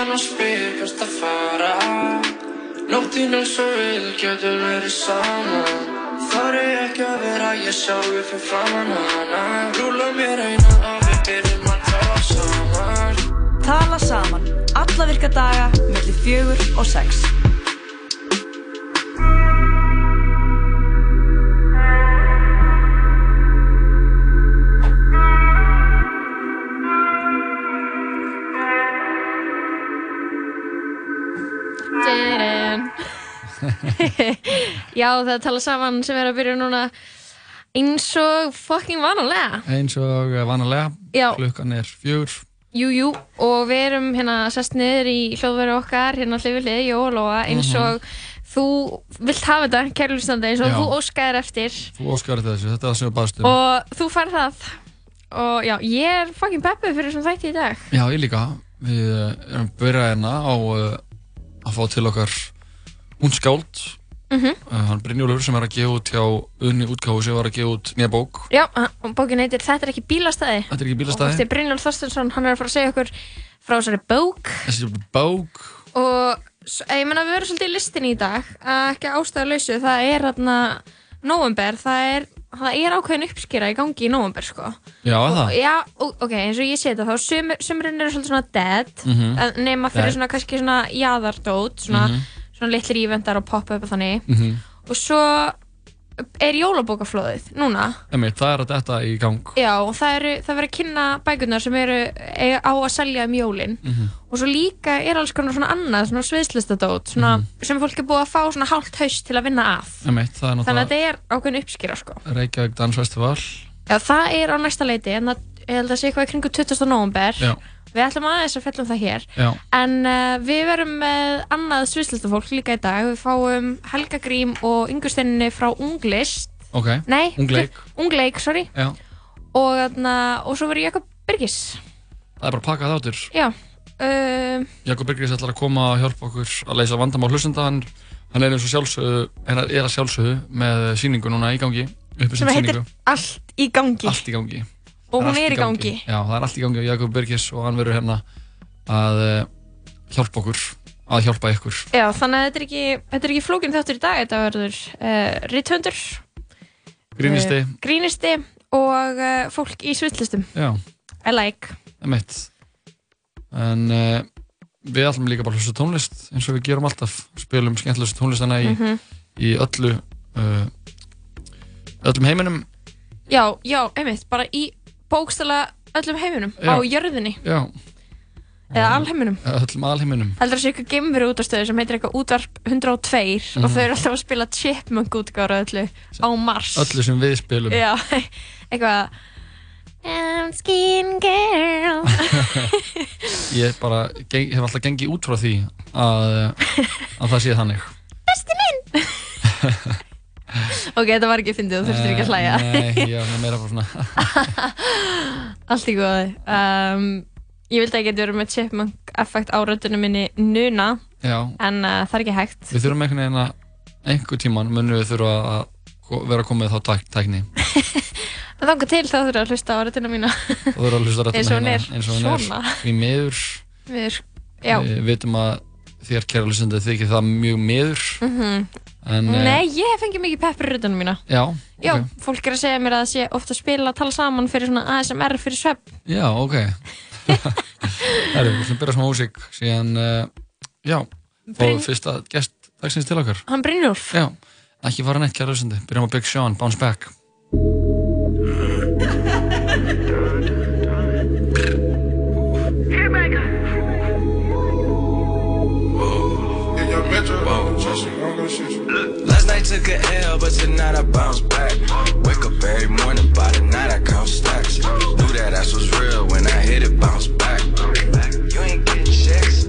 meðan og spyr hvert að fara. Nóttin eins og við getum verið saman Þar er ekki að vera ég sjálfur fyrir framann hana. Rúla mér einan og við byrjum að tala saman. Tala saman, alla virka daga, mellir fjögur og sex. Já, það er tala saman sem er að byrja núna eins og fucking vanalega. eins og vanalega Já. klukkan er fjögur Jú, jú, og við erum hérna sest niður í hljóðveru okkar, hérna hlifið hlið, Jó og Lóa, eins og þú vilt hafa þetta, kærlustandi, eins og Mhm. Já. þú óskaðir eftir þú óskar eftir þessu, þetta er það sem við baðstum og þú fær það. Og já, ég er fucking peppið fyrir þessum þætti í dag. já, ég líka, við eh, erum byrjað hérna á uh, að fá til okkar hún skáld Mhm. uh, hann Brynjólfur sem er að gefa út hjá unni útgáfu sem var að gefa út nýja bók Já, og bókin heitir Þetta er ekki bílastæði. þetta er ekki Og bílastæði eftir Brynjólf Þorstensson, hann er að fara að segja okkur frá þessari bók þessi bók og s- ég menna við erum svolítið í listinni í dag ekki ástæðalausu, það er þarna november, það er það er ákveðin uppskýra í gangi í november sko. já, er það Já, og- ok, eins og ég sé þetta þá sumur, sumurinn eru svolítið svona dead Mhm. en nema fyrir Dead. svona kannski svona jaðardót svona, Mhm. Svona litlir ívendar og pop-up og þannig Mhm. og svo er jólabókaflóðið núna Einmitt, það er að detta í gang Já, og það, eru, það verður að kynna bækurnar sem eru eiga á að selja um jólin Mhm. og svo líka er alls konar svona annað svona sviðslistadót svona, Mhm. sem fólk er búið að fá svona hálft haust til að vinna það er þannig að þetta er ákveðin uppskýra sko. Reykjavík Dansfestival Já, það er á næsta leiti en það, ég held að sé eitthvað í kringu 20. november já, við ætlum aðeins að fjalla um það hér. Já, en uh, við verum með annað sviðslistafólk líka í dag. Við fáum Helga Grím og yngusteinni frá Unglist. Ok. Nei, Ungleik. Ungleik, sorry. Já, og, þarna, og svo verður Jakob Birgis. Það er bara að pakka þáttur. Já uh, Jakob Birgis ætlar að koma að hjálpa okkur að leysa vandamál hlustenda. Hann, hann er eins og sjálfsögðu er, er að sjálfsögðu með síningu núna í gangi uppi sem heitir Allt í gangi. Allt í gangi og Það hún er í gangi. já, það er allt í gangi á Jakob Birgis og hann verður hérna að uh, hjálpa okkur að hjálpa ykkur. Já, þannig að þetta er ekki, þetta er ekki flókin þáttur í dag þetta verður uh, rithöndur grínisti, uh, grínisti og fólk í svitlistum. Já, I like. Emitt en uh, við ætlum líka bara að hlusta tónlist eins og við gerum alltaf, spilum skemmtilegst tónlistana í, Mhm. í öllu öllum heiminum. Já, já, einmitt, bara í bókstala öllum heiminum Já. á jörðinni. Já, eða alheiminum. Öllum alheiminum. Heldur að sé eitthvað geimveru útastöðu sem heitir eitthvað útvarp 102 og Mhm. þau eru alltaf að spila chipmunk útgára öllu á Mars. Öllu sem við spilum. Já, eitthvað I'm skin girl. Ég bara geng, hef alltaf gengið út frá því að, að það sé þannig. Besti minn Ok, þetta var ekki fyndið, þú þurftir ekki að hlæja. Eh, nei, ég var meira bara svona. Allt í góði um, Ég vildi að vera með chipmunk effekt á röddunum minni nuna já, en uh, það er ekki hægt. Við þurfum einhvern veginn að einhver tíman munum við þurfa að vera komið þá tæk, tækni. En þangar til þá þurfum við að hlusta á rödduna mína. Og þurfa að hlusta hún rættina er. eins og hún er. Við, Já. Við vitum að þér kæra hlustandi þykir það mjög miður. Mm en eh, Nei, ég hef fengið mikið peppur í röddunum mína. Já, Já, ok. fólk er að segja mér að það sé ofta að spila tala saman fyrir svona ASMR fyrir svepp já, ok. Herru, við ætlum að byrja smá músík síðan, uh, já og fyrsta gest dagsins til okkar. Hann Brynjólf. Já, ekki fara neitt kæra hlustandi Byrjum á Big Sean, Bounce Back took a L, but tonight I bounce back. Wake up every morning, by the night I count stacks. Knew that ass was real when I hit it, bounce back. You ain't getting checks.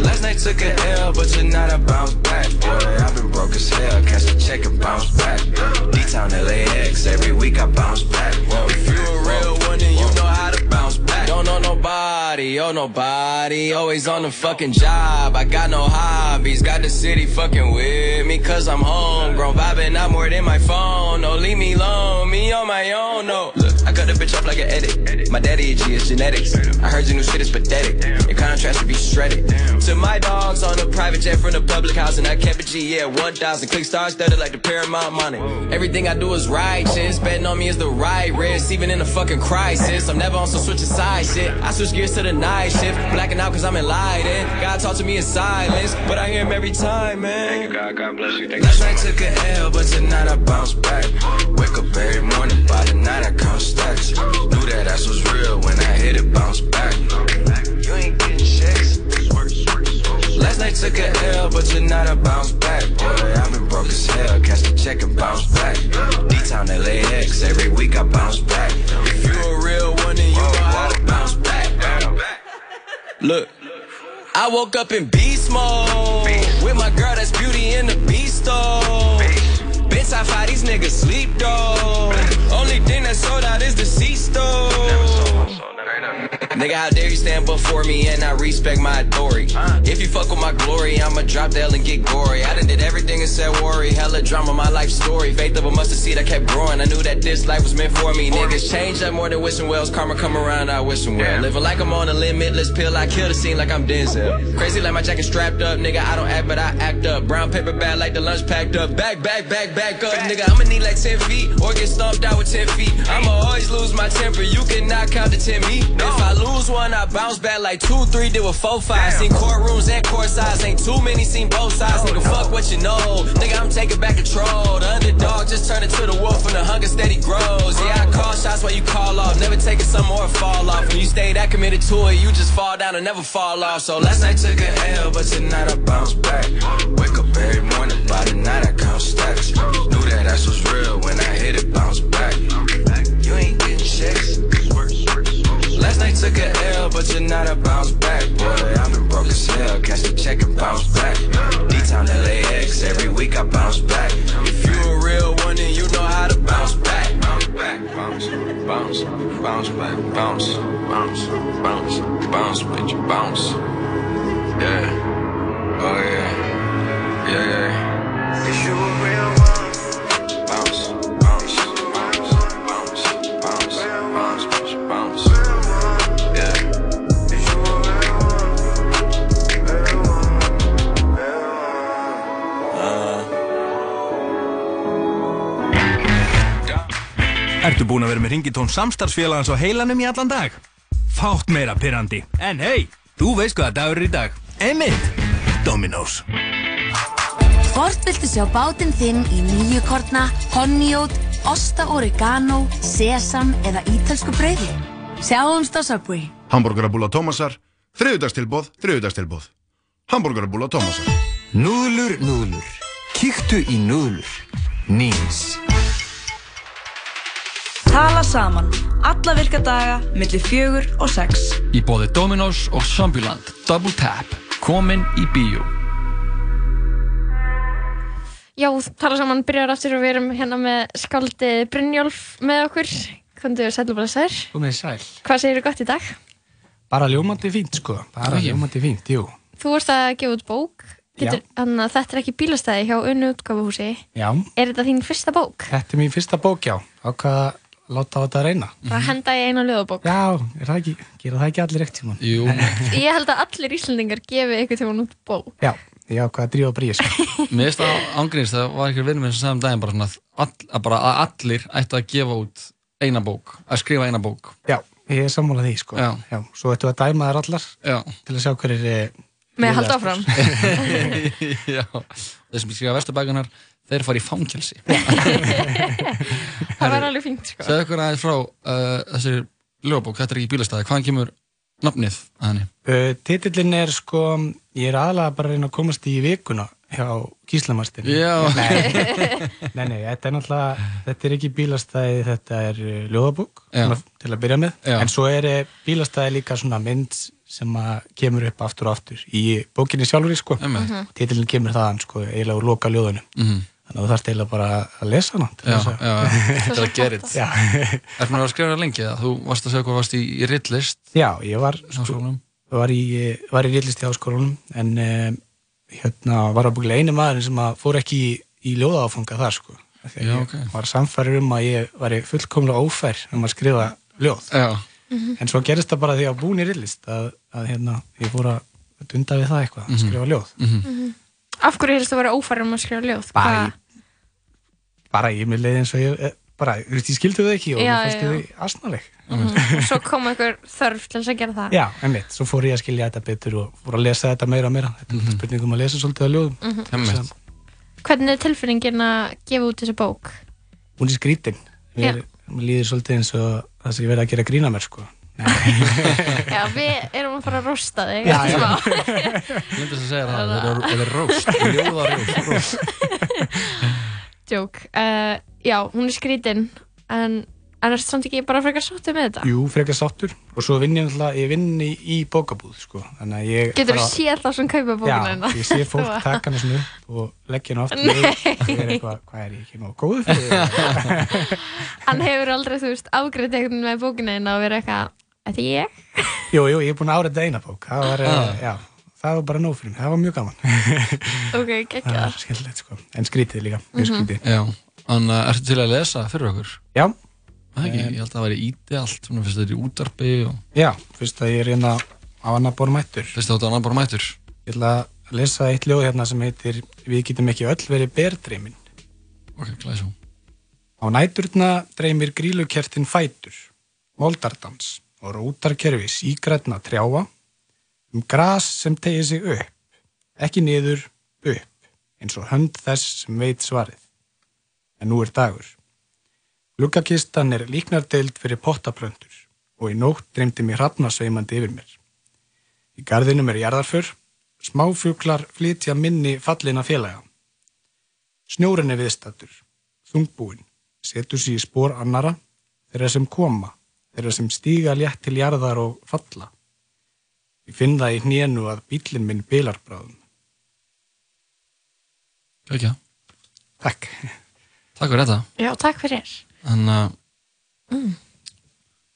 Last night took a L, but tonight I bounce back. Boy, I've been broke as hell, catch a check and bounce back. D-Town LAX, every week I bounce back. Whoa, if you nobody, oh nobody, always on the fucking job. I got no hobbies, got the city fucking with me, cause I'm homegrown. Vibing out more than my phone, no, leave me alone, me on my own, no. I cut the bitch up like an edit. My daddy G, it's genetics. I heard your new shit is pathetic. Your contrast should be shredded. To my dogs on a private jet from the public house and I kept a G, yeah, 1,000. Click stars studded like the Paramount money. Everything I do is righteous. Betting on me is the right risk, even in a fucking crisis. I'm never on some switching side shit. I switch gears to the night shift. Blacking out cause I'm enlightened. God talk to me in silence, but I hear him every time, man. Thank you, God. God bless you. Last night took a L, but tonight I bounce back. Wake up every morning, by the night I count Knew that ass was real when I hit it, bounce back. You ain't getting checks. Last night took a L, but tonight I bounce back. Boy, I've been broke as hell. The check and bounce back. D-Town LAX, every week I bounce back. If you a real one, then you know how to bounce back. Look. I woke up in beast mode with my girl that's beauty in the beast though. Bitch, these niggas sleep though. Only thing that sold out is the though. Nigga, how dare you stand before me and I respect my authority? If you fuck with my glory, I'ma drop the L and get gory. I done did everything and said worry. Hella drama, my life story. Faith of a mustard seed, I kept growing. I knew that this life was meant for me. Niggas change up more than wishing wells. Karma come around, I wish them well. Living like I'm on a limitless pill. I kill the scene like I'm Denzel. Crazy like my jacket strapped up. Nigga, I don't act, but I act up. Brown paper bag like the lunch packed up. Back, back, back, back up. Nigga, I'ma need like 10 feet or get stomped out with 10 feet. I'ma always lose my temper. You cannot count to 10 me. If I lose one, I bounce back like 2, 3, did with 4, 5. Seen courtrooms and court sides. Ain't too many, seen both sides. Nigga, fuck what you know. Nigga, I'm taking back control. The underdog just turned into the wolf and the hunger steady grows. Yeah, I call shots while you call off. Never take it some more fall off. When you stay that committed to it, you just fall down and never fall off. So last night took a L, but tonight I bounce back. Wake up every morning, by the night I count stacks. Knew that ass was real when I hit it, bounce back. You ain't getting checks. Last night took a L, but tonight I bounce back. Boy, I've been broke as hell. Catch the check and bounce back. D-Town LAX, every week I bounce back. If you a real one, then you know how to bounce back. Bounce back, bounce, bounce, bounce back, bounce, bounce, bounce, bounce, bitch, bounce. Yeah, oh yeah, yeah, yeah. If you a real Ertu búin að vera með ringitón samstarfsfélagans á heilanum í allan dag? Fátt meira pyrrandi. En hei, þú veist hvaða dagur er í dag. Einmitt, Dominos. Hvort viltu sjá bátinn þinn í nýju korna, honeyót, osta oregano, sesam eða ítölsku brauði? Sjáumst á Subway. Hamburgerabúla Tómasar, þriðudagstilbóð, þriðudagstilbóð. Hamburgerabúla Tómasar. Núðlur, núðlur. Kíktu í núðlur. Nýns. Tala saman. Alla virka daga, millir fjögur og sex. Í bóði Dominos og Zombieland Double Tap Komin í bíó Já, tala saman byrjar aftur og við erum hérna með skaldið Brynjólf með okkur. Kondur sæl og blessaður. Komið sæl. Hvað segir þú gott í dag? Bara ljómandi fínt sko, bara Já. ljómandi fínt, jú. Þú vorst að gefa út bók. Getur, Þannig að þetta er ekki bílastæði hjá unnu útgáfuhúsi. Já, Er þetta þín fyrsta bók? þetta er mín fyrsta bók, já. Ákvað að láta á þetta að reyna. Það henda ég eina ljóðabók. Já, er það ekki, gera það ekki allir ekkert tíman? Jú. Ég held að allir Íslandingar gefi eitthvað tíma út bók. Já, ég ákvað að drífa bríð, sko. Mér finnst það ángríðist, það var einhver vinnum sem sagði um daginn bara svona að, all, að, bara að allir ættu að gefa út eina bók, að skrifa eina bók Já, ég er sammálað því, sko. Já. Svo ættu að dæma þær allar Já. til að sjá hverjir er... Með að halda áfram. Já, þeir sem skrifa vesturbækunar þeir fara í fangelsi Það var alveg fínt, sko. Segðu okkur aðeins frá uh, þessari lögabók, þetta er ekki bílastæði, hvaðan kemur nafnið að henni? Uh, titillin er sko, ég er aðalega bara að reyna að komast í vikuna hjá Gíslamastin. Já. Nei, nei, nei, þetta er náttúrulega, þetta er ekki bílastæði, þetta er uh, svona, til að byrja með. Já. En svo er uh, bílastæði líka svona mynd sem að kemur upp aftur og aftur í bókinni sjálfur sko. Einmitt. Mhm. Titillin kemur þaðan sko, eiginlega úr loka ljóðunum. Mhm. Þannig að þú þarfst eiginlega bara að lesa hana. til þess að- já, þetta er að gera it Já. Er maður að skrifa það lengi? Þú varst að segja hvað varst í, í rittlist Já, ég var, sko, var í, var í rillist í háskólanum en um, hérna var að búinlega einu maður sem að fór ekki í, í ljóðaáfanga þar sko. Að Já, ég ok. var samfærir um að ég var fullkomlega ófær um að skrifa ljóð. Já. En svo gerist það bara því að ég var búin í rillist að, að hérna, ég fór að dunda við það eitthvað, Mhm. skrifa ljóð Mhm. Af hverju helst þú að vera ófærum að skrifa ljóð? Bara Hvað- bara ég með leið eins og ég eh, bara, þú veist, ég skildi þau ekki og mér fannst þau asnaleg Mhm. Og svo kom einhver þörf til þess að gera það Já, einmitt, svo fór ég að skilja þetta betur og fór að lesa þetta meira og meira þetta er mm spurning um að lesa svolítið að ljóðum Mhm. Einmitt. Hvernig er tilfinningin að gefa út þessa bók? Hún er skrítin. Mér líður svolítið eins og það sem ég verið að gera grína mér sko Já, við erum að fara að rosta þig Já, já. Ég myndi að segja það, það er- róst, ljóða róst, róst. Jók uh, Já, hún er skrítin En, en er samt ekki bara frekar sáttu með þetta? Jú, frekar sáttur og svo vinn ég náttúrulega, ég vinn í, í bókabúð sko, þannig að ég Getur þú bara- séð þá sem kaupa bókina hérna? Já, ég sé fólk taka hana svona upp og leggja hana aftur og ég er eitthvað, hvað er ég ekki nóg góður fyrir? Hann hefur aldrei, þú veist, afgreitt eitthvað með bókina þína og verið eitthvað Þetta er ég? Jú, jú, ég er búin að áreita eina bók það var, Ah. uh, já, það var bara nóg fyrir mig, það var mjög gaman. Ok, það geggjað var skemmtilegt sko, en skrítið líka. Mjög Mhm. skrítið. Já, þannig að ertu til að lesa fyrir okkur? Já. Það ekki, ég held að það væri íti allt, fyrst þetta er í útarpi og... Já, fyrst að ég er hérna á annar bor mættur. Fyrst að þetta á annar bor mættur. Ég ætla að lesa eitt ljóð hérna sem heitir Við getum ekki öll verið berdreimin Ok, glæsum Á næturna dreymir grílukertin fætur Moldardans og rótarkerfi sígrætna trjáa um gras sem tegir sig upp ekki niður, upp eins og hönd þess sem veit svarið. En nú er dagur. Lukkakistan er líknardeild fyrir pottaplöntur og í nótt dreymdi mér hrafna sveimandi yfir mér. Í garðinum er jarðarför smáfuglar flytja minni fallina félaga. Snjórin er viðstattur þungbúin, setur sér í spór annara, þeirra sem koma, þeirra sem stíga létt til jarðar og falla. Ég finn það í hnénu að bílinn minn bilar bráðum. Ekki, Takk. takk fyrir þetta Já, takk fyrir Þannig að Mm.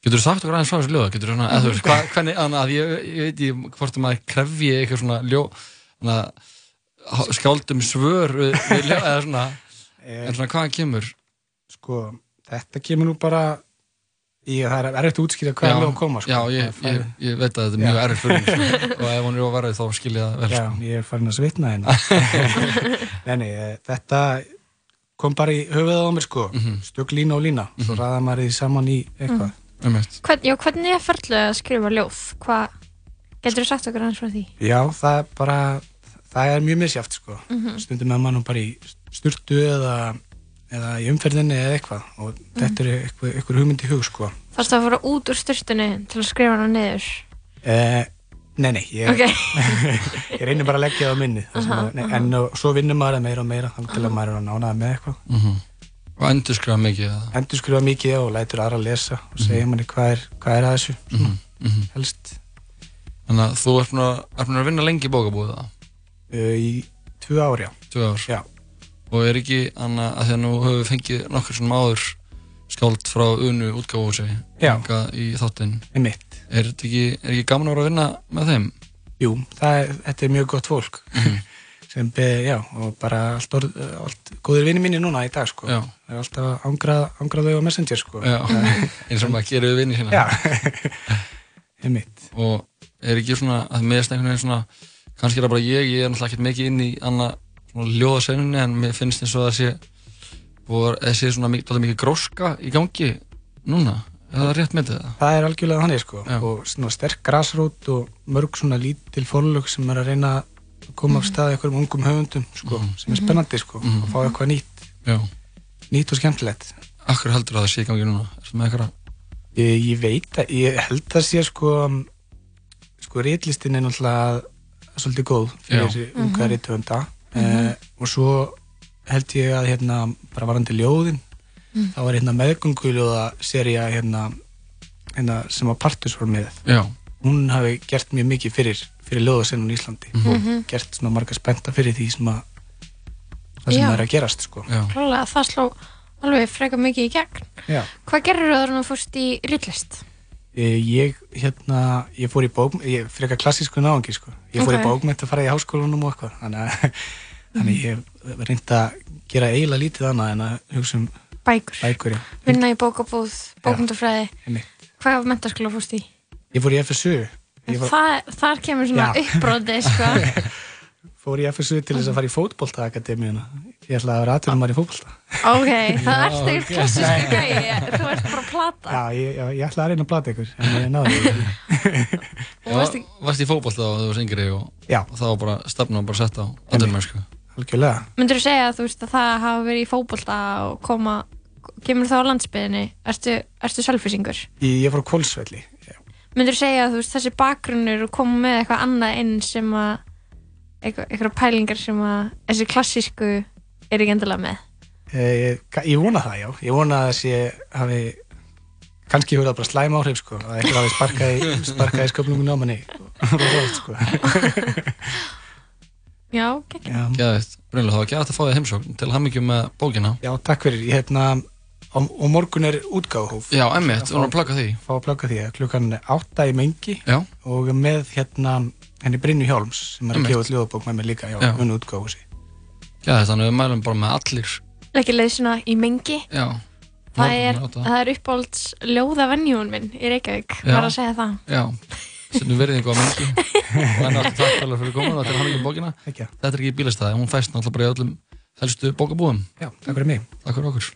Getur þú sagt okkur aðeins frá þessu ljóða? Getur þú svona, eða þú veist, hvað, hvernig, þannig að ég, ég veit ég hvort að maður krefji eitthvað svona ljó, þannig að skáldum svör við, við ljó, eða svona, en svona hvaðan kemur? Sko, þetta kemur nú bara að það er erfitt að útskýra hvað er ljóð að koma. Sko. Já, ég, ég, ég veit að þetta er mjög erfitt fyrir mig, sko, og ef hún er óvarðið þá skil ég það vel, Já, sko. ég er farin að svitna hérna. nei, nei, eh, þetta kom bara í höfuðið á mér sko, Mhm. stök lína og lína, svo ræða maður því saman í eitthvað. Um Hvern, Já, hvernig er ferðlega að skrifa ljóð? Hvað, getur þú sagt okkur aðeins frá því? Já, það er bara, það er mjög misjáft sko. Mhm. Stundum er mann bara í sturtu eða, eða í umferðinni eða eitthvað og þetta er eitthvað, eitthvað hugmynd í hug sko. Þarfst að fara út úr styrtunni til að skrifa hana niður? Eh, nei, nei, ég, Ok. ég reynir bara að leggja það á minni. það sem Aha, að- nei, en uh, svo vinnur maður það meira og meira þannig til að maður er að nánaða með eitthvað. Mhm. Og endur skrifa mikið? Endur skrifa mikið og lætur aðra að lesa og segja manni hvað er, hvað er að þessu, svona, Mhm. helst. Þannig að þú ert búin að, vinna lengi í bókabúið það? Uh, í tvö ár, já. Tvö ár? Já. Og er ekki, Anna, að því að nú höfum við fengið nokkur svona áður skáld frá Unu útgáfúsi í þáttinn. Einmitt. Er þetta ekki, ekki gaman að vera að vinna með þeim? Jú, það er, þetta er mjög gott fólk sem be, já, og bara allt, orð, allt góðir vinni mínir núna í dag, sko. Já. Það er alltaf að angra, angra þau á Messenger, sko. Já, eins og maður gerir við vinni sína. Já, einmitt. Og er ekki svona, að meðast einhvern veginn svona, kannski er það bara ég, ég er náttúrulega ekkert mikið inn í annað svona ljóðasennunni en mér finnst eins og það sé, og það sé svona mikið, mikið gróska í gangi núna. Er það rétt með þetta? Það er algjörlega þannig, sko. Og svona sterk grasrót og mörg svona lítil forlög sem er að reyna að koma af stað einhverjum ungum höfundum, sko, sem er spennandi, sko, Mhm. að fá eitthvað nýtt. Já. Nýtt og skemmtilegt. Akkur heldur að það sé í gangi núna? Er það með eitthvað? Ég, ég veit að, ég held að sé sko um, sko reitlistin er náttúrulega svolítið góð fyrir Já. þessi unga Mhm. rithöfunda Mhm. eh, og svo held ég að hérna bara varandi ljóðin Mm. þá var hérna meðgönguljóða seria hérna, hérna sem að Partus var með Já. hún hafi gert mjög mikið fyrir, fyrir ljóðasennun í Íslandi Mhm. og gert svona marga spenta fyrir því sem að það sem Já. er að gerast sko. Klálega, það sló alveg freka mikið í gegn. Já. Hvað gerir þú að þú fórst í rillist? Eh, Ég, hérna, ég fór í bók, ég frekar klassísku náðungi, sko. Ég fór Ok. í bókmynd að fara í háskólanum og eitthvað, þannig að, þannig að ég hef reynd að gera eiginlega lítið annað en að hugsa um Bækur. bækur. Vinna í bókabúð, bókmyndafræði. einmitt. Hvað mentaskóla fórst í? Ég fór í FSU, Ég var- Það, þar kemur svona Já. uppbróti, sko. Fór í FSU til þess að fara í fótboltaakademíuna. Ég ætlaði að vera aðtunum í fótbolta. Ok, það ert ekkert klassísku gæi, þú ert bara að plata. Já, ég, já, ég ætlaði að reyna að plata ykkur, en ég náði varst í fótbolta og þú varst yngri og, og þá var bara stefna bara sett á andurmennsku. Algjörlega. Myndur þú segja að þú veist að það hafa verið í fótbolta og koma, kemur það á landsbyðinni, ertu, ertu selfisingur? Ég, ég fór á Kolsvelli. Myndur þú segja að þú veist þessi bakgrunnur og koma með eitthvað annað inn sem að, eitthvað, eitthvað pælingar sem að þessi klassísku er ekki endilega með? Eh, Ég, ég vona það, já. Ég vona að þessi hafi kannski hefur það bara slæm áhrif, sko. Að eitthvað hafi sparkað í, sparkað í sköpnungun á manni. Róðast, sko. Já. Já. Gæðið, Brynlega, það var gæðið að fá þig heimsókn til hamingjum með bókina. Já, takk fyrir. Ég hérna, og, og morgun er útgáðhóf. Já, emmitt, við vorum að plugga því. Fá að plugga því, klukkan átta í mengi. Já. Og með hérna, henni Brynju Hjálms, sem er að gefa út ljóðabók með mér líka, já, Já. unnu útgáðhúsi. Gæðið, þannig við mælum bara með allir. Ekki leið svona í mengi. Já. Það er, er uppáhalds ljóðavenjún minn í Reykjavík, Já. var að segja það. Já, setjum verðingu á mengi og enn aftur takk alveg fyrir komin og til hamingjum bókina. Ekki. Þetta er ekki bílastæði, hún fæst náttúrulega bara í öllum helstu bókabúðum. Já, takk fyrir mig. Takk fyrir okkur.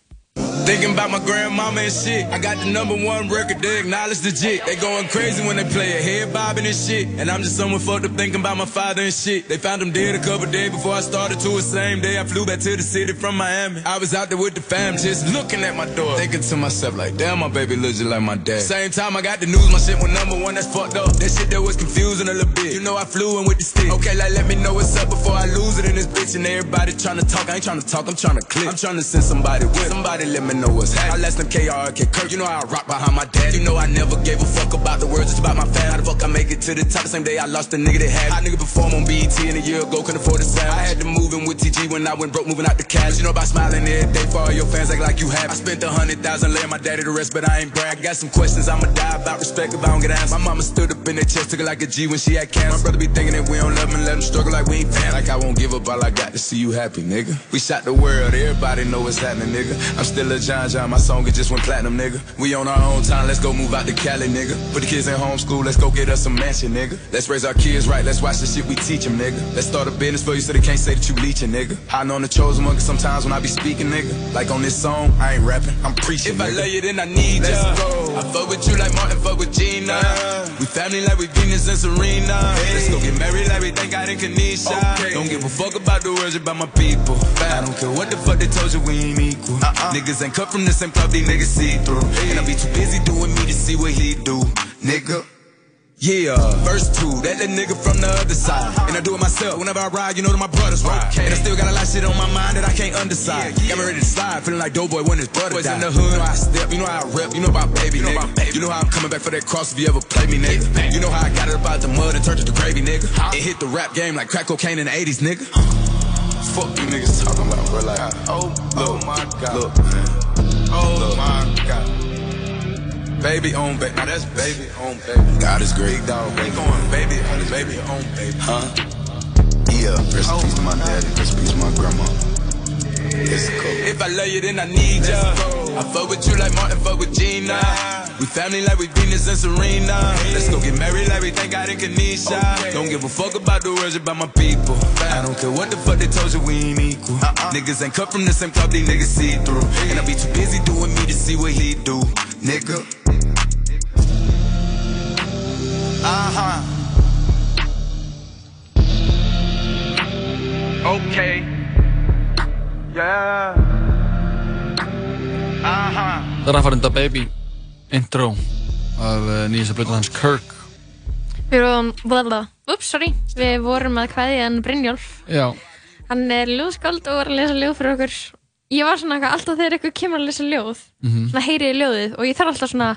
Thinking about my grandmama and shit. I got the number one record, they acknowledge the jit. They going crazy when they play it, head bobbing and shit. And I'm just someone fucked up thinking about my father and shit. They found him dead a couple days before I started to the same day. I flew back to the city from Miami. I was out there with the fam, just looking at my door. Thinking to myself, like, damn, my baby looks just like my dad. Same time I got the news, my shit went number one, that's fucked up. That shit that was confusing a little bit. You know I flew in with the stick. Okay, like, let me know what's up before I lose it in this bitch. And everybody trying to talk, I ain't trying to talk, I'm trying to click. I'm trying to send somebody with. Somebody let me know what's happening. I left them KRK Kirk, you know how I rock behind my dad. You know I never gave a fuck about the words, it's about my fan. How the fuck I make it to the top? The same day I lost the nigga that had. it. I nigga perform on BET and a year ago, couldn't afford the sound. I had to move in with TG when I went broke, moving out the cash. You know about smiling every day for all your fans, act like you have. I spent a hundred thousand, laying my daddy to rest, but I ain't brag. I got some questions I'ma die about respect if I don't get answers. My mama stood up in their chest, took it like a G when she had cancer. My brother be thinking that we don't love him and let him struggle like we ain't family. Like I won't give up, all I got to see you happy, nigga. We shot the world, everybody know what's happening, nigga. I'm still a John John, my song it just went platinum, nigga. We on our own time, let's go move out to Cali, nigga. Put the kids in homeschool, let's go get us a mansion, nigga. Let's raise our kids right, let's watch the shit we teach them, nigga. Let's start a business for you so they can't say that you leeching, nigga. I know the chosen one, cause sometimes when I be speaking, nigga. Like on this song, I ain't rapping, I'm preaching, If I love you, then I need let's ya. Go. I fuck with you like Martin, fuck with Gina. We family like we Venus and Serena. Let's go get married like we thank God in Kanisha. Don't give a fuck about the words about my people. I don't care what the fuck they told you, we ain't equal. Uh-uh. Niggas ain't cut from the same cloth, these niggas see through. And I be too busy doing me to see what he do, nigga. Yeah, verse two, that little nigga from the other side. And I do it myself whenever I ride, you know that my brothers ride. And I still got a lot of shit on my mind that I can't underside. Got me ready to slide, feeling like Doughboy when his brother died. in the hood, you know how I step, you know how I rep, you know about baby, you know about baby. You know how I'm coming back for that cross if you ever play me, nigga. You know how I got it up out the mud and turned it to gravy, nigga. It hit the rap game like crack cocaine in the 80s, nigga. Fuck you niggas talking about, bro. Like, oh, oh my god. Look, man. Oh my god. Baby on baby. Now that's baby on baby. God is great, dog. We going baby on baby on baby. Huh? Yeah. Rest in peace to my daddy. Rest in peace to my grandma. It's cool. If I love you, then I need ya. I fuck with you like Martin fuck with Gina. We family like we Venus and Serena. Let's go get married like we thank God in Kanisha. Don't give a fuck about the words about my people. I don't care what the fuck they told you, we ain't equal. Niggas ain't cut from the same cloth, these niggas see through. And I be too busy doing me to see what he do, nigga. Uh huh. Okay. Yeah. Uh huh. Það er Raffarinda Baby intro af uh, nýjasta blötu hans Kirk. Við vorum, blablabla, ups, sorry, við vorum að kveðja hann Brynjólf. Já. Hann er ljóðskáld og var að lesa ljóð fyrir okkur. Ég var svona eitthvað, alltaf þegar eitthvað kemur að lesa ljóð, Mhm. svona heyriði ljóðið og ég þarf alltaf svona,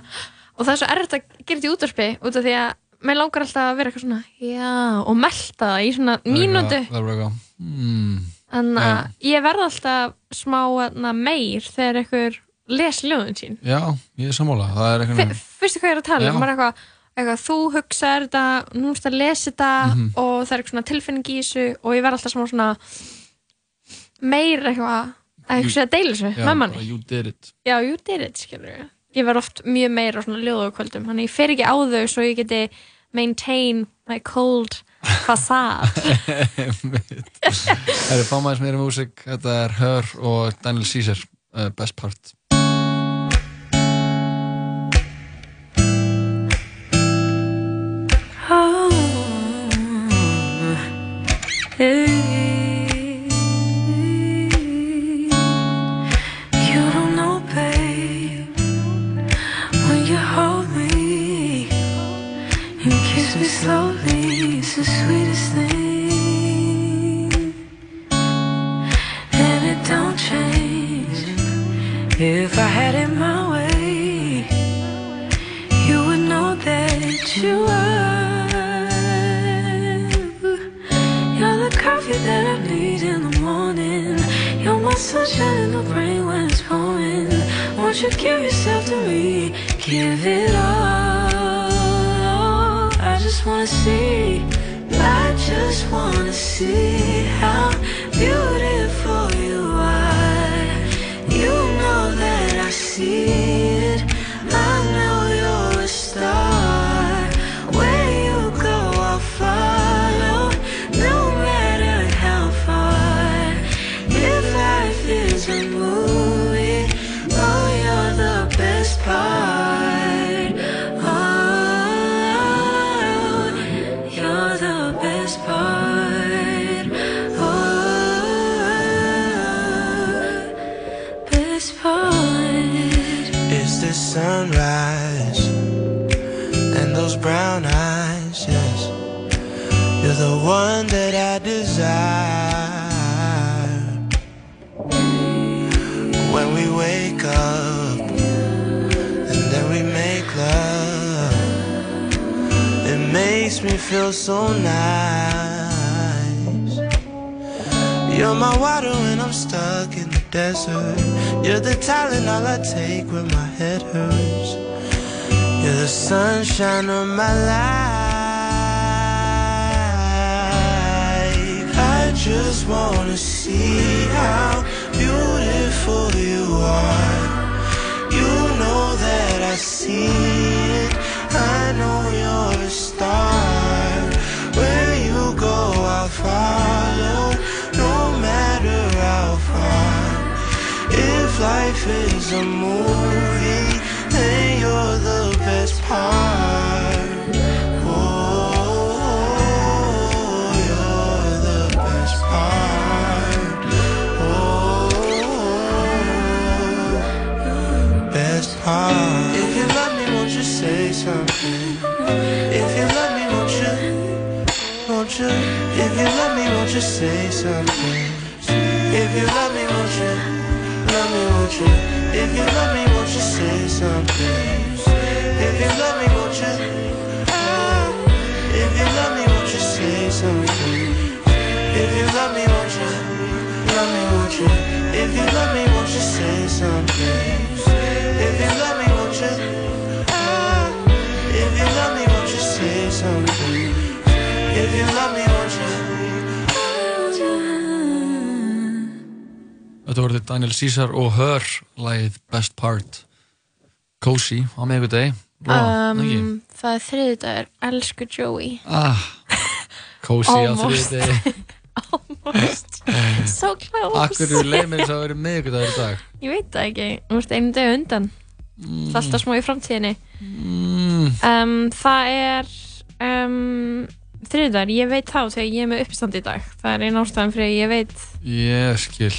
og það er svo erfitt að gera þetta í útvarpi út af því að mér langar alltaf að vera eitthvað svona, já, og melta það í svona mínútu. Það er bara eitthvað. Mm. Þannig að ég verð alltaf smá na, meir þegar einhver les ljóðin sín. Já, ég er sammála. Er eitthvað... Fyrstu hvað ég er að tala um, maður er eitthvað, eitthvað, þú hugsaður þetta, nú erst að lesa þetta Mhm. og það er eitthvað tilfinning í þessu og ég verð alltaf smá svona meir eitthvað að hugsa að deila þessu með manni. You did it. Já, you did it, skilur ég. Ég verð oft mjög meira á svona ljóðakvöldum, þannig ég fer ekki á þau svo ég geti maintain my cold facade Það er fámaðis meira músík, þetta er Her og Daniel Caesar, uh, Best Part. You don't know, babe, when you hold me and kiss me slowly, it's the sweetest thing, and it don't change. If I had it my way, you would know that you are. That I need in the morning. You're my sunshine in the rain when it's pouring. Won't you give yourself to me? Give it all. I just wanna see. I just wanna see how beautiful you are. You know that I see one that I desire. When we wake up and then we make love, it makes me feel so nice. You're my water when I'm stuck in the desert. You're the talent all I take when my head hurts. You're the sunshine of my life. Just wanna see how beautiful you are. You know that I see it. I know you're a star. Where you go, I'll follow. No matter how far. If life is a movie, say something? If you love me, won't you? Love me, won't you? If you love me, won't you say something? If you love me, won't you? Ah, If you love me, won't you say something? If you love me, won't you? Love me, won't you? If you love me, won't you say something? If you love me, won't you? Ah, If you love me, won't you say something? If you love me, Þetta voru þetta Daniel Caesar og Her, lagið Best Part. Cozy, á miðvikudegi. um, Um, Það er þriðdagur, elsku Joey ah, Cozy á Almost. þriðdegi. Almost So close Akkur er leið með þess að vera miðvikudagur í dag. Ég veit það ekki, þú veist einu deg undan Það er alltaf smá í framtíðinni Mm. um, Það er um, þriðdagur, ég veit þá þegar ég er með uppistand í dag Það er einn ástæðan fyrir að ég veit Ég skil.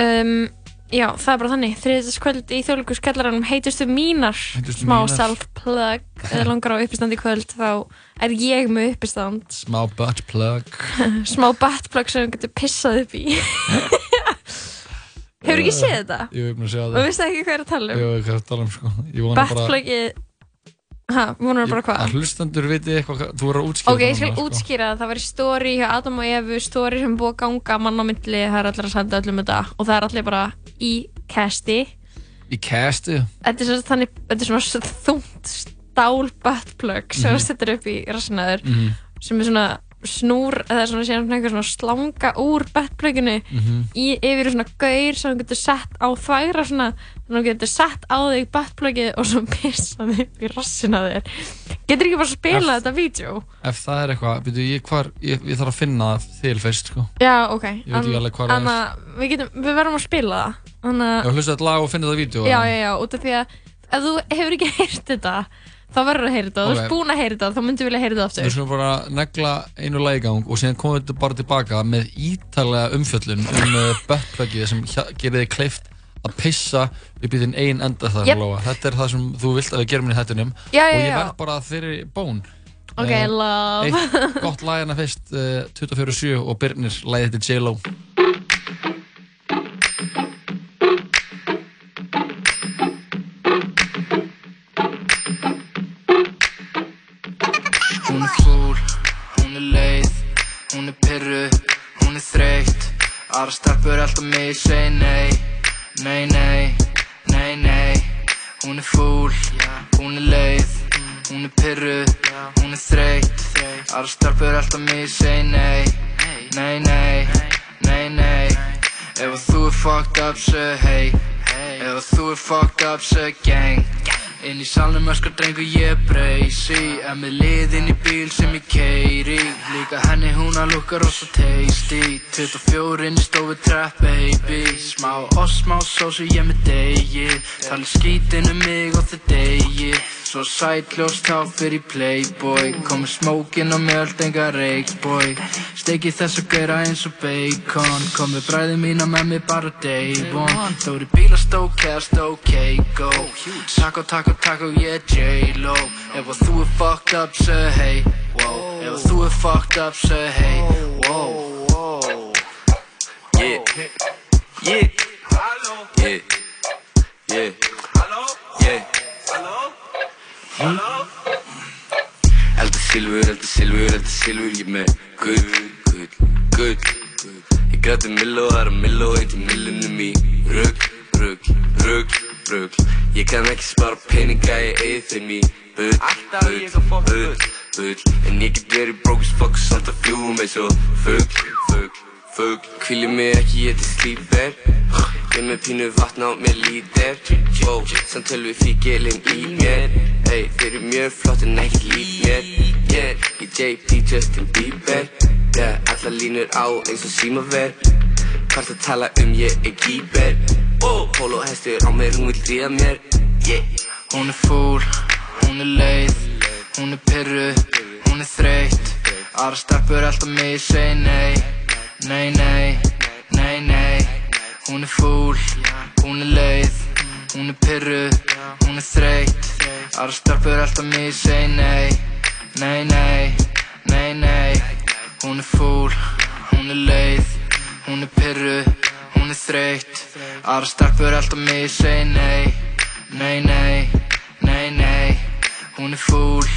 Um, Já, það er bara þannig Þriðdagskvöld í þjóðleikuskellaranum heitustu mínar Heitustu Smá mínar. self-plug Eða langar á uppistand í kvöld Þá er ég með uppistand Smá butt plug. Smá buttplug sem þú getur pissað upp í Hefur ekki séð þetta? Jú, ég er búin að segja Og það. veistu ekki hvað er að tala um? Jú, ég er að tala um sko. Ég. Buttplugið Hæ, vonar bara hvað? Að hlustandur viti eitthvað, hvað- þú verður að útskýra Ok, ég skal sko. útskýra það. Það var story hjá Adam og Evu, story sem búið að ganga mann á myndli, það er allir að senda öllum þetta og það er allir bara í casti. Í casti? Þetta er, svo, þannig, þetta er svona þungt stál buttplug sem það setur upp í rassinaður Mhm. sem er svona snúr eða svona, síðan svona einhver svona slanga úr buttpluginu Mhm. í, yfir svona gaur sem þú getur sett á þvægra svona þannig að þú getur sett á þig buttplugið og svo pissa þig upp í rassina þér getur ekki bara að spila þetta vídeo Ef það er eitthvað, byrju, ég, hvar, ég, ég þarf að finna það til fyrst, sko. já, ok er. Anna, við, getum, við verðum að spila það þannig Ef að hlusta þetta lag og finna það vídeo. já, já, já, út af því að ef þú hefur ekki heyrt þetta þá verður að heyra þetta, og þú ert búin að heyra þetta þá myndir vilja heyra þetta Við aftur skulum bara negla einu lag í gang og síðan komum við bara tilbaka með ítalega umfjöllun um uh, buttplugið sem gerir þig kleift að pissa upp í þinn eigin enda þar Yep. Þetta er það sem þú vilt að við gerum í hættunum og ég verð bara þeirri bón. Ok, Eh, love. Eitt gott lag hérna fyrst uh, 24-7 og Birnir lagið þetta J-Lo hún er pyrru, hún er þreytt. Aðra stelpur alltaf mig segi nei, nei, nei, nei, nei. Hún er fúl, hún er leið, hún er pyrru, hún er þreytt. Aðra stelpur alltaf mig segi nei, nei, nei, nei, nei. Ef þú er fucked up, segðu hey. Ef þú er fucked up, segðu gang Inn í salnum öskar drengur ég breysi En með liðin í bíl sem ég keiri Líka henni hún að lukka rosa tasty. 24 inn í stofu trap baby. Smá og smá sósu ég með degi Tali skítin um mig og þið degi Svo sætljós þá fyrir playboy Komi smókin og mjöld enga reikboy Steiki þess að gera eins og bacon Komi bræði mína með mig bara day one Þóri bílastók, kæðast ok, go Taco, taco, taco, ég er J-Lo Ef að þú er fucked up, segðu hey, wow Ef að þú er fucked up, segðu hey, wow. Yeah. Yeah. Yeah. Yeah. Elda silfur, elda silfur, elda silfur Ég með gull, gull, gull, Ég græti milló, það er að milló Eitt í millunum í rugg, rugg, rugg, rugg Ég kann ekki spara peninga, ég eigi þeim í bull, bull, bull, bull En ég get verið broke as fuck Samt að fljúum eins og fugg, fugg, fugg Hvíli mig ekki, ég til slíper Ég með pínu vatn á mér lítir. Wow, samt tölvi fíkilinn í mér. Ey, þeir eru mjög flott en ekki líf mér Yeah, ég JP Justin Bieber. Yeah, alla línur á eins og símaver Hvart að tala um ég er kýper Oh, polo hestur á mér, hún vil dríða mér. Yeah. Hún er fúl, hún er leið, hún er pyrru, hún er þreytt. Aðra stelpur alltaf mig segi nei, nei, nei, nei, nei. Hún er fúl, hún er leið, hún er pyrru, hún er þreytt. Aðra stelpur alltaf mig segi nei, nei, nei, nei, nei. Hún er fúl, hún er leið, hún er pyrru, hún er þreytt. Aðra stelpur alltaf mig segi nei. Nei, nei, nei, nei. Hún er fúl,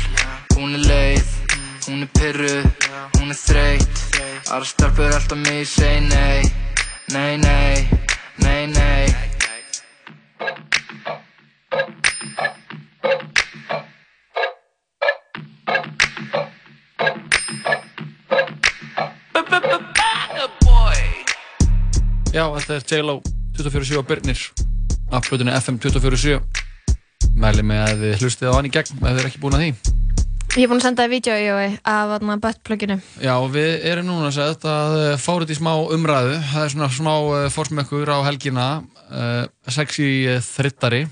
hún er leið Hún er pyrru, hún er þreytt. Aðra stelpur alltaf mig segi nei. Nei, nei, nei, nei. Já, þetta er J-Lo 24-7 á Birnir. Af plötunni FM 24-7 Mæli með að þið hlustið á hann í gegn ef þið er ekki búin að því Ég er búin að senda þér vídeo Jói, af buttpluginu. Já, við erum núna þetta að eh, fá þetta í smá umræðu. Það er svona smá uh, forsmökkur á helgina uh, sexy uh, þrittari.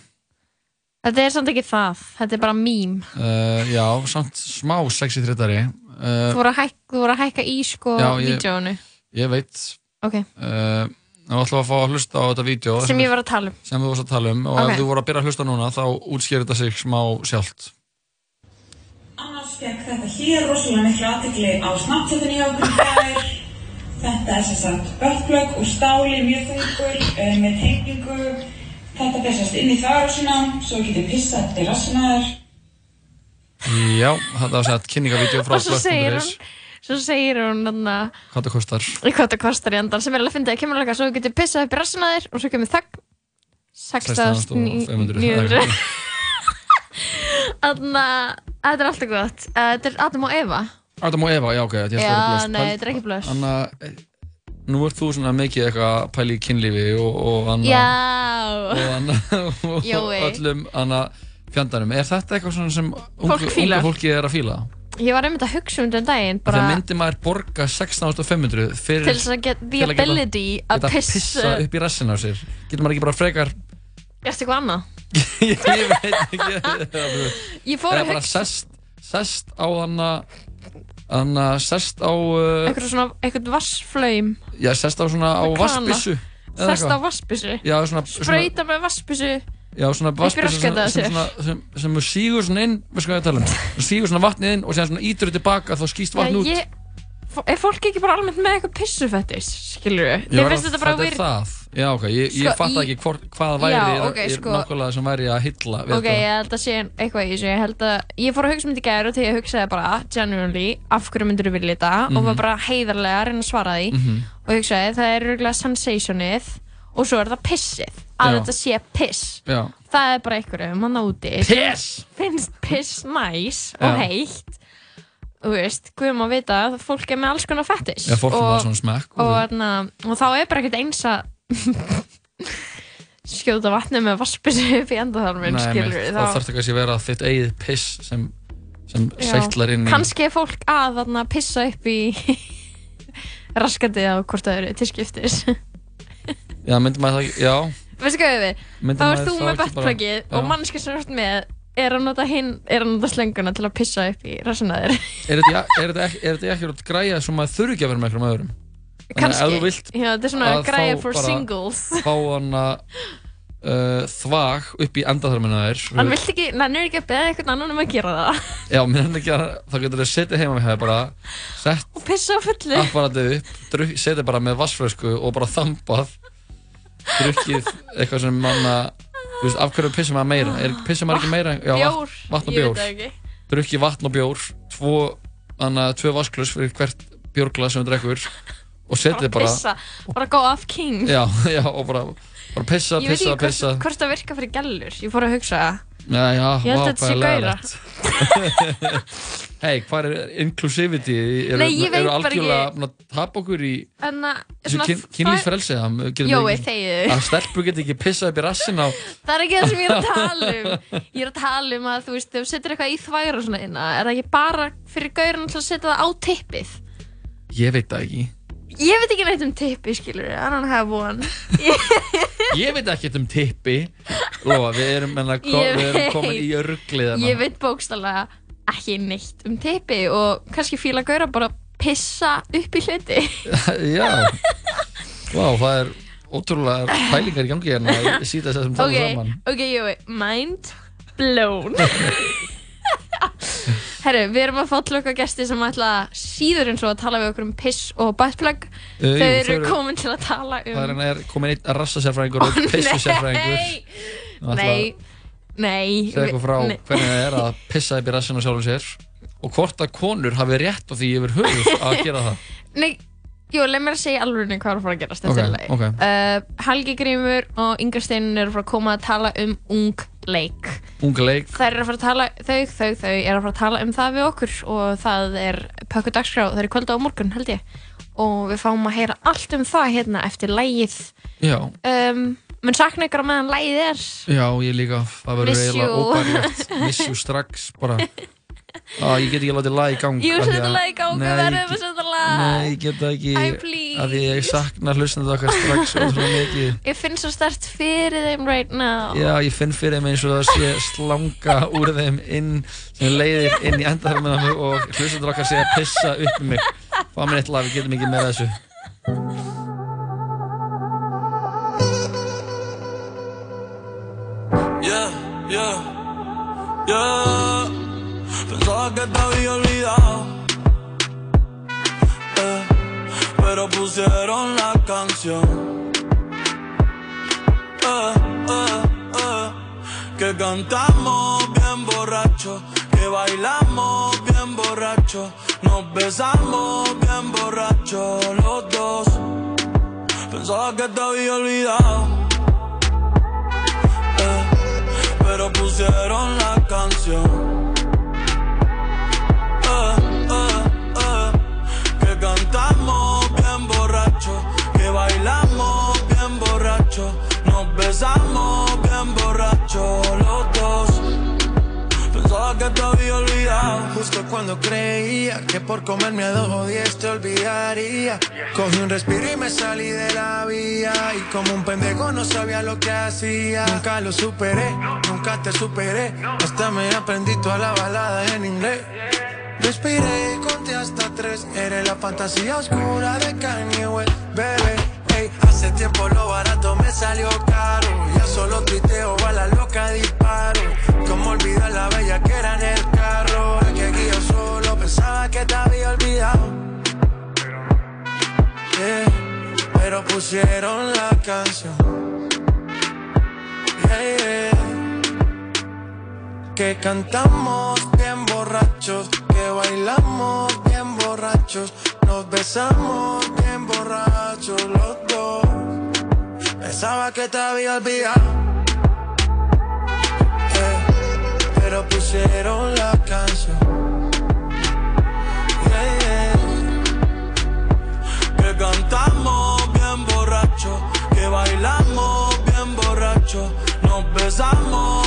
Þetta er samt ekki það, þetta er bara mím. Uh, Já, samt smá sexy þrittari. Uh, Þú voru að voru að hækka í sko Já, ég- veit. Ok, Nú ætlum við að fá að hlusta á þetta vídeo sem ég var að tala um. sem við varst að tala um og Ok. ef þú voru að byrja að hlusta núna þá útskýrir þetta sig smá sjálft Annars fekk þetta hér rosalega miklu aðtekli á snapchatinu hjá okkur í gær. Þetta er sem sagt buttplug úr stáli, mjög þungur, uh, með tengingu. Þetta fer sérst inn í þvagrássina, svo getur pissað rassina þér. Já, þetta var sett kynningavídeó frá Og svo segir hún, svo þarna Hvað það kostar hvað það kostar í endan sem er alveg að finna að kemur alveg svo þú getur pissað upp í rassina þér og svo kemur þögn 16.900 Þannig að þetta er alltaf gott Uh, Þetta er Adam og Eva Adam og Eva, já ok, þetta er Já, blöss. nei, þetta er ekki blöss. Þannig að, nú ert þú svona mikið eitthvað að pæla í kynlífi og, og anna, Já. og, anna, og Jói. öllum anna fjandarum. Er þetta eitthvað svona sem Fólk ungu, fílar. ungu fólki er að fíla? Ég var einmitt að hugsa um þetta um daginn, Bara... bara Þegar myndi maður borga 16.500 fyrir til þess að get til the að geta- ability að geta pissa. pissa upp í rassin á sér. Getur maður ekki bara frekar, Ertu eitthvað annað? ég veit ekki, Ég fór að hugsa, sest, sest á hana, hana sest á, uh, eitthvað svona, eitthvað vassflaum. já sest á svona á Með krana. vassbissu. Sest á vassbissu. Já, svona, svona, Sprauta með vassbissu. Já, svona vatnsbyrsa sem, raskatið á sem, sér. svona, sem, sem þú sígur svona inn, við sko að tala um, þú sígur svona vatnið inn og séðan svona ítur þið tilbaka þá skýst vatn út. ég, er fólk ekki bara almennt með eitthvað pissufettis, skilur við? Mér var finnst að- þetta bara weird. það. Já, ok, ég, ég Sko, fatt ekki hvort, hvað væri, Já, ok, er sko- nákvæmlega sem væri að hylla Ok, ég held að sé eitthvað í þessu, ég held að, ég fór að hugsa um þetta í gæri og þegar ég hugsaði bara, genuinely, af hverju myndur þú vilja þetta og var Mhm. bara heiðarlega að reyna að svara því Mhm. og ég hugsaði, það er röglega sensationið og svo er það pissið, að Já. þetta sé piss. Já. Það er bara einhverjum hann úti. Piss! Finnst piss næs og Já. heitt. Þú veist, guðum að vita að fólk er með alls konar fettis. Já, fólk er með svona smekk og- Og, og, og þá er bara ekkert eins að skjóta vatni með vassbissu upp í endaþarminn, Nei, skilur við. þá þarf þetta kannski að vera þitt eigið piss sem, sem sætlar inn í... Kannski er fólk að þarna pissa upp í raskandi á hvort það eru til skiptis. Já, myndi maður það ekki, já. Veistu hvað við? Myndi Þá maður ert þú með bettplagið og mannski sem ert með er að nota hinn, er að nota slönguna til að pissa upp í rassina þér. Er þetta, er ekki, er að græja sem maður þurfi ekki að vera með einhverjum öðrum? Að Já, þetta er svona að fá for singles. Fá hana uh, þvag upp í endaþarmina þér. Hann vilt ekki, nennir ekki að beða eitthvað annan um að gera það. Já, mér henni ekki að þá getur þið setið heima með það bara sett Og pissa á fullu. apparatið upp, setið bara með vassflösku og bara þambað drukkið eitthvað sem manna þú veist, af hverju pissum maður meira? Er, pissum maður ekki meira? Já, Bjór. vatn, og Ég bjór veit það ekki. drukkið vatn og bjór tvo, anna, tvö vassklus fyrir hvert bjórglas sem þú drekkur og setið bara, Pissa, bara go off king. já, já, og bara, bara pissa, Ég pissa, ekki pissa hvort, hvort það virka fyrir gælur. Ég fór að hugsa Já, já, Ég held að þetta sé leiðilegt. Hei, hvað er inclusivity? Eru, Nei, ég veit eru bara algjörlega ekki. búin að tapa okkur í En að, þessu kyn, kynlýsfrelsi? Jói, þegiðu. Að stelpur get ekki pissað upp í rassin á... Það er ekki það sem ég er að tala um. Ég er að tala um að þú veist, ef þú setur eitthvað í þvægra svona inna, er það ekki bara fyrir til að setja það á tippið? Ég veit það ekki. Ég veit ekki neitt um tippið, skilur I don't have one. Ég veit ekki um tippi. Lóa, við erum, menna, ko, Ég við erum komin í örglið Ég veit bókstallega ekki neitt um tippið og kannski fíla gaura bara pissa upp í hluti. Já. Vá, það er ótrúlega pælingar í gangi hérna. Síta að sem tala Ok, saman. ok, Jói, mind blown. Herru, við erum að fá til okkar gesti sem ætla síður en svo að tala við okkur um piss og buttplug. Uh, Þau eru komin til að tala um... Það er hérna er komin einn rassasérfræðingur og pissusérfræðingur. Nei, nei. segja eitthvað frá nei. hvernig það er að pissa upp í rassinu sjálfum sér og hvort að konur hafi rétt á því yfir höfuð að gera það Nei, jú, leið mér að segja alveg hvað er að fara að gerast þetta er lagi. ok. Uh, Helgi Grímur og Inga Steinin eru að koma að tala um ung leik. unga leik. Þær eru að fara að tala, þau, þau, þau eru að fara að tala um það við okkur og það er pökku dagskrá, það er kvölda á morgun held ég. Og við fáum að heyra allt um það hérna eftir lægið já, um, mun sakna ykkur á meðan lægið er. Já, ég líka. Það verður eiginlega óbærilegt. Miss you strax bara að ég get ekki látið lag í gang Jú, af setja lag í gang, Nei, við verðum get- að setja lag. Nei, ég get það ekki Æ, please. að því ég sakna hlustnað okkar strax ótrúlega mikið. Ég finn svo stert fyrir þeim right now. Já, ég finn fyrir þeim eins og það sé slanga úr þeim inn sem leiðir inn í endaðarminna og hlustendur okkar sé að pissa upp í mig. Fá mér eitt lag, við getum ekki með þessu. Yeah, yeah, yeah. Pensaba que te había olvidado. Eh, pero pusieron la canción. Eh, eh, eh, que cantamos bien borracho, que bailamos bien borracho, nos besamos bien borracho los dos. Pensaba que te había olvidado. Eh, pero pusieron la canción. Cantamos bien borracho, que bailamos bien borracho, nos besamos bien borracho los dos. Pensaba que te había olvidado. Justo cuando creía que por comerme a dos o diez te olvidaría. Cogí un respiro y me salí de la vía. Y como un pendejo no sabía lo que hacía. Nunca lo superé, nunca te superé. Hasta me aprendí toda la balada en inglés Respiré y conté hasta tres. Eres la fantasía oscura de Kanye West, bebé. Ey, hace tiempo lo barato me salió caro. Ya solo tuiteo a la loca disparo. Como olvidar la bella que era en el carro Aquí aquí yo solo pensaba que te había olvidado. Yeah, Pero pusieron la canción. Que cantamos bien borrachos, que bailamos bien borrachos, nos besamos bien borrachos los dos. Pensaba que te había olvidado, eh, pero pusieron la canción. Yeah. Que cantamos bien borrachos, que bailamos bien borrachos, nos besamos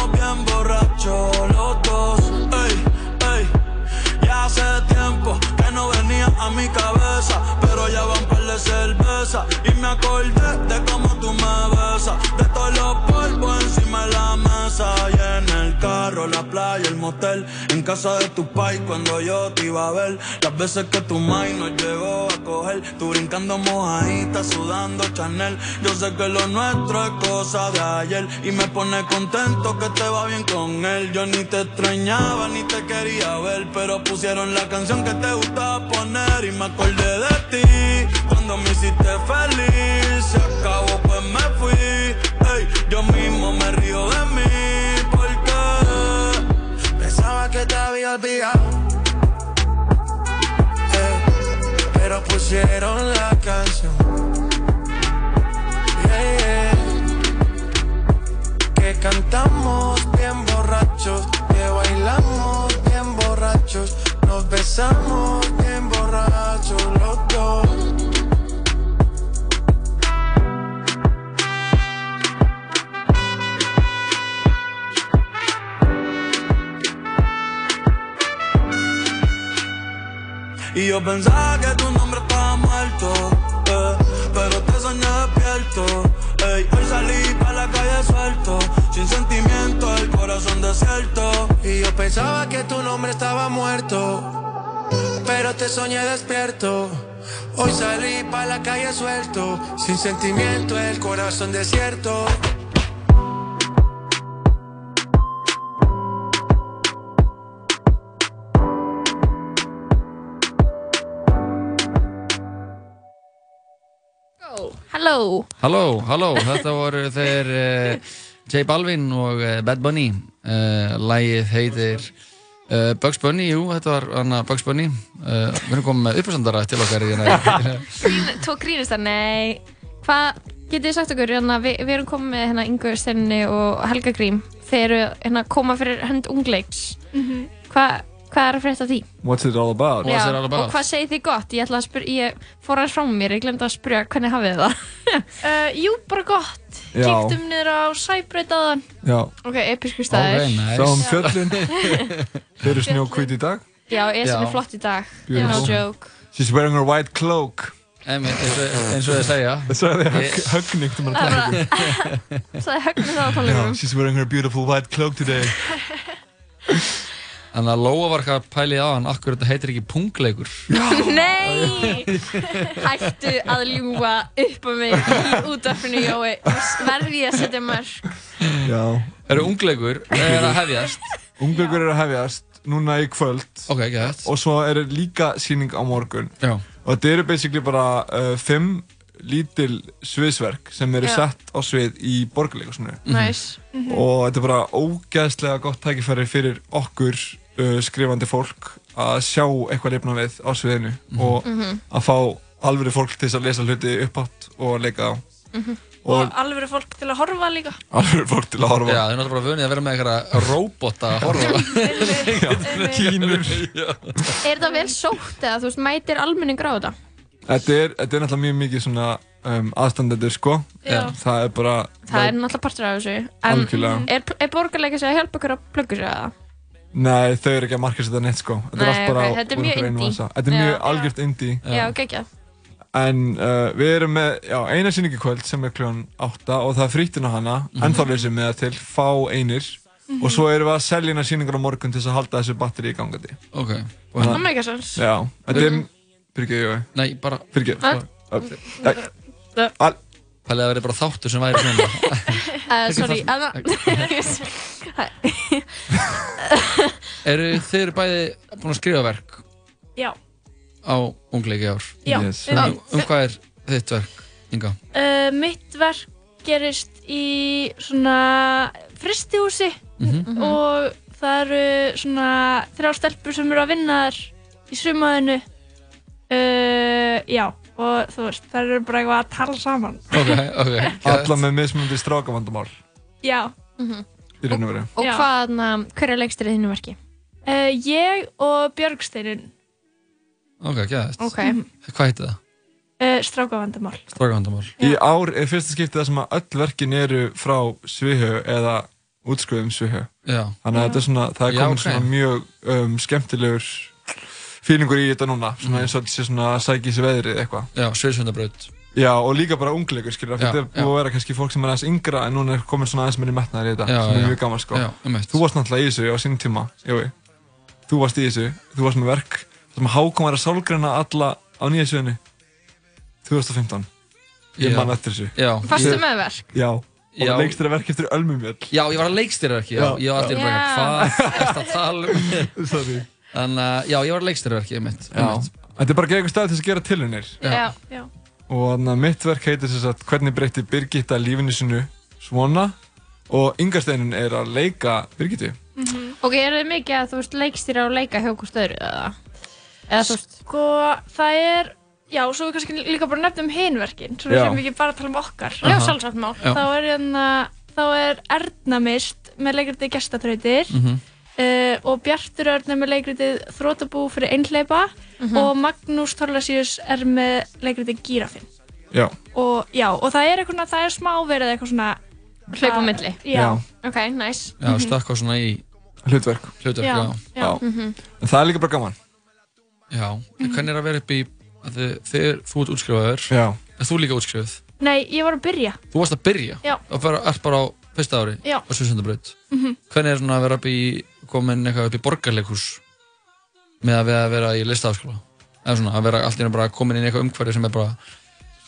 mi cabeza, pero ya van par de cerveza. Y me acordé de cómo la playa, el motel, en casa de tu pai cuando yo te iba a ver, las veces que tu mai nos llegó a coger, tú brincando mojadita, sudando Chanel, yo sé que lo nuestro es cosa de ayer y me pone contento que te va bien con él, yo ni te extrañaba ni te quería ver, pero pusieron la canción que te gustaba poner y me acordé de ti cuando me hiciste feliz, se acabó pues me fui, ey, yo mismo me río de mí que te había olvidado, eh, pero pusieron la canción. Yeah. Que cantamos bien borrachos, que bailamos bien borrachos, nos besamos bien borrachos yo pensaba que tu nombre estaba muerto, eh, pero te soñé despierto. Hoy salí para la calle suelto, sin sentimiento, el corazón desierto. Y yo pensaba que tu nombre estaba muerto, pero te soñé despierto. Hoy salí para la calle suelto, sin sentimiento, el corazón desierto. Halló. Halló, halló, þetta voru þeir uh, J Balvin og uh, Bad Bunny. Uh, Lægið heitir uh, Bugs Bunny, jú, þetta var hana, Bugs Bunny. Uh, Við erum komið með uppastandara til okkar í hérna. Tó grínistar, nei. Hvað getið þið sagt okkur, hérna, við, við erum komið með hérna Ingu Stenni og Helga Grím. Þeir eru hérna koma fyrir hönd ungleiks. Hvað Hvað er að frétta því? What's it all about? Já, og hvað segir þið gott? Ég, ætla að spyr, ég fór aðeins frá mér, ég glemdi að spyrja hvernig hafið það? Uh, jú, bara gott. Já. Kíktum niður á Sæbrautaðan. Já. Ok, episku staður. Ok, nice. Sáum fjöllin. Þeir eru snjókvít í dag. Já, Esinn Já. er flott í dag. Beautiful. No joke. She's wearing her white cloak. Einmitt, eins og- eins og þið segja. Það sagði Ég- högg- högning til maður Það að var- taka Sæði högnum það á Já, tónleikum. she's wearing her beautiful white cloak today. Þannig að Lóa var eitthvað að pæli á hann Akkur þetta heitir ekki pungleikur Nei! Hættu að ljúa upp á mig í útvarfinu, Jói. Verði ég að setja mörg. Já. Eru ungleikur er að hefjast? Ungleikur er að hefjast núna í kvöld. Ok, gett. Og svo er líka síning á morgun. Já. Og þetta eru basically bara uh, fimm lítil sviðsverk sem eru sett á svið í borgarleikusinu. Nice. Mhm. Og þetta er bara ógeðslega gott tækifæri fyrir okkur uh, skrifandi fólk að sjá eitthvað lifna við á sviðinu og Mhm. að fá alvöru fólk til að lesa hluti uppátt og leika á. Og, Og alveg fólk til að horfa líka. alvöru fólk til að horfa. Já, þau er náttúrulega bara vunið að vera með eitthvað robota að horfa Kínur. Er þetta vel sótt eða þú veist, mætir almenningur á þetta? Er, þetta er náttúrulega mjög mikið svona um, aðstandendur sko. Já. Það er bara... Það er náttúrulega partur af þessu. En Algjörlega. er, er borgarleika sig að hjálpa ykkur að plugga sig að það? Nei, þau eru ekki að marka þetta neitt sko. Þetta er Nei, allt bara ok, á þetta er úr einum indie. vasa. Þetta er Já. mjög algjört indie. Já, geggjað. En uh, við erum með já, eina sýningu í kvöld sem er kljóðan 8 og það er frýttinn á hana, Mhm. ennþá leysum með það til, fá einir Mhm. og svo erum við að selja hérna sýningar á morgun til þess að halda þessu batteri í gangandi. Ok. Það make sense. Já, þetta er, fyrirgeðu, Jói. Nei, bara... Al... Pælið að það verði bara þáttur sem væri svona. Uh, sorry, að Eru þið eru bæði búin að skrifa verk? Já. á ungleiki ár? Já, Um, um hvað er þitt verk, Inga? Uh, mitt verk gerist í svona fristihúsi Mhm. og það eru svona þrjá stelpur sem eru að vinna þar í sumaðinu uh, já og þú veist það eru bara eitthvað að tala saman Ok, ok. Alla með mismunandi strákavandamál já í raun og veru. Og Já. hvað, hver er leikstir í þínu verki? uh, ég og Björgsteinin Ok, gæðist. Ok. Hvað heitir það? uh, strákavandamál Í Strákavandamál. ár er fyrsta skiptið það sem að öll verkin eru frá Svihau eða útskriðum Svihau. Já. Þannig að þetta er svona, það er Já, komin ok. svona mjög um, skemmtilegur fílingur í þetta núna, svona eins og þetta sé svona að sækja í sig veðrið eitthvað. Já, sviðsvöndabraut. Já, og líka bara ungleikur, skilur, af því Já, þetta er búið að vera kannski fólk sem er aðeins yngra en núna er komin svona aðeins meiri metnaðar í þetta, Já, sem er já. mjög gaman, sko. Já, einmitt. Þú varst náttúrulega í þessu á sínum tíma, Jói. Þú varst í þessu, þú varst með verk, það sem Hákon var að sálgreina alla á nýja sviðinu. 2015. Ég man eftir þessu. Já. Fastu með verk? Já. Og leikst þér verk eftir Ölmumjöld. Já, ég var að leikstýra verki, já. Já. Ég var alltaf Já. er það. Þannig að, já, ég var að leikstýra verki, einmitt. Já. Þetta er bara eitthvað stað til að gera tilhunir. Já. já. Og þannig að mitt verk heitir þess að hvernig breytti Birgitta lífinu sinu svona og Ingarsteinin er að leika Birgittu. Ok, eru þið mikið að þú veist leikstýra og leika hjá okkur stöðru eða? Eða þú veist? sko það er já, svo við kannski líka bara nefnum hinverkin svo við Já. séum ekki bara að tala um okkar Já, Aha. sjálfsagt mál. Já. þá er, hérna, þá er Erna Mist með leikritið gestatrautir Mhm. Uh, og Bjartur Örn er með leikritið þrótabú fyrir einhleipa Mhm. og Magnús Torlasíus er með leikritið Gírafinn Já. og já, og það er eitthvað, það er smá verið eitthvað svona Hlaupa milli? já, Ok, nice. Já, stakka svona í hlutverk. Hlutverk, Já, já. já. Mhm. En það er líka bara gaman. Já, en hvernig er að vera upp í, þið, þú ert útskrifaður. Já. Er þú líka útskrifuð? nei, ég var að byrja Þú varst að byrja? Já. Og bara, ert bara á fyrsta ári? Á Svísundabraut? Mhm. Hvernig er svona að vera upp í, komin eitthvað upp í borgarleikhús með að vera, að vera í listaháskóla? Eða svona, að vera allt í bara komin inn í eitthvað umhverfi sem er bara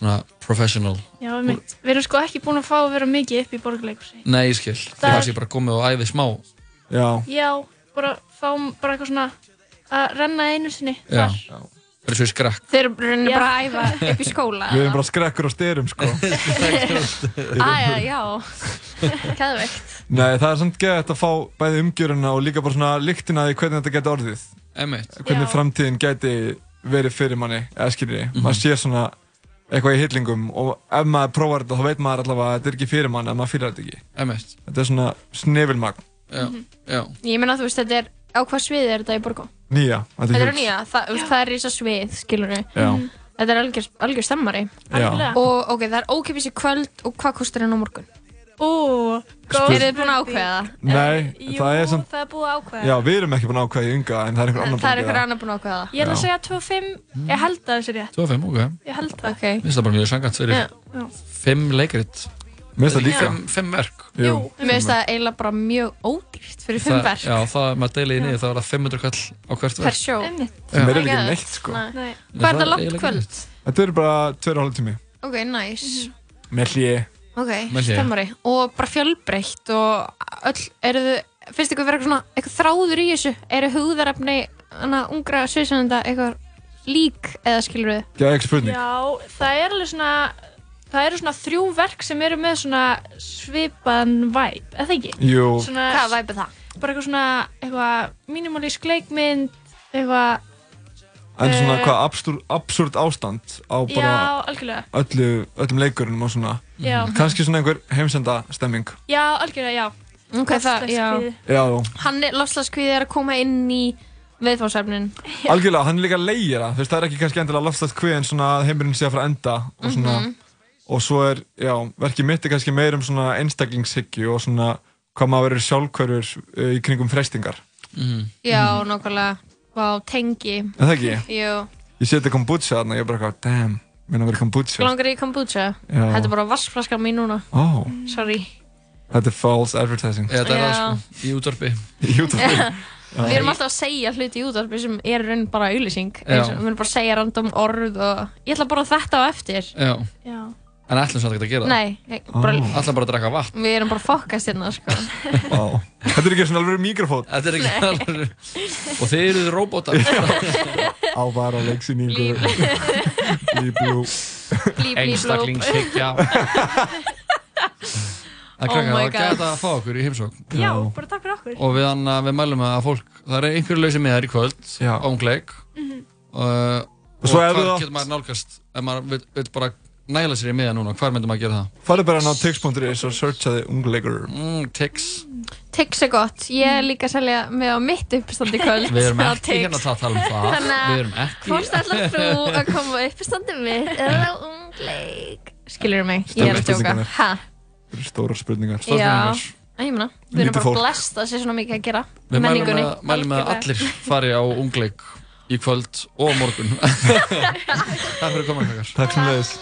svona professional. já, við erum sko ekki búin að fá að vera mikið upp í borgarleikursi Nei, ég skil. Það er- kannski bara komið og æfið smá. Já. Já, bara fáum bara eitthvað svona að renna einu sinni Já. þar. Verður svo í skrekk. Þeir eru bara að æfa upp í skóla Við erum bara skrekkur á styrum, sko. Æja, já. Kæðveikt. Nei, það er samt gett að fá bæði umgjöruna og líka bara svona lyktina því hvernig þetta geti orðið. Einmitt. Hvernig Já. framtíðin geti verið fyrir manni, eða skiljið. Maður sér svona eitthvað í hillingum og ef maður prófar þetta þá veit maður allavega að þetta er ekki fyrir mann ef maður fyrir þetta ekki. Einmitt. Þetta er svona snefilmagn. Já, já. Ég meina þú veist, þetta er, á hvað sviði er þetta í Borgó? Nýja. Þetta er á huge. nýja, það, veist, það er rísa svið, skilur við. Já. Þetta er algjör, algjör stemmari. Algjörlega. Og ok, það er ókipis í kvöld og hvað kostar henn á morgun? Ú, góð Er þið búin að ákveða það? Nei, Jú, það er samt... það er búið að ákveða Já, við erum ekki búin að ákveða í ynga en það er einhver annar Það er búinn að ykkur gera annar búin að ákveða það. Ég er að segja 2-5, ég held að það sé rétt 2-5, ok. Ég held það okay. Mér finnst það bara mjög sangant fyrir Já, já. fimm leikrit. Mér finnst það líka. Fimm, fimm verk. Jú. Mér finnst það eiginlega bara mjög ódýrt fyrir fimm Það- verk. Já, það er maður deilið í niður, það var það 500 kall á hvert Per verk. sjó. Sem er ekki neitt, sko. Nei. Hvað er það langt kvöld? Þetta er bara tveir og hálf tími. Ok, nice. Með hlýi. Ok, stemmari. Og bara fjölbreytt og öll, eru þið, finnst ykkur vera eitthvað eitthvað þráður í þessu? Eru hugðarefni, hana, ungra sviðsönda eitthvað lík eða skilur spurning. Já, það er alveg svona Það eru svona þrjú verk sem eru með svona svipaðan væp, eða ekki? Jú. Svona, Hvaða væp er það? Bara eitthvað svona, eitthvað mínimalísk leikmynd, eitthvað En svona Eh, hvað absúrt absúrt ástand á bara Já, algjörlega. öllu, öllum leikurinn og svona. Já. Kannski svona einhver heimsenda stemming. Já, algjörlega, já Ok, það, já. Já, Hann er, lofslagskvíði er að koma inn í viðfórsefnin. Algjörlega, hann er líka leigir það, það er ekki kannski endilega en svona að heimurinn sé að fara að enda og svona, Mhm. Og svo er, já, verkið mitt er kannski meir um svona einstaklingshyggju og svona hvað maður verður sjálfkörfur uh, í kringum freystingar. Já, nákvæmlega. Vá, tengi. Er það ekki? Jú. Ég seti kombucha þarna og ég er bara eitthvað, damn, minna verið kombucha. Langar í kombucha? Já. Þetta er bara vaskflaskan mín núna. Ó, Sorry. þetta er false advertising. Þetta er það sko, í útvarpi. Í útvarpi. Við erum alltaf að segja hluti í útvarpi sem er raun bara auðlýsing. Við erum bara að segja random orð og ég ætla bara þetta á eftir. Já. Já. En ætlum samt ekki að gera það. Nei, ég, bara, Ætlum bara að drekka vatn. við erum bara að fokkast hérna, sko. Vá. Þetta er ekki svona alveg mikrofón. Þetta er ekki alveg... Og þeir eru róbótar. Á bara leiksýningu. Blíblú. Blí, blí, blúp. Einstaklingshyggja. Það Oh krakkar, my það God. gæta að fá okkur í heimsókn. Já, bara takk fyrir okkur. Og við, hann, við mælum að fólk, það er einhverju lausi miðar í kvöld, á ungleik. Mhm. Og, Og svo ef hvað þú átt- getur maður nálgast, ef maður vil, vil bara næla sér í miða núna, hvar myndum að gera það? Farðu bara inn á tix.is og searchaði ungleikur. Mm, tix. Tix er gott. Ég er líka að selja með á mitt uppstandi kvöld. Við erum ekki hérna að tala um það. Þannig Við erum að ekki... hvort ætlar þú að koma á uppstandi mitt eða ungleik? Skilur mig, ég er að Stórar tjóka. spurningar. Ha? Þetta eru stórar spurningar. Já, ég meina, við erum bara fólk. blest að sé svona mikið að gera. Við mælum Menningunni. með, mælum með að allir fari á ungleik í kvöld og morgun. Takk fyrir að koma. Takk sem leiðis.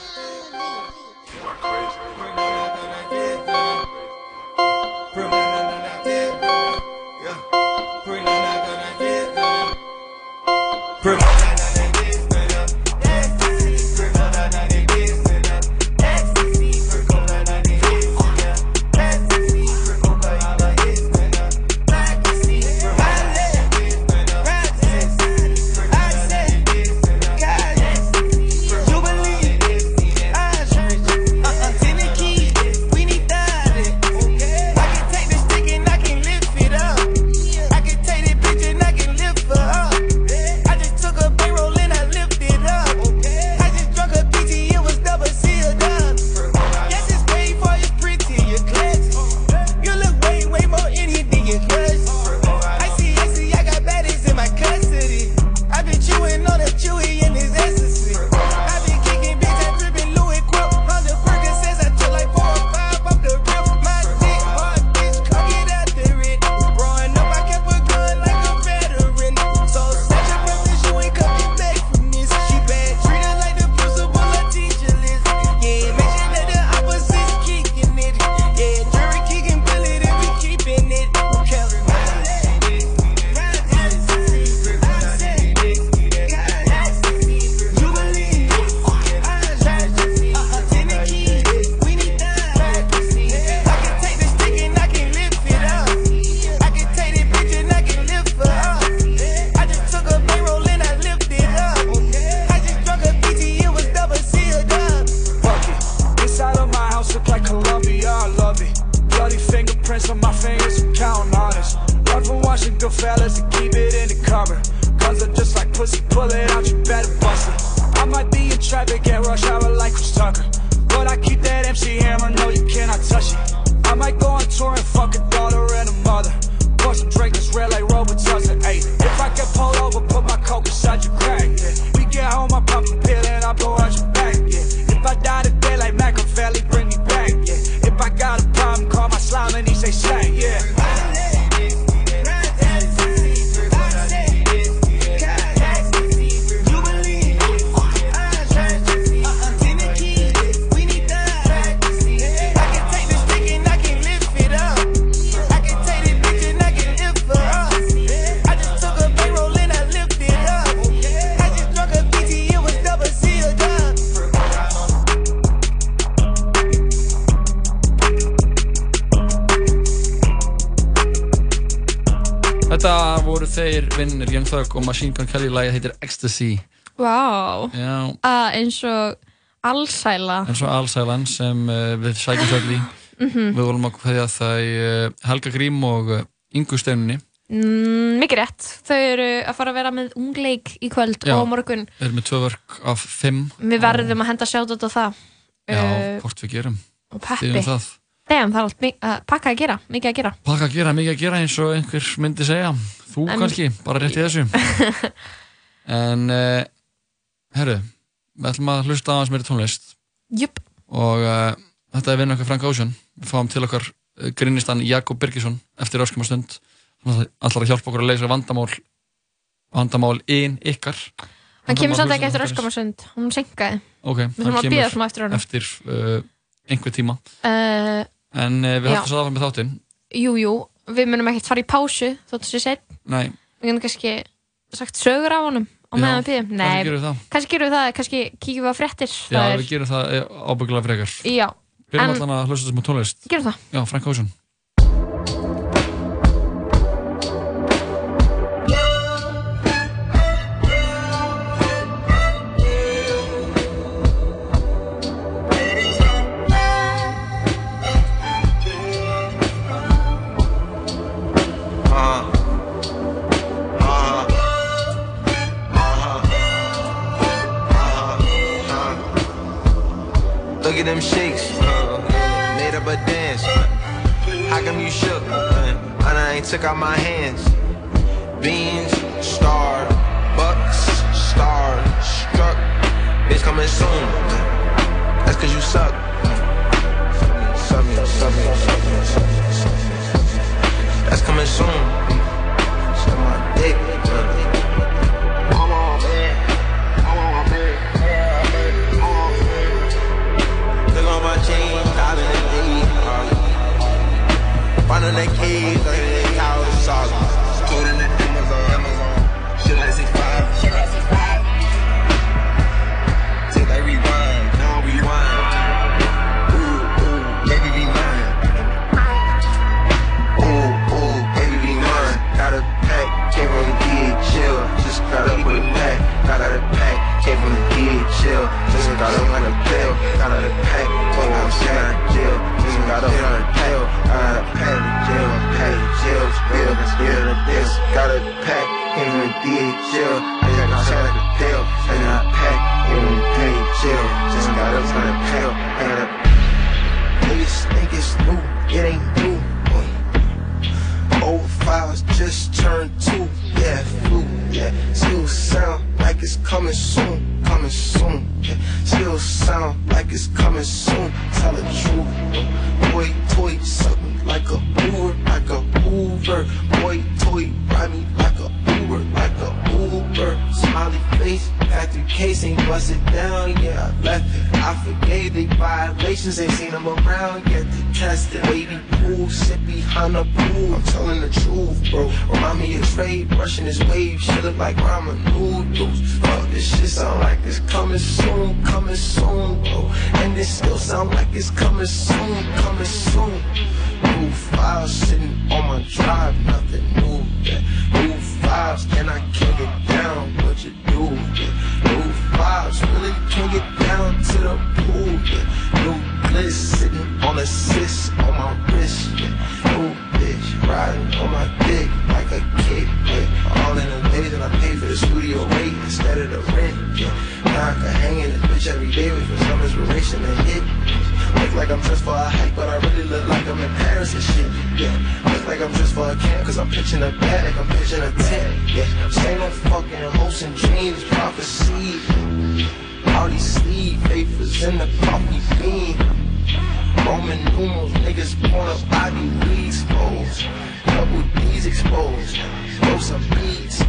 Þeir vinnir Young Thug og Machine Gun Kelly lagið heitir Ecstasy Vá. Já, Að eins og allsæla. eins og Alsælan sem uh, við sækjum svolítið í Mhm. Við volum að kveðja það uh, Helga Grím og uh, Ingu Steinunni Mm, mikið rétt. Þau eru að fara að vera með ungleik í kvöld Já. og morgun. Við erum með tvö vörk af fimm Við verðum að henda sjátt á það. Já, Uh, hvort við gerum og Peppi. Styðjum það. Það er allt uh, pakka að gera, mikið að gera. Pakka að gera, mikið að gera eins og einhver myndi segja Þú En- kannski, bara rétt í þessu En uh, Herru, við ætlum að hlusta aðeins meiri tónlist Jöp. Og uh, þetta er vinn okkar Frank Ocean Við fáum til okkar uh, grinnistan Jakob Birgisson eftir öskuma stund Hann ætlar að hjálpa okkur að leysa vandamál Vandamál ein ykkar Hann kemur samt ekki eftir hlustendur öskamasund, hún senkaði. Ok, hann kemur eftir. Eftir einhver tíma En uh, við Já. höfum svo aðfram með þáttinn jú, jú, við munum ekkert fara í pásu þótt þessi sett. Nei, Við getum kannski sagt sögur af honum á Já, meðan við býðum. kannski gerum við það. Kannski gerum við það, kannski kíkjum við á fréttir. já, Það er- við gerum það eh, ábyggilega frekar Já, Byrjum en allan að hlusta þessum á tónlist gerum það. Já, Frank Ocean took out my hands. Beans, star, bucks, star, struck. Bitch coming soon. That's cause you suck. That's coming soon. Suck my dick. On my chain, diamond and eight. Find on that like saga. Code in the Amazon, Amazon. Shit like 65. Take that rewind, now rewind. Ooh, ooh, baby be mine. Ooh, ooh, baby be mine. Got a pack, came from the DHL. Just got up with a pack. Got out of pack, came from the DHL. Just got up like a pill. Got out of pack, fuck I'm in jail. Just got up on a jail. Got out of pack jail, spill the this. Got a pack, from the DHL. I got shot like a pill. I pack, from the DHL. Just got up on a pill. I got a Niggas think it's new, it ain't new. Old files just turned two, yeah, flu, yeah. Still sound like it's coming soon, coming soon, yeah. Still sound like it's coming soon. Tell the truth, boy, Uber. Boy, toy ride me like a Uber, like a Uber. Smiley face, factory case ain't busted down, yeah. I left it, I forgave they violations, ain't seen them around yet. They tested, baby pool, sit behind the pool. I'm telling the truth, bro. Remind me of trade, brushing his wave, shit look like ramen noodles. Fuck, this shit sound like it's coming soon, coming soon, bro. And it still sound like it's coming soon, coming soon. Files sitting on my drive, nothing new, yeah. New files, and I can't get down what you do, yeah. New files, really can't get down to the pool, yeah. New bliss sitting on assist on my wrist, yeah. New bitch riding on my dick like a kid, yeah. All in the days and I pay for the studio rate instead of the rent, yeah. Now I can hang in this bitch every day for some inspiration to hit. Look like I'm dressed for a hike, but I really look like I'm in Paris and shit. Yeah, look like I'm dressed for a camp, cause I'm pitching a bed like I'm pitching a tent. Yeah, stay no fucking hopes and dreams, prophecy. All these sleeve papers in the coffee bean. Roman numerals, niggas point up body leads exposed. Double D's exposed. Throw some beats.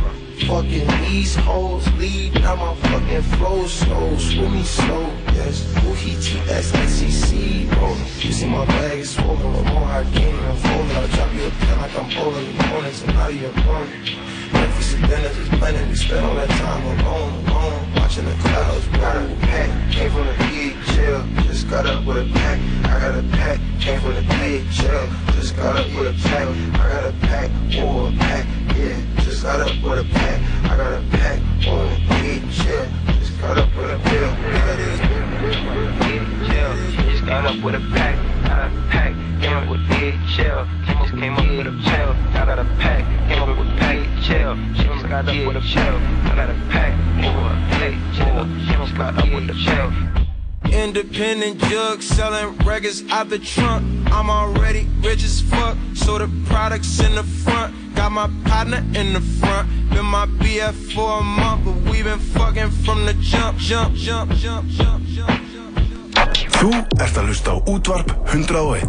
Fucking these hoes lead. Now my fucking flow slow. Me slow. Yes. Who he T-S-X-E-C. Bro. You see my bag is swollen. The more I gain and fold, I'll drop you a pin like I'm bowling. Opponents and out of your opponent. Memphis and Dennis is blending. We spend all that time alone, alone. Watching the clouds. Got a pack. Came from the DHL. Just got up with a pack. I got a pack. Came from the DHL. Just got up with a pack. I got a pack. Or a pack. Yeah. Just got up with a pack. I got a pack. Or a DHL. Just got up with a pill. Yeah, Got up with a pack. Got a pack. Came up with DHL. Just came up with a pack. Got a pack. Came up with DHL. She Just got up with a pack. Got a pack. Or a DHL. Just got up with a pack. Independent jug selling records out the trunk. I'm already rich as fuck, so the products in the front. Got my partner in the front. Been my BF for a month, but we been fucking from the jump, jump, jump, jump, jump, jump. Þú ert að hlusta á útvarp 101.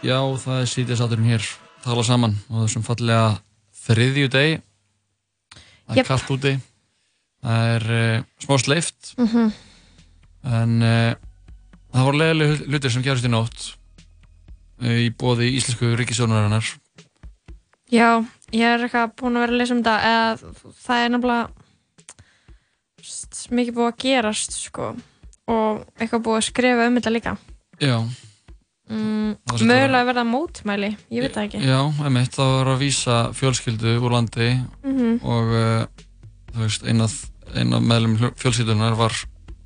Já, það er sítið sáturinn hér tala saman á þessum fallega þriðju degi það er Jep. kallt úti það er uh, smá sleift Mhm. en uh, það voru leðilega hlutir sem gerist í nótt uh, í bóði íslensku ríkisjónarinnar Já, ég er eitthvað búin að vera að lesa um þetta eða það er nefnilega mikið búið að gerast sko og eitthvað búið að skrifa um þetta líka Já, mm, mögulega verða mótmæli ég veit það ekki já, emitt, það var að vísa fjölskyldu úr landi Mhm. og uh, þú veist, einn af, ein af meðlum fjölskyldunar var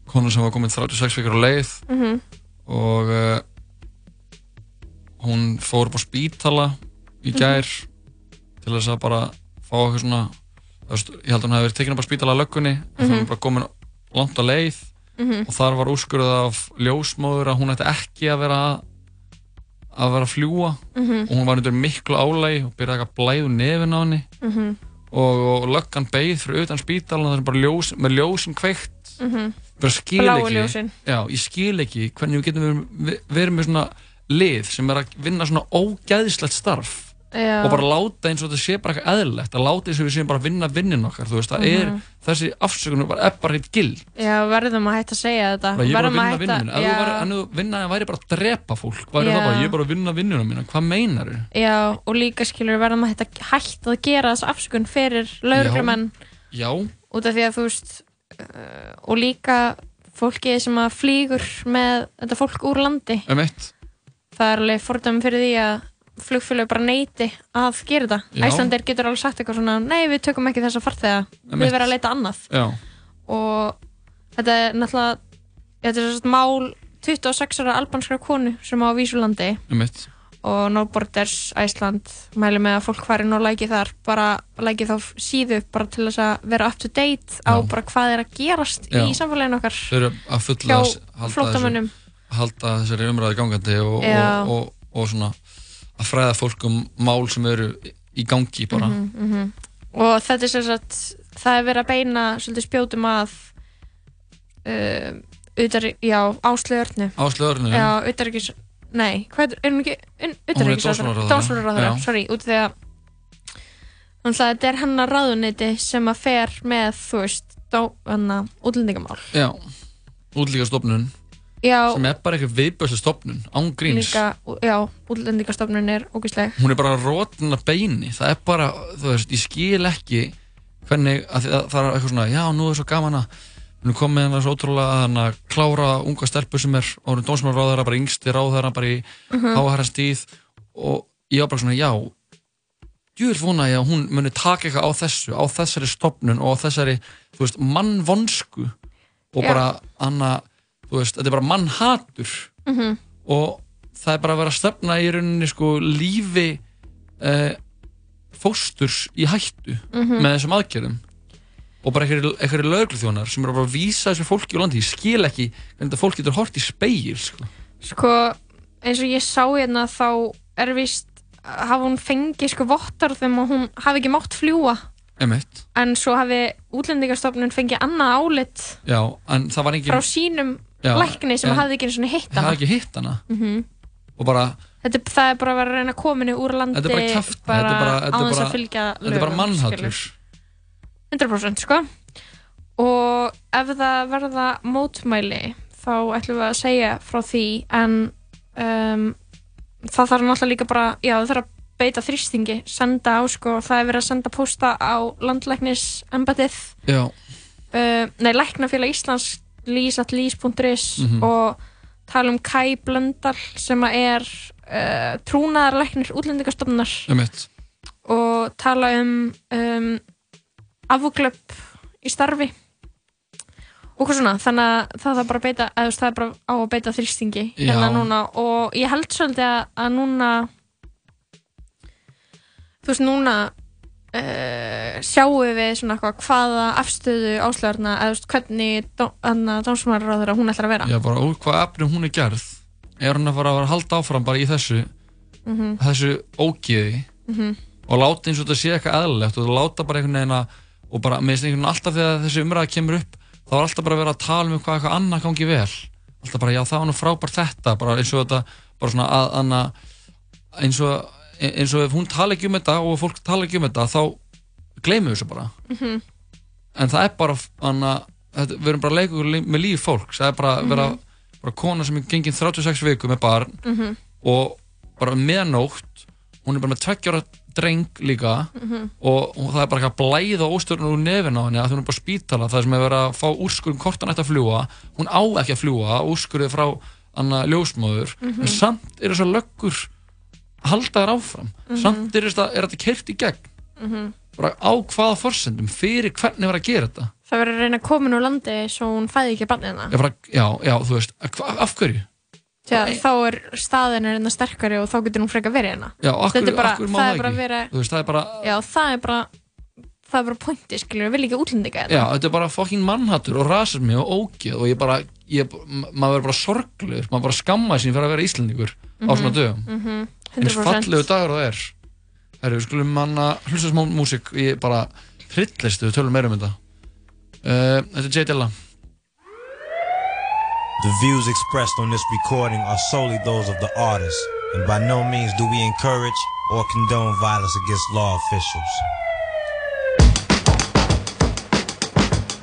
konu sem var komin 36 vikar á leið Mhm. og uh, hún fór upp á spítala í Mhm. gær til þess að bara fá eitthvað svona ég held að hún hefði verið tekin upp á spítala að löggunni en hún Mhm. er bara komin langt á leið Mhm. og þar var úrskurðað af ljósmóður að hún ætti ekki að vera að vera að fljúa Mhm. og hún var undir miklu álægi og byrjaði eitthvað blæðu nefin á henni Mhm. og, og löggan beigð fyrir utan spítalan þar sem bara ljós, með ljósin kveikt Mhm. bara skil ekki já, ég skil ekki hvernig við getum verið, verið með svona lið sem er að vinna svona ógæðislegt starf Já. og bara láta eins og þetta sé bara eitthvað eðlilegt að láta eins og við séum bara að vinna vinnin okkar þú veist, það Mhm. er þessi afsökunum er bara hitt gild Já, verðum að hætta að segja þetta bara, ég er bara að vinna Já. væri- en þú vinnaði væri bara að drepa fólk væri Já. það bara, ég er bara að vinna vinnuna mína hvað meinar þau? Já, og líka skilur verðum að hætta, hætta að gera þess afsökun fyrir lauruglumenn já, út af því að þú veist uh, og líka fólki sem að flýgur með þetta fólk úr landi um eitt það er alveg fordæmi fyrir því að flugfélög bara neyti að gera þetta. Æslandir getur alveg sagt eitthvað svona nei við tökum ekki þessa farþega við verðum að leita annað. Já, og þetta er náttúrulega þetta er svona mál 26 ára albanskra konu sem á Vísulandi. Og No Borders Æsland mæli með að fólk fari nú læki þar bara læki þá síðu bara til þess að vera up to date á Já. bara hvað er að gerast Já. í samfélaginu okkar. Þau eru að fulla hjá halda þessu- halda þessari umræði gangandi og, og, og, og svona að fræða fólk um mál sem eru í gangi bara. Mhm, mhm. og þetta er sem sagt það er verið að beina svolítið spjótum að uh, áslöðurnu já, utarrikis nei, hvað er, hún ekki Já. sorry, út því að þetta er hennar ráðuniti sem að fer með, þú veist útlendingamál. Já, útlíkastofnun já, sem er bara eitthvað viðbjörslu stofnun án gríns. Líka, já, útlendingastofnun er ógæsleg hún er bara rótna beini. Það er bara, þú veist, ég skil ekki hvernig, að það, það er eitthvað svona já, nú er svo gaman að við erum komið hérna svo ótrúlega hana klára unga stelpu sem er orðin dómsmálaráðara bara yngsti ráðara bara í uh Mhm. háherra stíð og ég var bara svona, já djúvel vona ég að hún muni taka eitthvað á þessu á þessari stopnun og á þessari þú veist, mannvonsku og Já. bara, hana veist, þetta er bara mannhatur Mhm. og það er bara að vera að stefna í rauninni sko lífi uh, fósturs í hættu Mhm. með þessum aðgerðum og bara einhverju lögregluþjónar sem eru bara að vísa þessu fólki úr landi ég skil ekki hvernig þetta fólk getur hort í speil sko. sko, eins og ég sá hérna þá er vist hafa hún fengið sko vottarðum og hún hafi ekki mátt fljúa Emitt. en svo hafi útlendingastofnun fengið annað álit já, frá sínum lækni sem hafði ekki eins og hitt hana hafði ekki hitt hana. Mhm. og bara, þetta, það er bara að vera að reyna að koma henni úr landi bara kæft þetta bara, þetta á þess bara, að fylgja þetta er bara lögum, skilur. 100% sko. Og ef það verða mótmæli þá ætlum við að segja frá því en um, það þarf náttúrulega líka bara já það þarf að beita þrýstingi senda á sko, það er verið að senda pósta á landlæknis embatið uh, nei, Læknafélag Íslands lýsatlýs.is Mhm. og tala um Kai Blöndal sem að er uh, trúnaðarlæknir útlendingastofnunar. Emitt og tala um, um afglöp í starfi. Og hvað svona þannig að það er bara að beita veist, það er bara á að beita þrýstingi hérna núna. Og ég held svolítið að, að núna þú veist núna uh, sjáum við svona eitthvað hvaða afstöðu áslöðarna eða hvernig dómsmálar á þeirra hún ætlar að vera Já, bara úr hvað efni hún er gerð er hún að fara að að halda áfram bara í þessu Mhm. þessu ógiði Mhm. og láta eins og þetta sé eitthvað eðlilegt og láta bara einhvern veginn að og bara með einhvern veginn alltaf þegar þessi umræða kemur upp þá er alltaf bara að vera að tala um hvað eitthvað annað gangi vel alltaf bara já það var nú frábært þetta bara eins og þetta bara svona að, anna, eins og eins og ef hún tala ekki um þetta og fólk tala ekki um þetta þá gleymum við þessu bara Mhm. en það er bara anna, þetta, við erum bara að leika með líf fólks það er bara að vera Mhm. bara kona sem er gengin 36 viku með barn Mhm. og bara meðnótt hún er bara með tveggjára dreng líka Mhm. og, og það er bara ekki að blæða óstörnur úr nefin á henni að hún er bara spítala það sem er verið að fá úrskurðum hvort hann ætti að fljúa hún á ekki að fljúa, úrskurðið frá anna ljósmóður Mhm. en samt er þess að löggur halda þær áfram. Mhm. samt er, þetta, er þetta kert í gegn. Mhm. bara á hvaða forsendum fyrir hvernig var að gera þetta? Það verður að reyna að koma úr landi svo hún fæði ekki barnið hana já, já, já, þú veist, hva, af hverju? Þegar þá er staðin er einna sterkari og þá getur hún frekar verið hérna. Já, Þetta er bara, það er vera, veist, það er bara já það er bara það er bara pointi skilur, við viljum ekki útlendinga hérna. Já, þetta er bara fokkin mannhattur og rasismi og ógeð og ég bara, ég, ma- maður verður bara sorglegur, maður bara skamma sín fyrir að vera Íslandingur á Mhm, svona dögum. mhm, Eins 100%. fallegu dagur það er. Herru, við skulum manna hlusta smá músík, ég bara hryllistu, við tölum meira um þetta. Uh, þetta er J. Dilla. The views expressed on this recording are solely those of the artist, and by no means do we encourage or condone violence against law officials.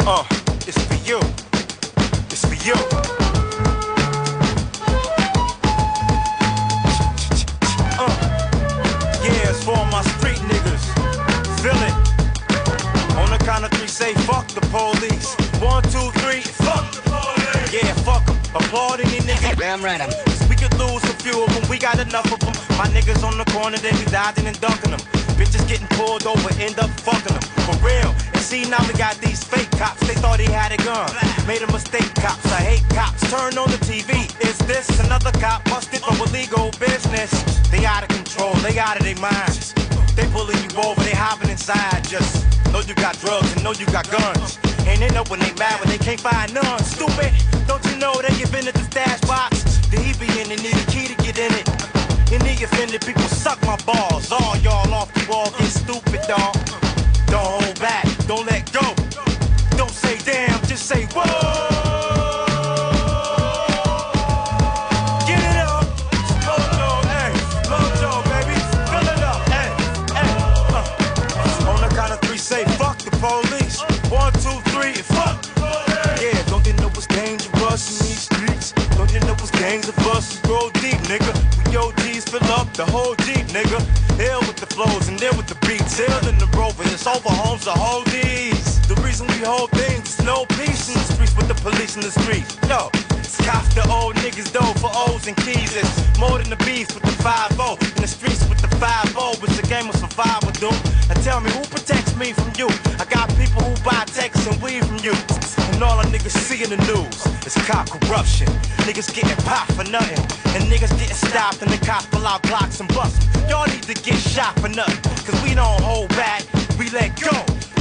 Uh, it's for you. It's for you. Count of three, say fuck the police. One, two, three, fuck the police. Yeah, fuck 'em. Applaud any nigga. Damn right, I'm. We could lose a few of them, we got enough of them. My niggas on the corner, they be dodging and dunking them. Bitches getting pulled over, end up fucking them. For real. And see, now we got these fake cops. They thought he had a gun. Made a mistake, cops. I hate cops. Turn on the TV. Is this another cop busted for illegal business? They out of control, they out of their minds. They pulling you over, they hopping inside. Just know you got drugs and know you got guns. And they know when they mad when they can't find none. Stupid, don't you know they get into the stash box? The he in it, need a key to get in it. And the offended people suck my balls. All y'all off the wall get stupid, dog. Don't hold back, don't let go. Don't say damn, just say whoa. Gangs of us grow deep, nigga? We OGs fill up the whole Jeep, nigga. Hell with the flows and then with the beats. Hell in the rover, it's over homes the whole D's. The reason we hold things is no peace in the streets with the police in the streets. Yo, it's cops the old niggas though for O's and keys. It's more than the beef with the 5 In the streets with the 5 It's a game of survival, dude. Now tell me who protects me from you? I got people who buy texts and weed from you. And all the niggas see in the news is cop corruption. Niggas getting popped for nothing. And niggas getting stopped and the cops pull out blocks and bust 'em. Y'all need to get shot for nothing. Cause we don't hold back, we let go.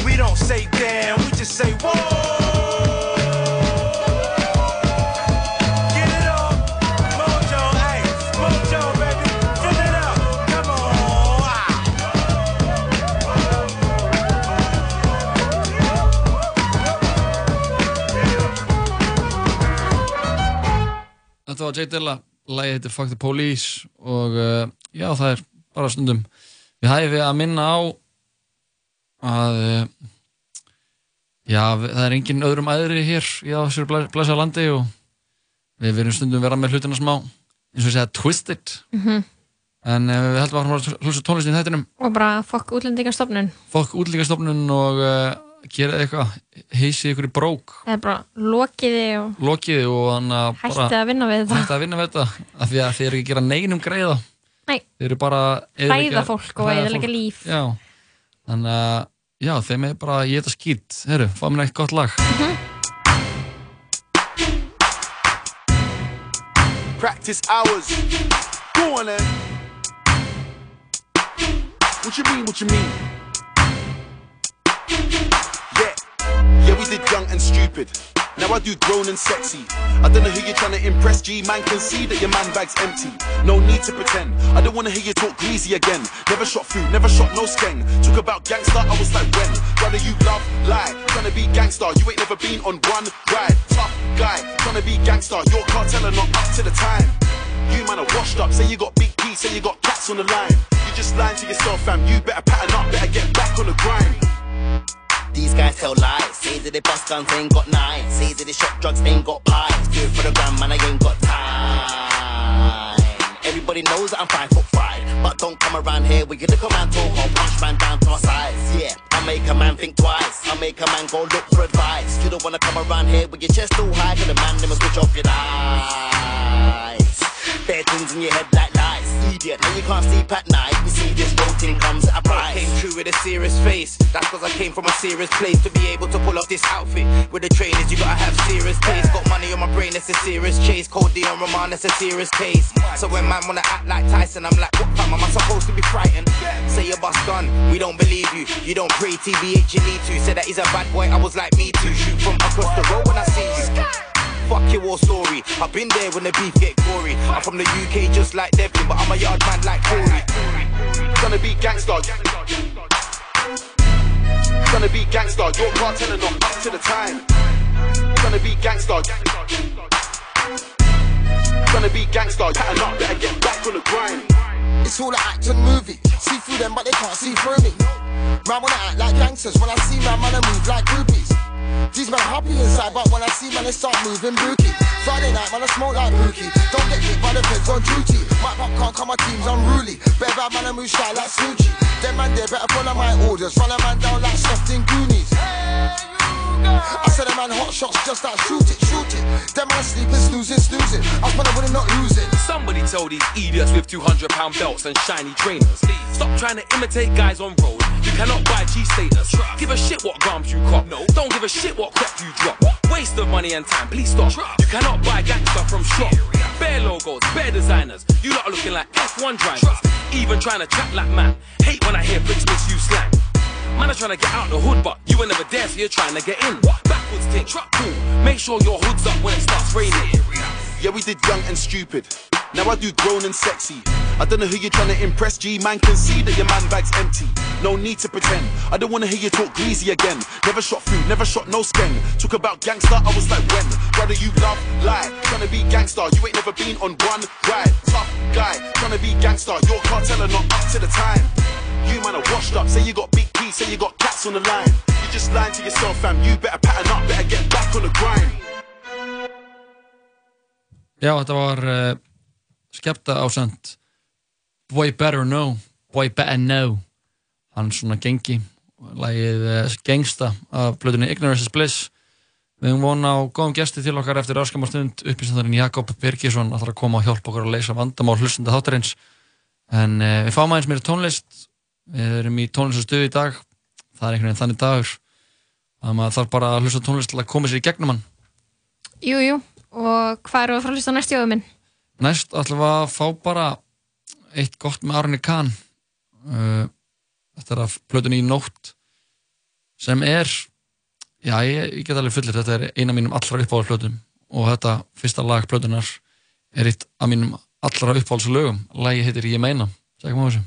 We don't say damn, we just say whoa. Var J. Dilla, lagið heitir Fuck the Police og uh, já það er bara stundum við hæfi að minna á að uh, já það er engin öðrum aðri hér í þessu blæsa landi og við verðum stundum vera með hlutina smá eins og segja twisted Mhm. en uh, við heldum að hlusta tónlistin í þættinum og bara fokk útlendingastofnun fólk útlíkastofnun og gera eitthvað, heysið ykkur í brók er bara lokiði og lokið og hætti að vinna við þetta hætti að vinna við þetta af því að þeir eru ekki að gera neinum greiða Nei. þeir eru bara Hræða fólk og fólk. líf. já, þannig að já, þeim er bara að geta skýt herru, fá mér eitt gott lag Practice hours. Go on then. What you mean, what you mean? We did young and stupid. Now I do grown and sexy. I don't know who you're trying to impress, G. Man can see that your man bag's empty. No need to pretend. I don't wanna hear you talk greasy again. Never shot food, never shot no skeng. Talk about gangster, I was like when? Brother, you love lie. Trying to be gangster, you ain't never been on one ride. Tough guy, trying to be gangster. Your cartel are not up to the time. You man are washed up, say you got big P, say you got cats on the line. You just lying to yourself, fam. You better pattern up, better get back on the grind. These guys tell lies. Say that they bust guns, ain't got nines. Say that they shot drugs, ain't got pies. Do it for the gram, man, I ain't got time. Everybody knows that I'm five foot five. But don't come around here with your little man talk. I'll punch man down to my size. Yeah, I make a man think twice. I make a man go look for advice. You don't wanna come around here with your chest too high. Cause the man never switch off your lights. Bare things in your head like lies. Idiot, now you can't sleep at night. You see this routine comes at a price. Came true with a serious face. That's cause I came from a serious place to be able to pull off this outfit. With the trainers, you gotta have serious taste. Got money on my brain, that's a serious chase. Cold Dion Roman, it's a serious case. So when man wanna act like Tyson, I'm like, what fam, am I supposed to be frightened? Say your bus gun, we don't believe you. You don't pray TBH, you need to. Say that he's a bad boy, I was like me too. Shoot from across the road when I see you. Fuck your war story. I've been there when the beef get gory. I'm from the UK just like Devlin, but I'm a yard man like Corey. Gonna be gangster. Gonna be gangster. Your cartel are not up to the time. Gonna be gangster. Gonna be gangster. Pattern up, better get back on the grind. It's all an and movie. See through them, but they can't see through me. Man wanna act like gangsters. When I see man, man, I move like groupies. These man happy inside, but when I see man, they start moving bookie. Friday night, man, I smoke like bookie. Don't get kicked by the feds on duty. My pop can't come, my team's unruly. Better bad man, I move shy like Snoochie. Them man, they better follow my orders. A man down like stuffed in Goonies. I said a man hot shots just like shoot it, shoot it. Them man sleeping, snoozing, snoozing. I was I wouldn't not lose it. Somebody tell these idiots with 200 pound belts and shiny trainers. Stop trying to imitate guys on road. You cannot buy G status. Give a shit what garms you cop. No. Don't give a shit what crap you drop. Waste of money and time, please stop. You cannot buy gangster from shop. Bare logos, bare designers. You lot are looking like F1 drivers. Even trying to chat like man. Hate when I hear bricks you slang. Man are trying to get out the hood, but you ain't never there, so you're trying to get in. Backwards thing, truck cool. Make sure your hood's up when it starts raining. Yeah, we did young and stupid. Now I do grown and sexy. I don't know who you're trying to impress, G. Man can see that your man bag's empty. No need to pretend. I don't wanna hear you talk greasy again. Never shot food, never shot no skeng. Talk about gangster, I was like when? Brother, you love lie. Trying to be gangster, you ain't never been on one ride. Tough guy, trying to be gangster. Your cartel are not up to the time. You man are washed up, say you got big P, say you got cats on the line. You just lying to yourself, fam. You better pattern up, better get back on the grind. Já, þetta var uh, skepta ásend Boy Better Know Boy Better Know hann svona gengi lagið uh, gengsta af blöðunni Ignorance is Bliss við höfum vona á góðum gesti til okkar eftir áskamastund upplýsandurinn Jakob Birgisson ætlar að koma og hjálpa okkur að leysa vandamál hlustunda þáttarins en uh, við fáum aðeins meira tónlist við erum í tónlistastuði í dag. Það er einhvern veginn þannig dagur að maður þarf bara að hlusta tónlist til að koma sér í gegnum hann. Jú, jú, og hvað eru að fara að hlusta næst jóðum minn? Næst ætlum við að fá bara eitt gott með Arne Kahn. Uh, Þetta er að plötunni í nótt sem er já, ég, ég get alveg fullir þetta er eina mínum allra uppáhalds plötum og þetta fyrsta lag plötunar er eitt af mínum allra uppáhalds lögum lagi heitir Ég meina. Sækum á þessu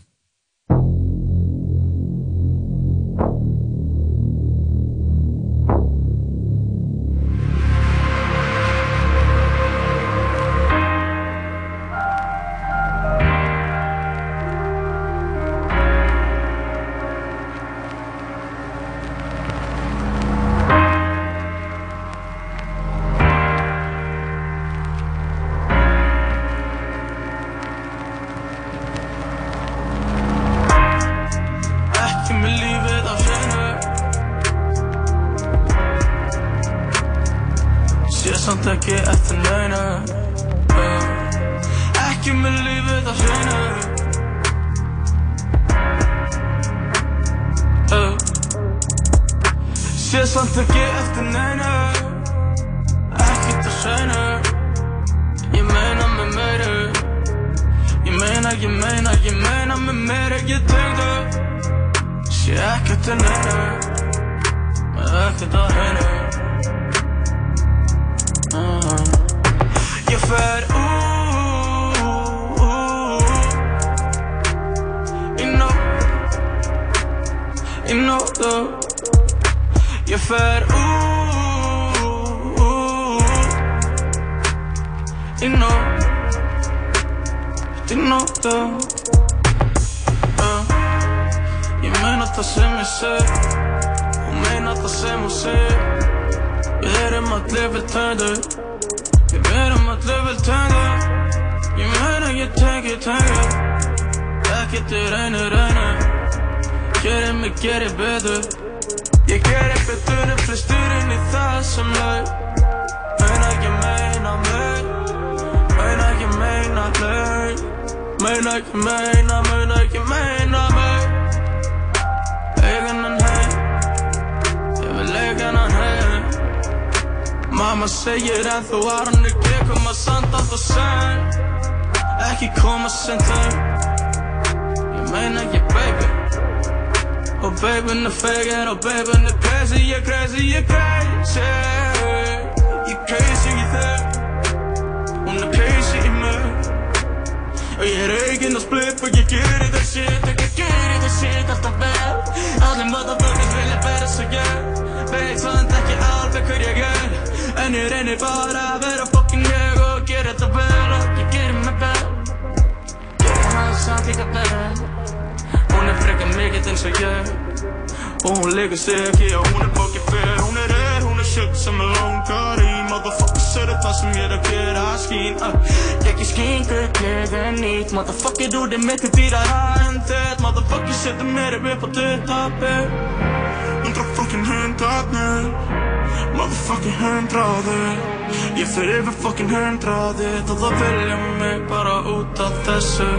Og ég er eigin og splitt og ég gerir það shit Og ég gerir það shit alltaf vel. Allir motherfuckers vilja vera svo ég Veit samt ekki alveg hver ég er. En ég reynir bara að vera fucking ég Og gera þetta vel. Og ég gerir mig vel. Gerir hann samt líka vel. Hún er frekar mikill eins og ég. Og hún leikur sig ekki og hún er bókið fyrir Hún er reyð, hún er shit sem er langar í Motherfuckers eru það sem ég er að gera skín uh. Ég ekki skíngu gleði nýtt Motherfucker þú er miklu dýrara en þitt Motherfucker setur mér upp á tuttapi Hundra fucking hundraðnir Motherfucking hundraðir Ég fer yfir fucking hundraðir Og það vilja mig bara út af þessu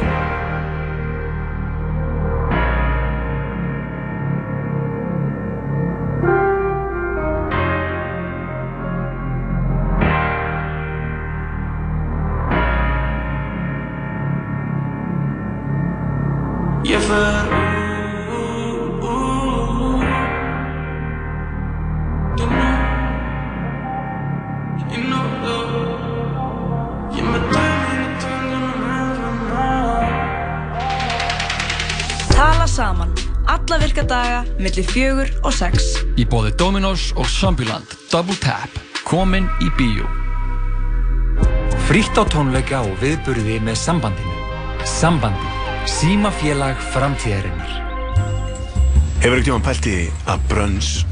millir fjögur og sex. Í bóði Dominos og Zombieland Double Tap Komin í bíó Frítt á tónleika og viðburði með sambandinu. Sambandi. Símafélag framtíðarinnar. Hefur ekki tíma pælt í að brunch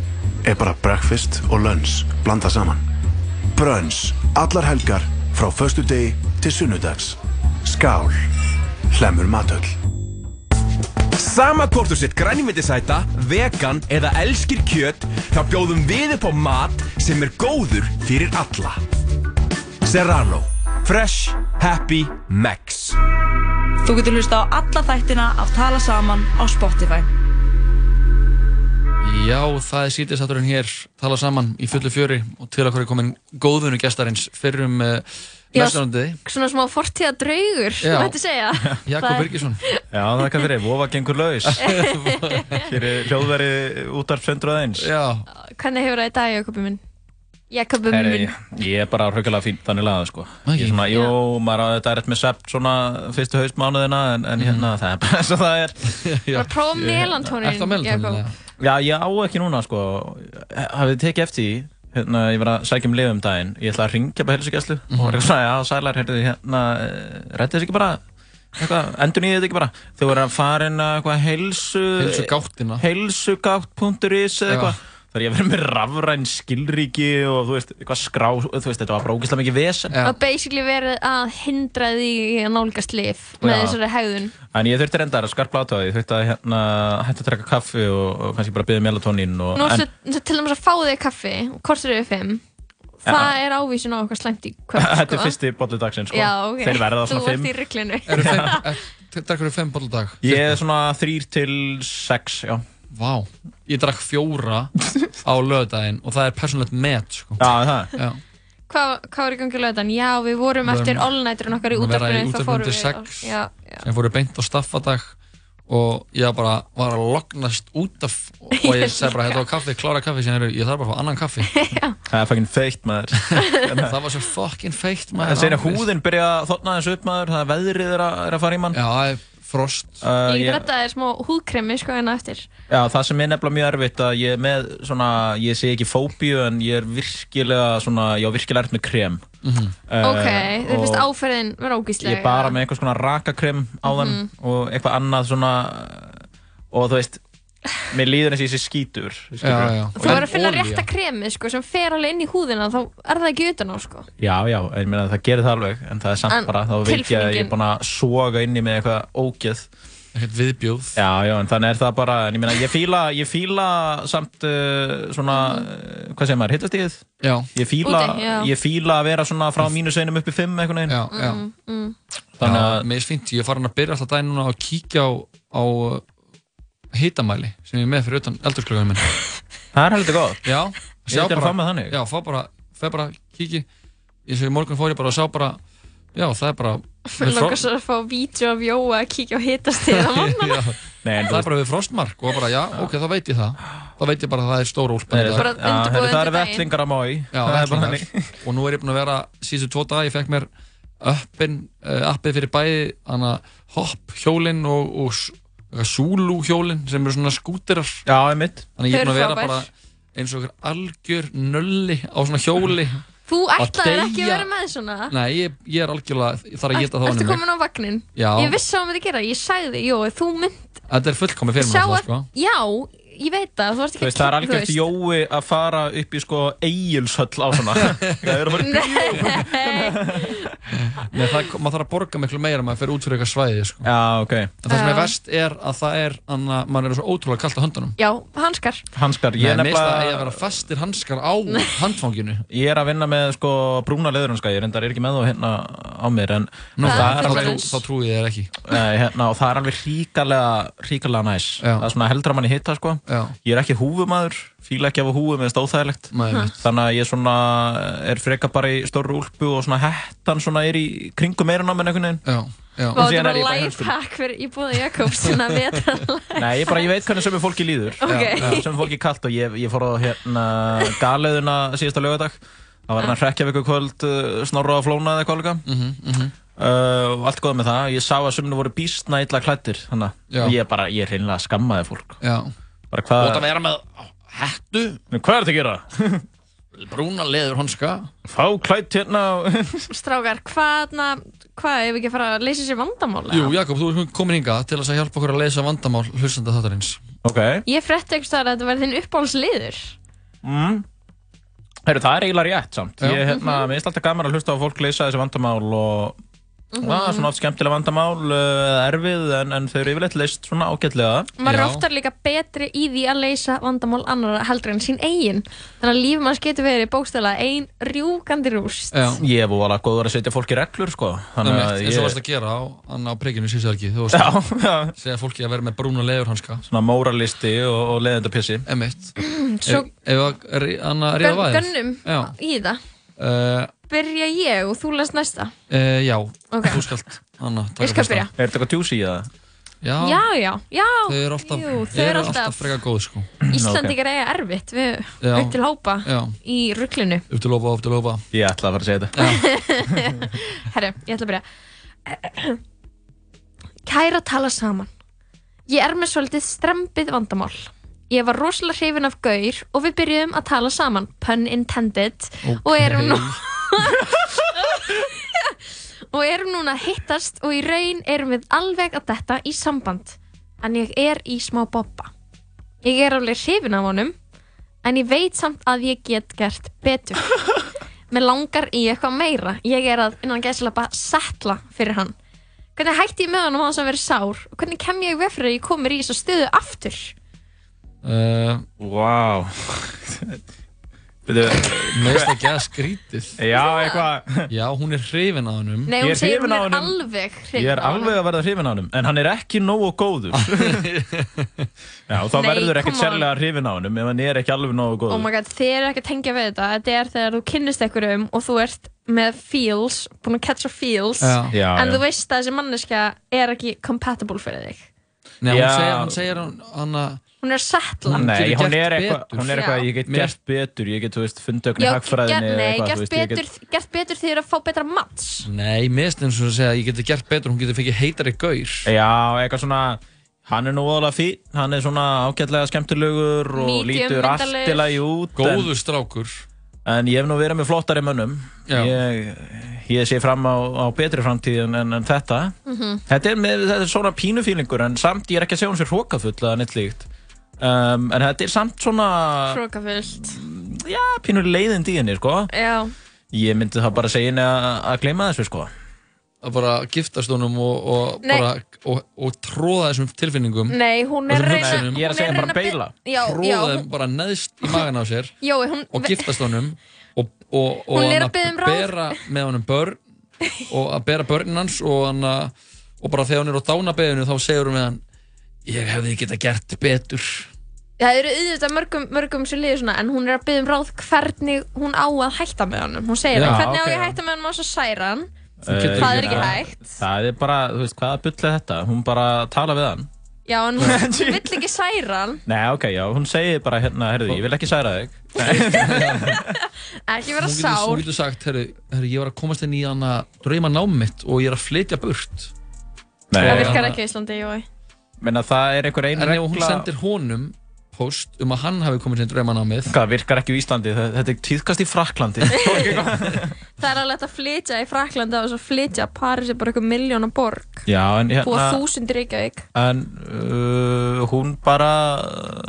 er bara breakfast og lunch blanda saman? Brunch, allar helgar frá föstu degi til sunnudags. Skál, hlemur matöll. Sama hvort þú sett grænmetisæta, vegan eða elskir kjöt, þá bjóðum við upp á mat sem er góður fyrir alla. Serrano. Fresh, happy, max. Þú getur hlusta á alla þættina af Tala saman á Spotify. Já, það er sítiðsátturinn hér tala saman í fullu fjöri og til okkur er komin góðvunu gestarins fyrrum uh, Já, meðstjórnandi Svona smá fortíða draugur. Jakob er- Birgisson. Já, það er hvað fyrir, vofa gengur laus. Hér er hljóðveri útvarp 101 Já. Hvernig hefur það í dag, Jakobi minn? Jakobi minn. ég, ég er bara hruggulega fín þannig lagað sko. Ok. Ég er svona, jú, maður á þetta er rétt með svepp svona fyrstu haustmánuðina en, en hérna, það er bara eins og það er. Bara prófa melantónin, Jakob. Já, ég á ekki núna sko. Hafið þið tekið eftir því hérna, ég var að sækja um lið um daginn. Ég ætla að ringja bara helsugjæslu og var eitthvað svona, já, sælar, heyrðu, hérna rætti þess ekki bara? Eitthvað, endur nýðið ekki bara? Þau voru að fara inn að eitthvað heilsu Heilsugáttina. heilsugátt.is eða eitthvað þar ég verið með rafræn skilríki og þú veist, eitthvað skrá þú veist, þetta var brókislega mikið vesen Og basically verið að hindra því að nálgast lif með Já. þessari hegðun. en ég þurfti reyndar að skarpa átöði ég þurfti að hérna, hætti að drekka kaffi og, og kannski bara byggja melatonín og, Nú en, ertu til dæmis að fá þig kaffi, kortur yfir fimm. Það er ávísun á eitthvað slæmt í kvöld, sko. þetta er fyrsti bollu dagsinn sko. Já, ok. þeir verða Þú svona fimm í ruglinu. Eru fimm, er, drekkur þú fimm boll á dag? Ég er svona þrýr til sex, já. Vá, ég drakk fjóra á lögadaginn og það er persónlegt met sko. Já, það? Já. Hvað, hvað var í gangi lögðan? Já, við vorum Við eftir vorum- all-nighturinn okkar í Við verðum í útarpunni, þá útvarpinu fórum til við. sex. Já, já. sem fóru beint á staffadag og ég bara var að lognast út af og ég segi bara, þetta var kaffi, klára kaffi sem ég þarf bara að fá annan kaffi Það er fucking feitt maður það var svo fucking feitt maður En segir að húðin byrja að þotna þessu upp maður Það er veðrið er að, er að fara í mann Já, það er Frost Uh, Ég er smá húðkremi sko hérna eftir. Já, það sem er nefnilega mjög erfitt að ég er með svona, ég sé ekki fóbíu en ég er virkilega svona, ég á virkilega erfitt með krem. Mhm. Uh, ok, þau finnst áferðin vera ógíslega. Ég er bara með einhvers konar rakakrem á þeim Mhm. og eitthvað annað svona, og þú veist, mér líður eins og ég sé skítur. Já, já. Þú verður að finna rétta kremið sko sem fer alveg inn í húðina þá er það ekki utan á sko. Já, já, ég meina það gerir það alveg, en það er samt En bara, þá veit ég að ég er búin að soga inn í mig eitthvað ógeð. Eitthvað viðbjóð. Já, já, en þannig er það bara, en ég meina, ég fíla, ég fíla samt uh, svona, uh, hvað segir maður, hittastíð? Já. Ég fíla, Úti, fíla að vera svona frá mínus einum upp í fimm. Já, já. Mm, mm. Þannig að mér finnst ég er farin að byrja alltaf daginn hitamæli sem ég er með fyrir utan eldursklökunum minn. Það er heldur góð. Já, Ég ætti að fá með þannig. Já, fá bara, fæ bara kíki, eins og í morgun fór ég bara og sá bara, já, það er bara Mér langar svo að fá vídeo af Jóa að kíkja á hitastíð á mannana. Það er bara við frostmark og bara, já, ok, þá veit ég það. Þá veit ég bara að það er stór úlpa. Nei, það- já, heyrðu, það eru vettlingar á mói. Já, Það er bara vettlingar. Og nú er ég búinn að vera síðustu tvo daga, ég fekk mér appin, uh, appið fyrir bæði hana, hopp hjólinn og, og Zulu hjólinn sem eru svona skúterar. Já, einmitt. Þannig ég er búinn að vera bara eins og einhver algjör nölli á svona hjóli. Þú Að ætlaðir ekki að vera með svona. Nei, ég, ég er algjörlega, ég þarf að geta það Ertu honum. komin á vagnin? Já. Ég vissi hvað hann myndi gera, ég sagði, Jói, þú mynd Þetta er fullkomið fyrir mig sko. já, ég veit það, þú Þú ekki veist, það er þú algjört veist. jói að fara upp í sko eigilshöll á svona. Það er að fara Nei, það, maður þarf að borga miklu meira maður fyrir út fyrir eitthvað svæði, sko. Já, ok. En það sem er Já. verst er að það er, anna, maður er svo ótrúlega kallt á höndunum. Já, hanskar. Hanskar, ég Nei, er mér finnst það nefnilega... eigi að vera fastir hanskar á handfanginu. Ég er að vinna með sko brúna leðurhanska, ég reyndar er ekki með þá hérna á mér, en Nú, það, það er alveg... þá trúi ég þér ekki. Nei, hérna, og það er alveg ríkalega, ríkalega næs. Já. Það er svona heldur að manni hitta, sko. Já. Ég er ekki húfumadur, fíla ekki af að húfu með stóðþægilegt. Nei, einmitt. Þannig að ég svona er freka bara í stóru úlpu og svona hettan svona er í kringum meirinn á mér einhvern veginn. Já, já. Og þetta er bara lifehack fyrir íbúða Jakobs að veta Nei, ég, bara, ég veit hvernig sömu fólki líður Ok. Já, Sömu fólki er kallt og ég, ég fór á hérna, galeðuna síðasta lögadag Það var hérna hrekkjavíku kvöld uh, Snorra og Flóna eða eitthvað líka Mhm, mhm. uh, Og allt góð með það Ég sá að sömnu voru býstna illa klættir Þannig að ég bara, ég er hreinlega skammaði fólk Já. Bara hvað það vera með hættu. Hvað er þetta að gera? Brúna leður hanska. Fá klætt hérna Strákar, hvað, na, hvað, ef við ekki að fara að leysa sér vandamál? eða? Jú, Jakob, þú ert komin hingað til að hjálpa okkur að leysa vandamál hlustanda þáttarins. Ok Ég frétti ekki að þetta verði þinn uppáhaldsliður. mm. Heru, Það er eiginlega rétt samt Já. Ég hérna, mér finnst alltaf gaman að hlusta á fólk leysa þessi vandamál og Mhm. það er svona oft skemmtilega vandamál uh, eða erfið en, en þau eru yfirleitt leist svona ágætlega Maður er oftar líka betri í því að leysa vandamál annara heldur en sín eigin. Þannig að lífið manns getur verið bókstæðlega ein rjúkandi rúst. Já. Ég er að góður að setja fólk í reglur sko Þannig að að eins og varst að gera á, á prekinu síðustu helgi. Þú varst já. að segja fólki að vera með brúna leður hanska. Svona móralisti og, og leðendapissi Emitt. Svo- Ef ef að ríða vaðið. Gönnum í það. Uh, Byrja ég og þú lest næsta. uh, já, Ok. þú skalt Anna, taka Ég skal byrja. Er þetta eitthvað djúsi í það? Já, Já, já, já. þau eru alltaf, Jú, þau eru alltaf, alltaf frekar góð sko. Íslandingar eiga erfitt við til hópa Já. í rugglinu. Upp til lópa, upp til lópa. Ég ætla að fara að segja þetta Herru, ég ætla að byrja. Kæra tala saman. Ég er með svolítið strempið vandamál. Ég var rosalega hrifin af gaur og við byrjuðum að tala saman, pun intended, og erum nú og erum núna að hittast og í raun erum við alveg að detta í samband. En ég er í smá boppa. Ég er alveg hrifin af honum, en ég veit samt að ég get gert betur. Mér langar í eitthvað meira. Ég er að innan gæslega bara setla fyrir hann. Hvernig hætti ég með hann á þess að vera sár? Og hvernig kem ég veg fyrir að ég komir í þessa stöðu aftur? Uh, wow. Finnst ekki að skrítið. Já, eitthvað Já, hún er hrifin á hennum. Nei, Ég hún er segir hún er honum. alveg hrifin Ég er af honum. alveg að verða hrifin á honum En hann er ekki nógu góður Já, þá Nei, verður ekkert sérlega hrifin á honum Ef hann er ekki alveg nógu Oh góður my god, þið eru ekki að tengja við þetta Þetta er þegar þú kynnist einhverjum og þú ert með feels, búin að catcha feels Já. Já, en já. þú veist að þessi manneska er ekki compatible fyrir þig Nei, hún segir, hann segir hann, hann að hún er settla Nei, hún er eitthvað, hún er eitthvað, Já. ég get gert betur, ég get, þú veist, fundögn í Já, hagfræðinni eða nei, eitthvað, þú gert, veist, ég betur, get, gert betur því að fá betra mats Nei, mest eins og að segja ég geti gert betur, hún getur fengið heitari gaur. já, eitthvað svona, hann er nú óalega fín, hann er svona ágætlega skemmtilegur og Medium lítur allt til að út. Góður en- strákur. En ég hef nú verið með flottari mönnum. Ég, ég sé fram á, á betri framtíð en, en, en þetta. Mhm. Þetta er, með, þetta er svona pínufílingur en samt ég er ekki að segja hún sér hrókafull eða neitt líkt. Um, en þetta er samt svona, Hrókafullt já, pínur leiðind í henni, sko. Já, Ég myndi það bara segja henni að, að gleyma þessu, sko. Að bara giftast honum og, og, Nei. bara, og, og tróða þessum tilfinningum. nei, hún er Þessum reyna hugsunum. hún er að reyna að by- Já, Tróða já, þeim bara neðst í magan á sér. Jói, hún og giftast honum og, og, og Hún er hann að biðja um ráð. bera með honum börn og að bera börnin hans og, hann, að- og bara þegar hún er á dánabeðinu þá segir hún við hann ég hefði geta gert betur Það eru auðvitað mörgum, mörgum sem liður svona en hún er að byggja um ráð hvernig hún á að hætta með honum. Hún segir Já, það, hvernig á ok, ég að hætta með honum á svo særan? Eh, það er ekki hægt. Það er bara, þú veist, hvaða bull er þetta? Hún bara tala við hann. Já, en hún, hún vill ekki særan Nei, ok, já, hún segir bara hérna, herruðu, ég vil ekki særa þig. ekki vera hún getur, hún sár. getur sagt herru, herru, ég var að komast inn í hann að drauma nám mitt og ég er að flytja burt. Nei, það virkar ekki í Íslandi, Jói Menna það er einhver ein en ef hún regla- sendir honum post um að hann hafi komið sér drauma námið Hvað, virkar ekki í Íslandi? Þe- Þetta er tíðkast í Fraklandi. það er alveg að flytja í Fraklandi og svo flytja Paris er bara eitthvað miljóna borg. Já, en hérna, þúsund í Reykjavík. En uh, hún bara,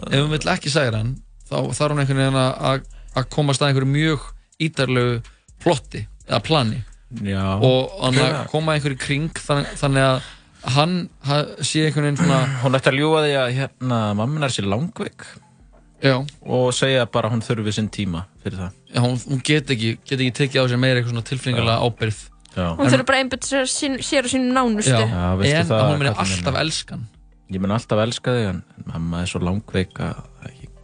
ef hún vill ekki særa hann þá þarf hún einhvern veginn að- að að komast að einhverju mjög ítarlegu plotti eða plani. Já, og hann að koma einhverju í kring þannig, þannig að hann ha, sé einhvern veginn svona hún ætti að ljúga því að hérna, mamma er sér langveik. Já. Og segja bara hún þurfi sinn tíma fyrir það. já, hún, hún get ekki, get ekki tekið á sig meira eitthvað svona tilfinningarlega ábyrgð Já. hún þurfa bara einbætt sér, sér og sínu nánustu Já. Já, veistu En það, að hún minn? alltaf elska hann. Ég mun alltaf elska þig, en mamma er svo langveik að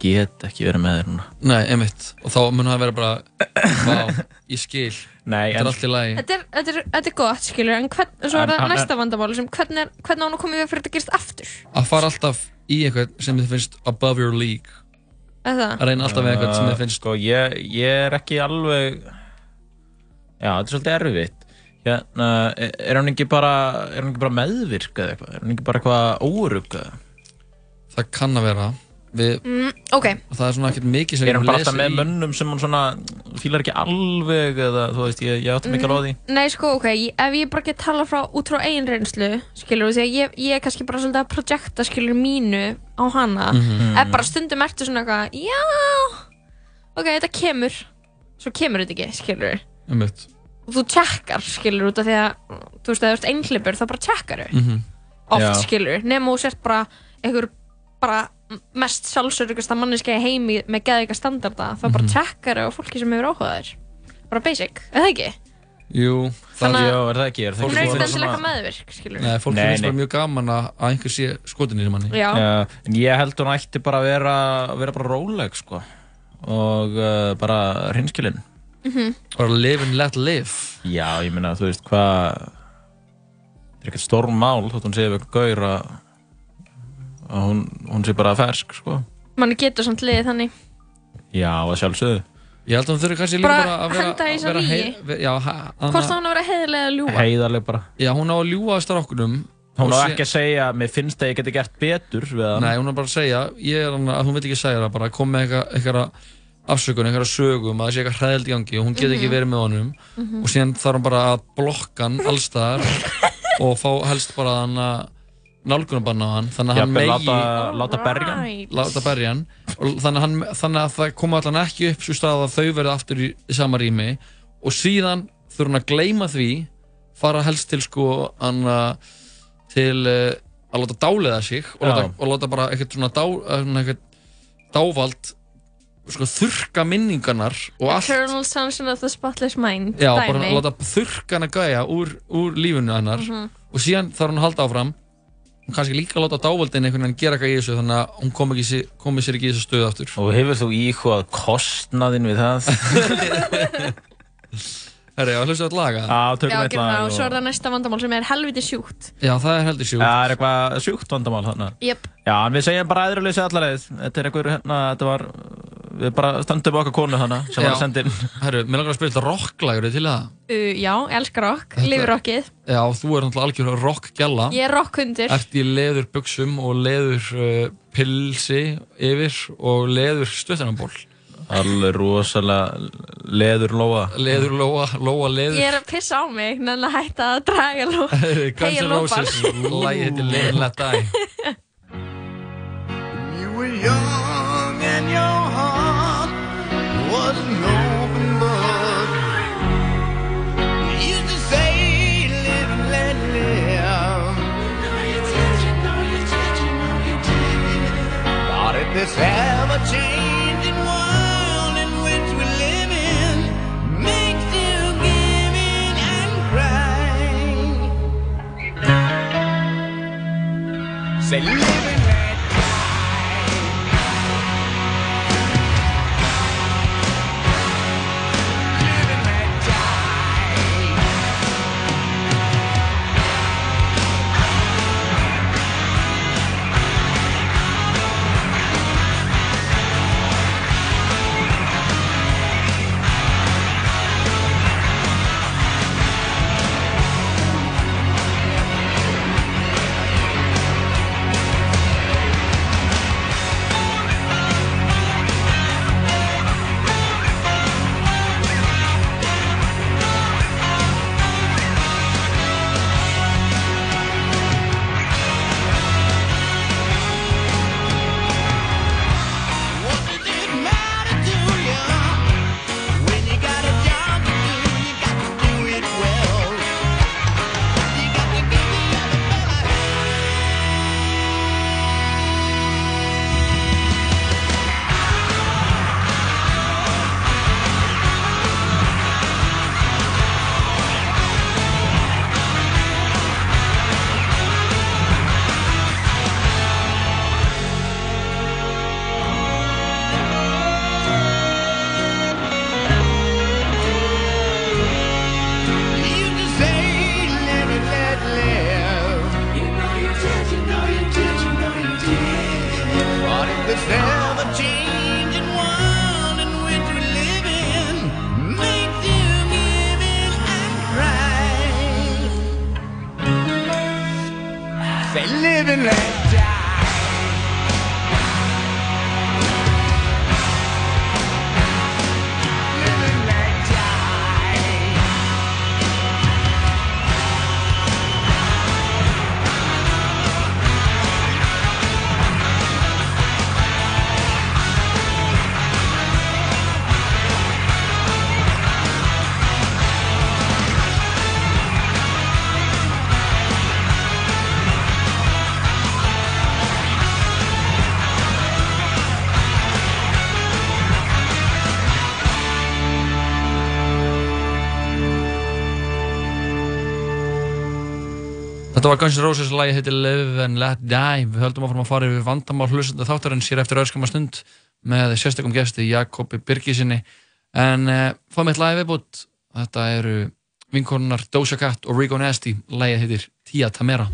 get ekki verið með þér núna. Nei, einmitt. Og þá mun það vera bara vá, ég skil, Nei, þetta er allt í lagi. Þetta er, þetta, er, þetta er gott, skilur, en hvern, svo er En- það en- næsta vandamáli sem hvernig, er, hvernig á hún að koma veg fyrir þetta gerist aftur? að fara alltaf í eitthvað sem þið finnst above your league. Er það? að reyna alltaf við eitthvað sem þið finnst Sko, ég, ég er ekki alveg Já, þetta er svolítið erfitt. Hérna, er er hún ekki bara er hún ekki bara meðvirk eða eitthvað? Er hún ekki bara eitthvað órugg eða það kann að vera við, Mm, ok, það er svona ekkert mikið sem er hún ég bara lesi alltaf með í- mönnum sem hún svona fílar ekki alveg eða þú veist, ég, ég átti mikið á því? Nei sko, ok, ef ég bara get tala frá, út frá eigin reynslu, skilur, því að ég, ég er kannski bara svolítið að projekta, skilur, mínu á hana, Mhm. ef bara stundum ertu svona eitthvað, já, ok, þetta kemur, svo kemur þetta ekki, skilur, einmitt. Og þú tjekkar, skilur, út af því að, þú veist, ef þú ert einhlipur, þá bara tjekkar þau, Mhm. oft, Já. skilur, nema þú sért bara einhver bara mest sjálfsörgasta manneski í heimi með geðvika standarda, þá bara Mhm. tjekkar þau á fólki sem hefur áhuga þér, bara basic, eða ekki? Jú, Þannig að- Já, er það ekki, er það ekki er svona- meðvirk, skilur. Nei, fólk Nei, finnst bara mjög gaman að, að einhver sé skotin í manni Já. en ég held hún ætti bara að vera, vera bara róleg sko og uh, bara hreinskilinn Mhm. bara live and let live Já, ég meina, þú veist, hvað Það er ekkert storm mál þótt hún sé við eitthvað gaur að að hún, hún sé bara fersk, sko. Manni getur samt liðið þannig. Já, að sjálfsögðu. Ég held að hún þurfi kannski líka Bara bara að vera, henda í þessa að vera lygi. hei- Já, ha- hvort á hún að vera heiðilega að ljúa Heiðarleg bara. Já, hún á að ljúa að strákunum. Hún á og sé- ekki að segja, mér finnst að ég geti gert betur við hann. Nei, hún er bara að segja, ég er hann að hún vil ekki segja það, bara kom með eitthvað, eitthvað afsökun, eitthvað sögum, að það sé eitthvað hræðild í gangi og hún get ekki Mhm. verið með honum. Mhm. og síðan þarf hann bara að blokka hann allstaðar og fá helst bara hann að nálgunarbanna á hann, þannig að hann megi láta- láta berja. Hann. Right. láta berja hann. Og þannig að, hann, þannig að það koma allan ekki upp svo stað að þau verði aftur í, í sama rými. Og síðan þurfa hann að gleyma því fara helst til sko hann að til uh, að láta dáleiða sig og láta, og láta bara eitthvað svona, dá, eh, svona eitthvað dávald sko, þurka minningarnar og allt. Eternal Sunshine of the Spotless Mind Já, bara láta þurrka hana gæja úr, úr lífinu hennar. Mhm. og síðan þarf hún að halda áfram og kannski líka láta dávaldin einhvern veginn gera eitthvað í þessu þannig að hún komi, ekki, sé- komi sér ekki í þessu stöðu aftur Og hefur þú íhugað kostnaðinn við það? Herri, já, hlustu þetta laga? Já, Já, gerum það og svo er það næsta vandamál sem er helviti sjúkt. Já, það er heldur sjúkt. Það er eitthvað sjúkt vandamál þarna. Jep. Já, en við segjum bara æðruleysi allar leið. Þetta er einhver, hérna, þetta var, við bara stöndum okkar konu þarna sem var að senda inn. Herru, mér langar að spila þið til það? Uh, já, elskar rock, Þetta- lifir rockið. Já, þú er náttúrulega algjör rockgjalla. Ég er rockhundur. Ert í leður buksum og leður uh, pilsi yfir og leður stöðunarból. Alveg rosalega leður lóa. Leður lóa, lóa leður. Ég er að pissa á mig, en að hætta að draga ló. Guns N' lópar. Roses, lagi heitir Live and Let Die. You were young and your heart this ever-changing world in which we live in makes you give in and cry, say, Þetta var Guns N' Roses lagi heitir Live and Let Die. Við höldum áfram að fara yfir vandamál hlustanda þáttarins hér eftir öðskama stund með sérstakum gesti Jakobi Birgisinni. En uh, fáum eitt lagi viðbútt. Þetta eru vinkonunar Doja Cat og Rico Nasty. Lagið heitir Tia Tamera.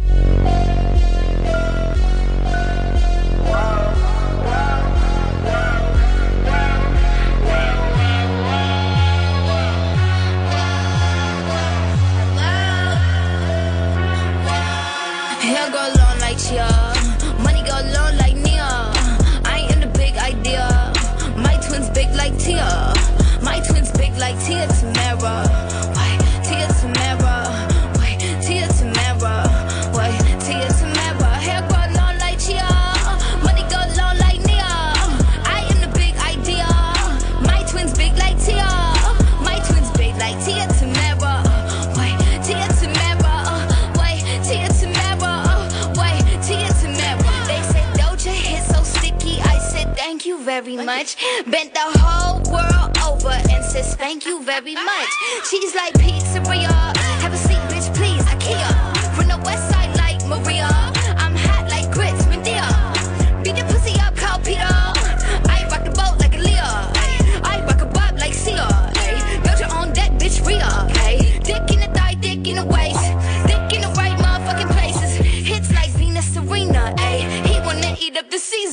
Very much. Bent the whole world over and says thank you very much. She's like pizzeria.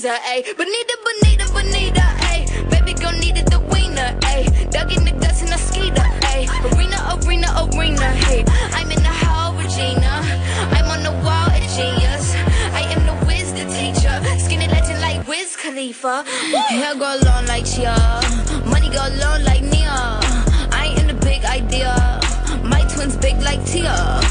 Ayy. Bonita, bonita, bonita, ayy. Baby girl needed the wiener, ayy. Dug in the guts in a skeeter, ayy. Arena, arena, arena, hey. I'm in the hall, Regina. I'm on the wall, a genius. I am the whiz, the teacher. Skinny legend like Wiz Khalifa. Hair go long like Chia. Money go long like Nia. I am the big idea. My twins big like Tia.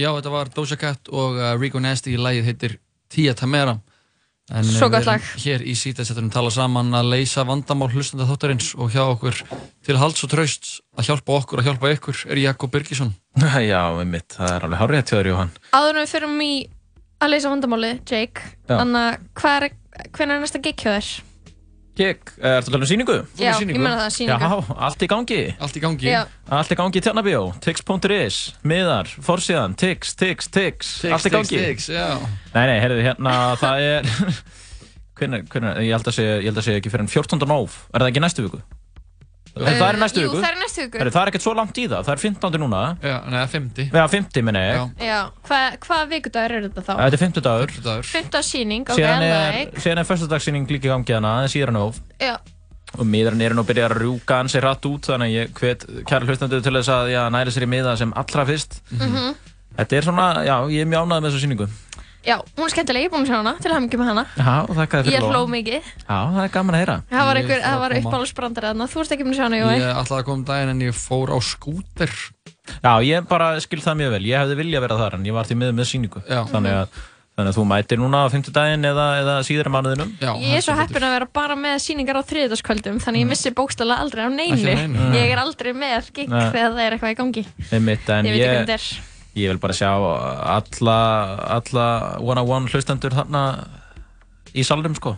Já, þetta var Doja Cat og uh, Rico Nasty, lagið heitir Tia Tamera. En Svo gott við erum lag. hér í síðastættunum tala saman að leysa vandamál hlustanda þáttarins og hjá okkur til halds og traust að hjálpa okkur að hjálpa ykkur er Jakob Birgisson. Já, einmitt, það er alveg hárið til þér, Jóhann. Áður en við fyrir í að leysa vandamáli, Jake, Já. þannig að hvað er, hvernig er næsta gig hjá þér? Gig, er þetta að tala um síningu? Já, ég meina það, sýningu. Já, allt í gangi. Allt í gangi. Já. Allt í gangi í Tjarnabíó, tix.is, miðar, forsíðan, tix, tix, tix, Tix, allt í tix, gangi. tix, já. Nei, nei, heyrðu, hérna, það er, hvernig, hvernig, ég held að segja, ég held að segja ekki fyrir en 14. nóf, er það ekki næstu viku? Uh, það er næstu jú, viku. það er næstu viku. Það er ekkert svo langt í það, það er 15. núna. Já, neða, 50. Já, 50 minni ég. Já, hvað hva vikudagur er þetta þá? Þetta er 50 dagur. 50 dagur. Fymta síning, ok, er, like. síðan er fyrstadagsýning líka í gangi hana, en síðan nóf. Já, og miðarinn eru nú að byrja að rjúka ansi hratt út þannig að ég hvet kæra hlustendur til þess að já, næri sér í miða sem allra fyrst Mhm. Þetta er svona, já, ég er mjög ánægð með þessu síningu já, hún er skemmtileg, ég er búin að sjá hana, til að hafa mikið með hana. Já, og þakka þér Ég fyrir hló lofa. mikið. Já, það er gaman að heyra. Það var, einhver, Ég það var að uppáhaldsbrandari þarna, þú ert ekki búin að sjá hana, Ég Jói. ætlaði að koma um daginn en ég fór á skúter. Já, ég bara skil það mjög vel, ég hefði viljað vera þar en ég var til miður með síningu þannig, að, þannig að þú mætir núna á 50 daginn eða, eða síðar í mánuðinum. Já, Ég er svo heppin að vera bara með síningar á þriðdagskvöldum, þannig ég þetta vil bara sjá alla, alla one-on-one hlustendur þarna í salnum sko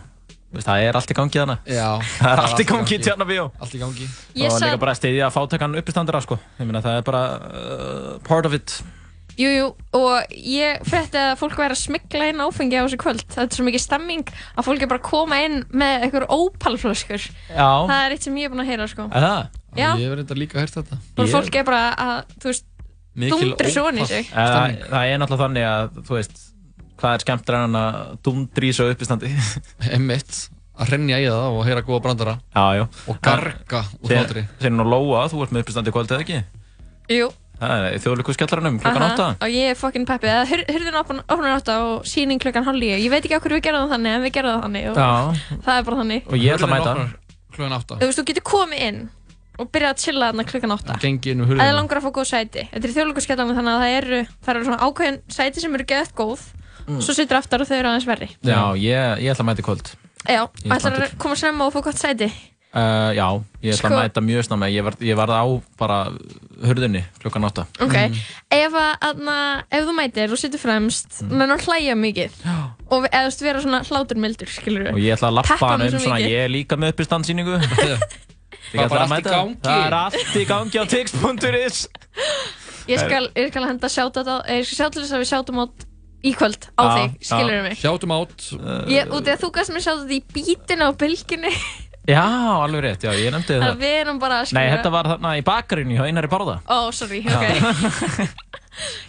Veist, það er allt í gangi þarna Já, það er allt í gangi í Tjarnabíó Allt í gangi. Ég og sat- líka bara að styðja fátakann uppistandara sko ég meina það er bara uh, part of it Jú, jú, og ég frétti að fólk væri að smikla inn áfengi á þessu kvöld. Það er svo mikið stemming að fólk er bara að koma inn með einhver ópalflöskur. Já. Það er eitt sem ég er búin að heyra, sko. Er það? Já. Ég hef reynda líka heyrt þetta. Og fólk er bara að, þú veist, dundri svo inn í sig. Það, það er náttúrulega þannig að þú veist hvað er skemmtir en að dundri í svo uppistandi Einmitt, að hrenja í það og heyra góða brandara. Já, já Og garga úr hlátri. Þeir nú Lóa, þú ert með uppistandi í kvöld eða ekki? Jú. Það er þjóðleikus skjallaranum klukkan Aha, 8 Og ég er fucking peppið. Það hur- hurðin opnar átta og síning klukkan hálf líu. Ég veit ekki okkur við gerðum það þannig, en við gerðum það þannig. Og Já. Það er bara þannig. Og ég ætla að mæta Klukkan 8. Þú veist, þú getur komið inn og byrjað að chilla þarna klukkan átta. Gengi inn um Það er hurðina. langar að fá góð sæti. Þetta er þjóðleikurskjallarinn þannig að það eru, það eru svona ákveðin sæti sem eru geðt góð. Mm. Svo sittur aftar og þau eru aðeins verri. Já, ég, ég ætla að mæta í kvöld Já, Ég og ætlar að koma snemma og fá gott sæti. uh, Já, ég ætla Sko- að mæta mjög snemma Ég var, ég var á bara hurðinni klukkan 8 Ok, ef, að, aðna, ef þú mætir og sittur fremst, mm. menn að hlæja mikið og eða þú veist, vera svona hláturmildur, skilur Og ég ætla að lappa hann um svona, ég er líka með uppistandsýningu. Það er bara allt í gangi. Það er allt í gangi á tix.is. Ég skal, ég skal henda sjáta á, ég skal sjá til þess að við sjátum átt í kvöld á Já, þig, skilur mig. Sjátum átt. Ég, út í að þú gæst mér sjáta þetta í bítinu á bylginni, Já, alveg rétt, já, ég nefndi það. að við erum bara, Nei, skilur þetta var þarna í bakarinn hjá Einari Bárða. Ó, sorry, ok.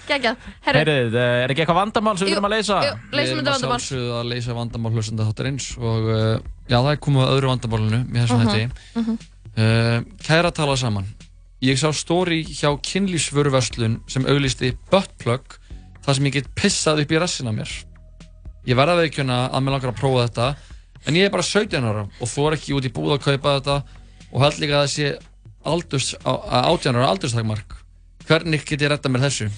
Gægjað, herru, Heyrðu, er ekki eitthvað vandamál sem við erum að leysa? jú, leysum þetta vandamál. Við erum að sjálfsögðu að leysa vandamál hlustenda þáttarins og uh, já, það er komið að öðru vandamálinu í þessum Mhm, hætti. mhm. Uh, kæra að tala saman. Ég sá stóri hjá kynlífsvöruverslun sem auglisti buttplug þar sem ég get pissað upp í rassin á mér. Ég verða að veikjuna að mér langar að prófa þetta en ég er bara 17 ára og þór ekki út í búð að kaupa þetta og held líka að það sé aldurs, á- að 18 ára aldurstakmark. Hvernig get ég retta mér þessu?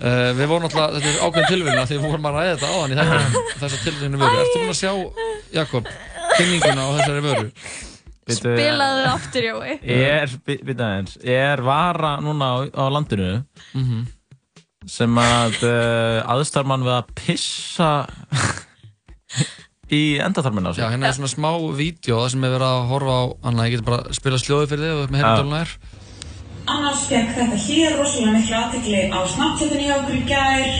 Uh, við vorum alltaf, þetta er ákveðin tilvíðina því við vorum að ræða þetta á hann í þættinum þessar tilvíðinu vöru. Ertu búinn að sjá, Jakob, kynninguna á þessari vöru? Spilaðu aftur, Jói. Er, við aðeins, er vara núna á, á landinu Mhm. sem að uh, aðstarmann við að pissa í endaþarmina á sig? Já, hérna er svona smá vídeo það sem er verið að horfa á, Anna, ég geti bara spilað sljóði fyrir þig og ert með heyrndóluna þér. Annars fekk þetta hér rosalega miklu aðtekli á Snapchatinu hjá okkur í gær.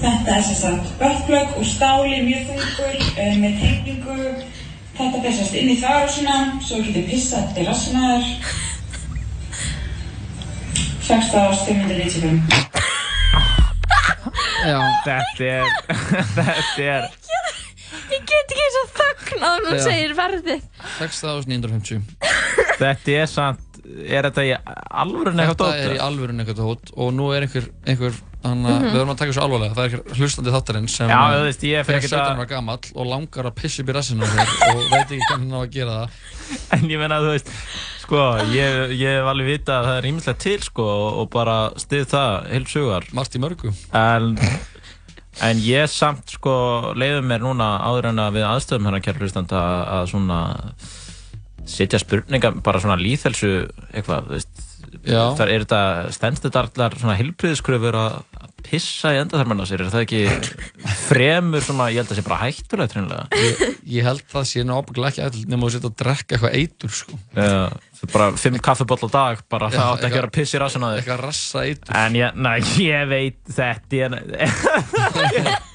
Þetta er sem sagt buttplug úr stáli, mjög þungur, uh, með tengingu. Þetta pissast inn í þvárásuna, svo getur pissað til rassina þér. 6595. Já. Þetta er, þetta er, Ég get ekki eins og þögn að hún segir verðið. 6950. þetta er samt, er þetta í alvörun eitthvað Þetta dót? er í alvörun eitthvað tótt og nú er einhver, einhver Þannig að Mhm. við verðum að taka þessu alvarlega. Það er hlustandi þáttarinn sem Já, þú veist, ég er ekkert 17 að- ára gamall og langar að pissa upp í rassinu og veit ekki hvernig hann á að gera það. En ég menna, þú veist, sko, ég, ég hef alveg vita að það er ímislegt til, sko, og, bara stið það heilsugar. Margt í mörgu. En, en ég samt, sko, leiðum mér núna áður en að við aðstöðum hérna kæra hlustandi að, að svona setja spurninga, bara svona líðhelsu eitthvað, þú veist. Þar er þetta, stendst þetta allar svona heilbriðiskröfur að að pissa í endaþarmann á sér, er það ekki fremur svona, ég held að það sé bara hættulegt hreinlega? Ég, ég held það sé ábygglega ekki eitthvað nema þú setja að drekka eitthvað eitur, sko. Já, það er bara fimm kaffibóll á dag, bara Já, það átti ekki að vera piss í rassin á þig. Eitthvað rassa eitur. En ég, næ, ég veit þetta er...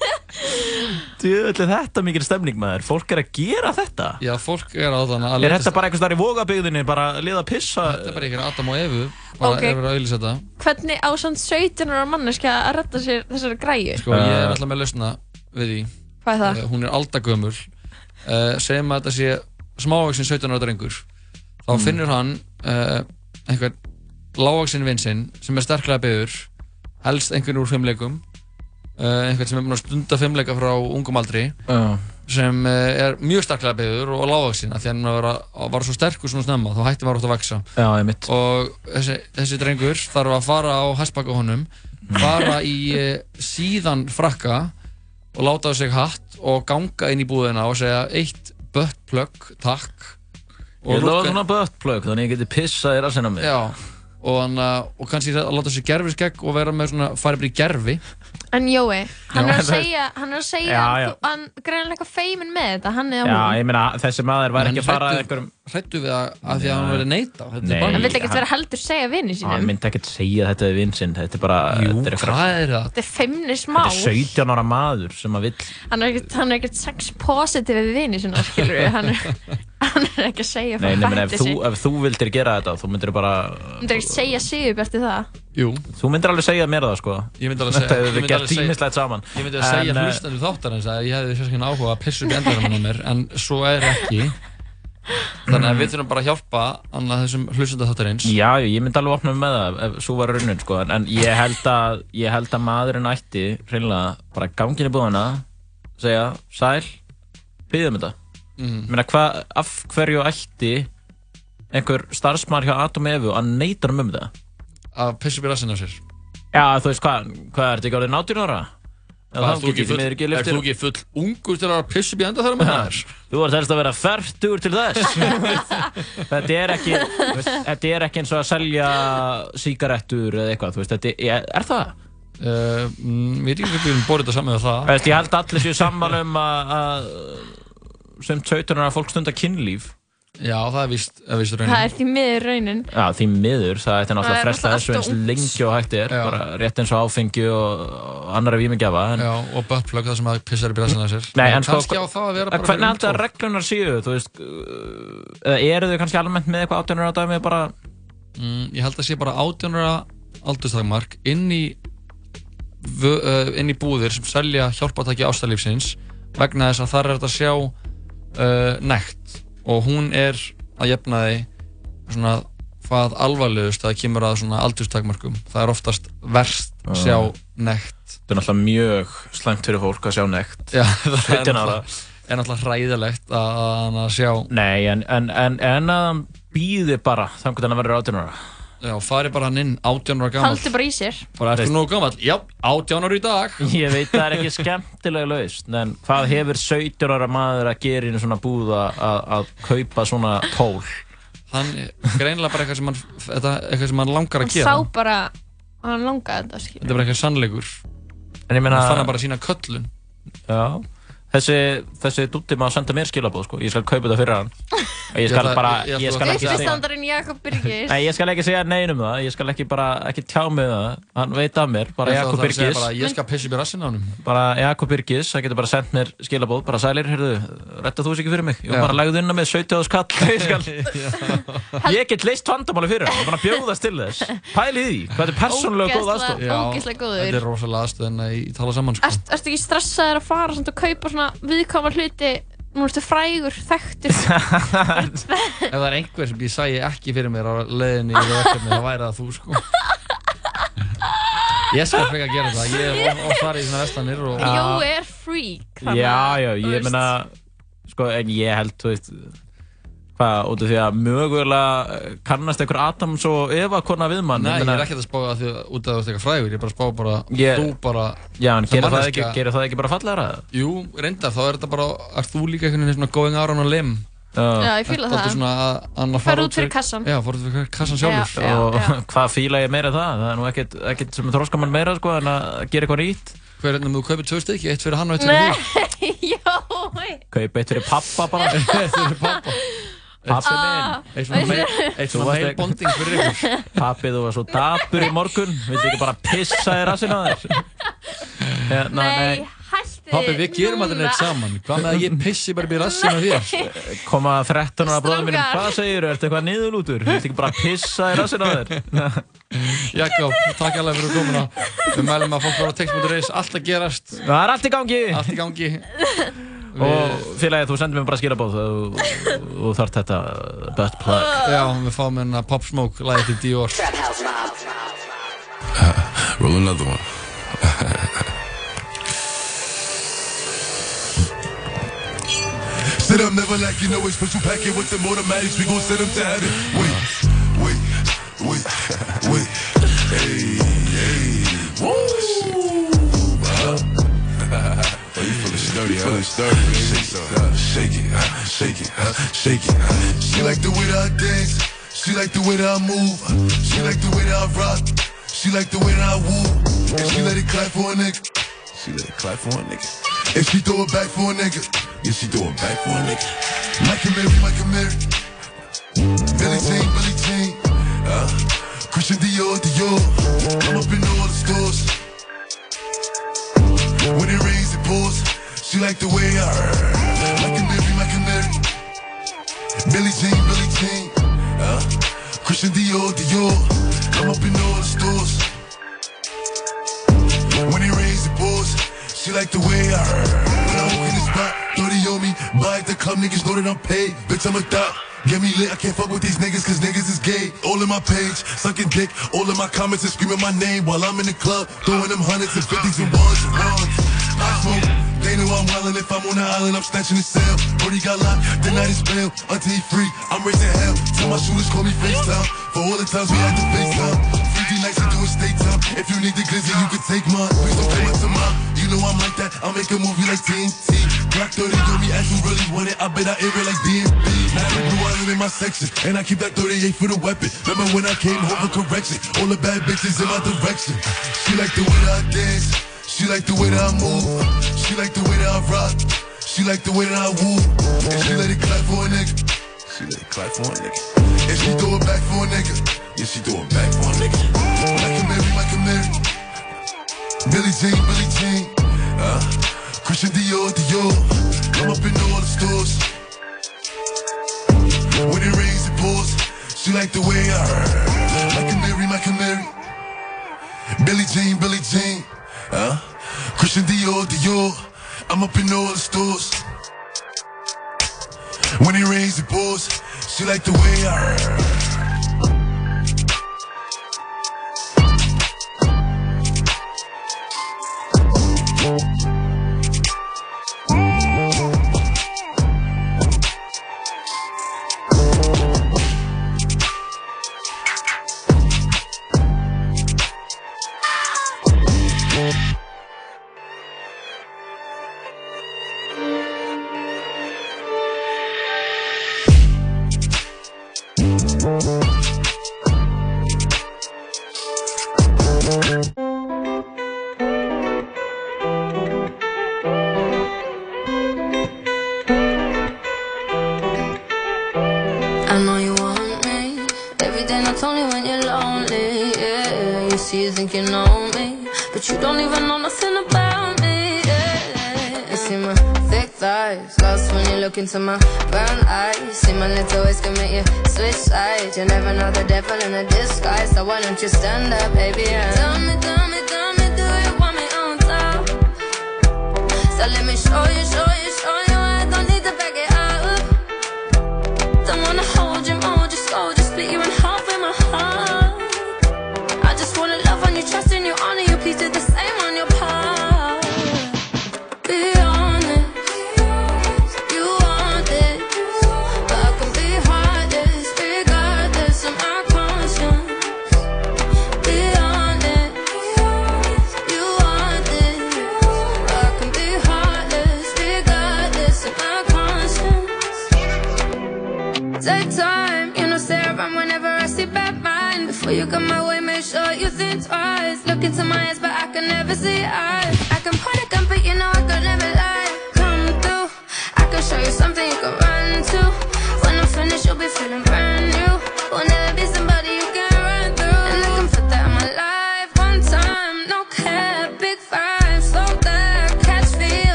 Djöðli þetta mikil stemning maður, fólk er að gera þetta. Já, fólk er á þannig að Er þetta bara einhvers þar í vógabygðinni, bara að liða að pissa? Þetta er bara einhver Adam og Evu, bara Ok. er verið að auðvisa þetta. Hvernig á svona 17 ára manneska að redda sér þessari græju? Sko, ég er alltaf með lausna við því. Hvað er það? Eh, hún er aldagömmul. Uh, segjum að þetta sé smávaksin 17 ára drengur. Þá Mm. finnur hann uh, einhvern lágvaksin vinsinn sem er sterklega byggður, helst einhvern úr fimmleikum, uh, einhvern sem er búinn að stunda fimmleika frá ungum aldri, Já. sem uh, er mjög sterklega byggður og lágvaksin, af því að hann var, var svo sterkur svona snemma, þá hætti maður átt að vaksa. Já. Og þessi, þessi drengur þarf að fara á hæspaka honum, fara í uh, síðan frakka og láta á sig hatt og ganga inn í búðina og segja eitt buttplug, takk. Ég lukka- svona buttplug, þannig ég geti pissað í rassin á mig. Já, og, hann, og kannski að láta sér gerfiskegg og vera með svona, fara bara í gerfi. En Jói, hann Já, er að segja, hann er að segja, Já, að já. þú- hann greinilega eitthvað feimin með þetta, hann eða Já, hún. ég meina, þessi maður var ekki að fara að einhverjum... Hrættu við að, að því að hann verið neita. Þetta Nei. er bara Hann vill ekkert vera heldur segja vini Hann sínum. myndi ekkert segja þetta við vinsinn, þetta er bara... Jú, þetta er eitthvað- hvað er það? Þetta er feimni smá. Þetta er 17 ára maður sem að vill... Hann er ekkert, hann er ekkert sex positive við vini sína, skilur við. Hann er, hann er ekki að segja Nei, frá nefnir, ef, hætti þú, sig. ef þú vildir gera þetta, þú myndir bara... Hann er ekkert að segja Sigurbjarti það. Jú. Þú myndir alveg segja mér það, sko. Ég myndi alveg segja ég hefur við gert alveg tímislegt saman. Ég myndi að segja En, eh, hlustandu þáttarins að ég hefði sérstaklega áhuga að pissa upp í endarum á mér en svo er ekki þannig að við þurfum bara að hjálpa annað þessum hlustandu þáttarins Já, ég myndi alveg opna með það ef svo var raunin, sko. En, ég, held að, ég held að maðurinn ætti, hreinlega, bara gangin í búðana, segja, sæl, byggðum þetta. Mhm. Ég meina, hva, af hverju ætti einhver starfsmæður hjá Atom Evu að neyta um um þetta? Að pissa upp í rassinu á sér Já, þú veist hvað, hvað er þetta ekki 18 ára? Já, Hvað, ert þú ekki ég full- ert þú ekki full ungur til að pissa upp í endarum á mér? Þú ert helst að vera færtur til þess Þetta er ekki þú veist, Þetta er ekki eins og að selja sígarettur eða eitthvað, þú veist, þetta er, er það? Uh, Við erum ekki búin að bóra þetta saman með það Veist, ég held að allir séu sammála um að, að sem 17 ára fólk stundar kynlíf Já, það er víst, er víst Það er því miður raunin. Já, því miður, það ætti náttúrulega að er fresta þessu eins lengi og hægt er, bara rétt eins og áfengi og annarra vímingjafa. En, Já, og buttplug, það sem að pissar í brassin að sér Nei, en sko, Kannski á það að vera en bara hvernig alltaf fólk. reglunar séu, þú veist, uh, eða eru þau kannski almennt með eitthvað átjónur á dæmi bara, mm, Ég held að sé bara átjónara aldurstakmark inn í uh, inn í búðir sem selja hjálpatæki ástæðlífsins vegna þess að þar er þetta að sjá uh, nekt og hún er að jefna því svona hvað alvarlegust að það kemur að svona aldurstakmarkum það er oftast verst að sjá nekt það er náttúrulega mjög slæmt fyrir fólk að sjá nekt. Það er 17 ára. náttúrulega, er náttúrulega hræðilegt að, að, sjá Nei, en, en, en, en að býði bara þannig að hann verður átjónur Já, fari bara hann inn 18 ára gammal Haldi bara í sér. Bara ertu nú gammal? Já, 18 ára í dag. Ég veit það er ekki skemmtilega laust en hvað hefur 17 ára maður að gera í einu svona búð að, kaupa svona tól? Hann greinlega bara eitthvað sem hann, þetta, eitthvað sem hann langar Hann að gera. sá bara að hann langaði þetta, skilur. Þetta er bara eitthvað sannleikur. En ég meina Hann fann hann bara sína köllun. Já. Þessi, þessi dútti maður senda mér skilabóð sko. Ég skal kaupa þetta fyrir hann Ég skal bara, ég- skal ekki segja Uppistandarinn Jakob Birgis. Nei, ég skal ekki segja nein um það, ég skal ekki bara, ekki tjá mig um það, hann veit af mér, bara Jakob Birgis. bara, Ég skal pissi í rassin á hann Bara Jakob Birgis, það getur bara sendt mér skilabóð, bara sælir, heyrðu, retta þú þessi ekki fyrir mig? Ég var bara lagði unna með 17 skall, ég skal, ég get leist vandamáli fyrir hann, ég bara að bjóðast til þess. Pæli í því, hvað er persónulega góð aðstof? Ógeðslega- ógeðslega góður. Er að að nú ertu frægur, þekktur. Ef það er einhver sem ég sæi ekki fyrir mér á verkefni þá væri það þú sko. Ég skal frekar gera það, ég oft farið í svona vestanir og Jói er freak þannig Já, að, já, ég meina, sko, en ég held, þú veist, hvað, út af því að mögulega eh, kannast einhver Adams og Eva kona við mann. Nei, ég er ekkert að spá að því að út af þú ert eitthvað frægur, ég er bara að spá bara, Ég- þú bara Já, en gerir það, ekki, gerir það ekki bara fallegra? Jú, reyndar, þá er þetta bara, er þú líka einhvern veginn svona going out on a limb Já, ég fíla Þetta það. er svona að annað Ferð út fyrir kassann. Já, fór út fyrir kassan sjálfur Já, og já. hvað fíla ég meira það? Það er nú ekkert, ekkert sem þróskar mann meira sko, en að gera eitthvað nýtt. Hver er þetta, þú kaupir tvö stykki, eitt fyrir hann og eitt fyrir því Nei, Jói Kaupa eitt fyrir pappa bara. Eitt fyrir pappa Pappi Ah. minn. Eitt svona mail- eitt svona mail bonding fyrir ykkur Pappi, þú var svo dapur í morgun. Viltu ekki bara pissa í rassinu á þér? Hérna, Nei, hætti Pappi, við gerum alltaf neitt saman Hvað með að ég pissi bara í rassinu á þér? Koma 13 ára bróðum mínum, hvað segir þú? Ertu eitthvað niðurlútur? Viltu ekki bara pissa í rassinu á þér? Jakob, takk alveg fyrir komuna Við mælum að fólk bara text.is Allt að gerast Það er allt í gangi. Allt í gangi Og félagið, þú sendir mér bara skilabóð og þú þarf þetta butt plug. Já, við fáum hérna Pop Smoke Læði til Dior Roll another one. Sit up, never like you know it's special packet with them automatics. We gon' send them to heaven. Wait, wait, wait, wait. Hey, hey. Woo! You feeling sturdy, huh? Shake it, uh, shake it, uh, shake it, uh, shake it. uh. She like the way that I dance. She like the way that I move. She like the way that I rock. She like the way that I woo. And she let it clap for a nigga. She let it clap for a nigga. And she throw it back for a nigga. Yeah, she throw it back for a nigga. Mike and Mary, Mike and Mary. Billy Jean, Billy Jean. Uh, Christian Dior, Dior. I'm up in all the stores. When it rains, it pours. She like the way I Mike and Mary, Mike and Mary. Billy Jean, Billy Jean. Uh, Christian Dior, Dior. I'm up in all the stores. When it rains, it pours. She like the way I When I walk in the spot, 30 on me. Buy at the club, niggas know that I'm paid. Bitch, I'm a thot. Get me lit, I can't fuck with these niggas cause niggas is gay. All in my page, sucking dick. All in my comments and screaming my name while I'm in the club. Throwing them hundreds and fifties and ones and ones. I smoke. They know I'm wildin' if I'm on the island, I'm snatching his cell. Brody got locked, then I just bail until he free. I'm raising hell. Tell my shooters call me FaceTime for all the times we had to FaceTime. Freaky nights I do it stay time. If you need the glizzy, you can take mine. Please don't play to mine. You know I'm like that. I'll make a movie like TNT. Rock 30 do me as you really want it. I bet I air it like DMB. Now the blue island in my section, and I keep that 38 for the weapon. Remember when I came home for correction? All the bad bitches in my direction. She like the way I dance. She like the way that I move. She like the way that I rock. She like the way that I woo. And she let it clap for a nigga. She let it clap for a nigga. And she throw it back for a nigga. Yeah, she throw it back for a nigga. Like a Mary, like a Mary. Billy Jean, Billie Jean. Uh, Christian Dior, Dior. I'm up in all the stores. When it rains, it pours. She like the way I. Like a Mary, like a Mary. Billy Jean, Billie Jean. Huh? Christian Dior, Dior. I'm up in all the stores. When it rains, it pours. She like the way I.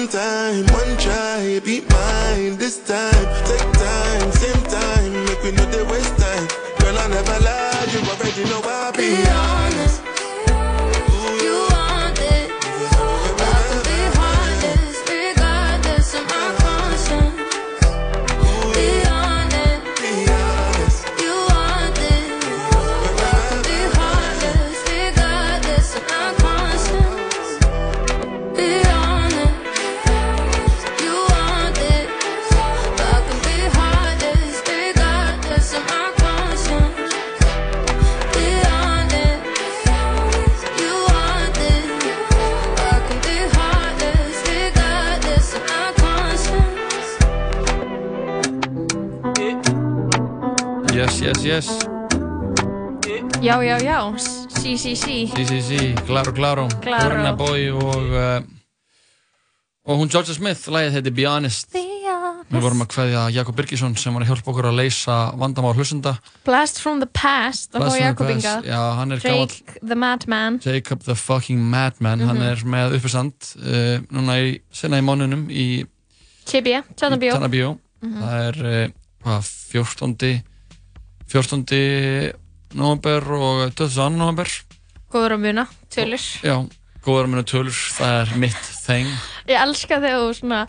One time, one try, be mine this time. Take time, same time, make we know they waste time. Girl, I never lie, you already know I be. Yeah. CCC CCC, Claro Claro, Urna Boy og uh, og hún Georgia Smith, lægið heiti Be Honest við vorum að hvaðja Jakob Birgisson sem var að hjálpa okkur að leysa vandamál hlustenda Blast from the Past og hvað Jakob Inga Jake the Madman Jacob the fucking Madman mm -hmm. hann mhm. er með uppestand uh, eh, núna í, sena í mánunum í Tjarnabíu mm -hmm. það er uh, hvað, 14. 14. november og 22. november Góður að muna, tölur Já, góður að minna tölur, það er mitt þeng. Ég elska þegar þú svona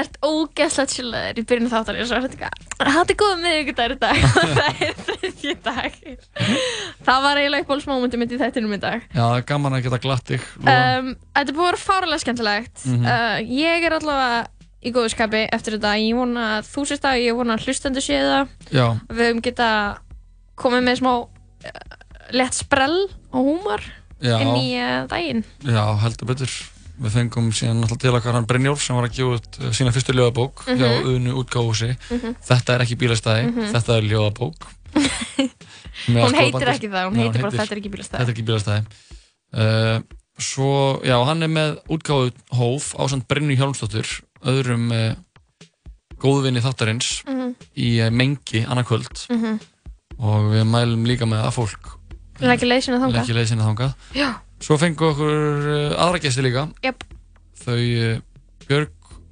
ert ógeðslega chillaður í byrjunu þáttar og svo er þetta eitthvað Þetta er góð miðvikudagur í dag og það er þriðji dag Það var eiginlega uppbólsmómentum mitt í þættinum í dag Já, það er gaman að geta glatt. Lóa. um, Þetta búið að vera fáralega skemmtilegt Mhm. uh, Ég er allavega í góðu skapi eftir þetta Ég vona að þú sést það, ég vona að hlustendur séu það Já. Við höfum geta komið með smá lett sprell og húmar inn í uh, daginn Já, heldur betur. Við fengum síðan alltaf til okkar hann Brynjólf sem var að gefa út uh, sína fyrstu ljóðabók Mhm. hjá Unu útgáfusi. Mhm. Þetta er ekki bílastæði, Mhm. þetta er ljóðabók. Hún heitir ekki það, hún Já, heitir bara Þetta er ekki bílastæði. Þetta er ekki bílastæði. Uh, svo, já, hann er með útgáfu hóf á samt Brynju Hjálmsdóttur, öðrum uh, góðvinni þáttarins Mhm. í mengi annarkvöld Mhm. og við mælum líka með að fólk Sinna þangað. sinni þangað. Já. Svo fengum okkur uh, aðra gesti líka. Jöp. Þau uh, Björg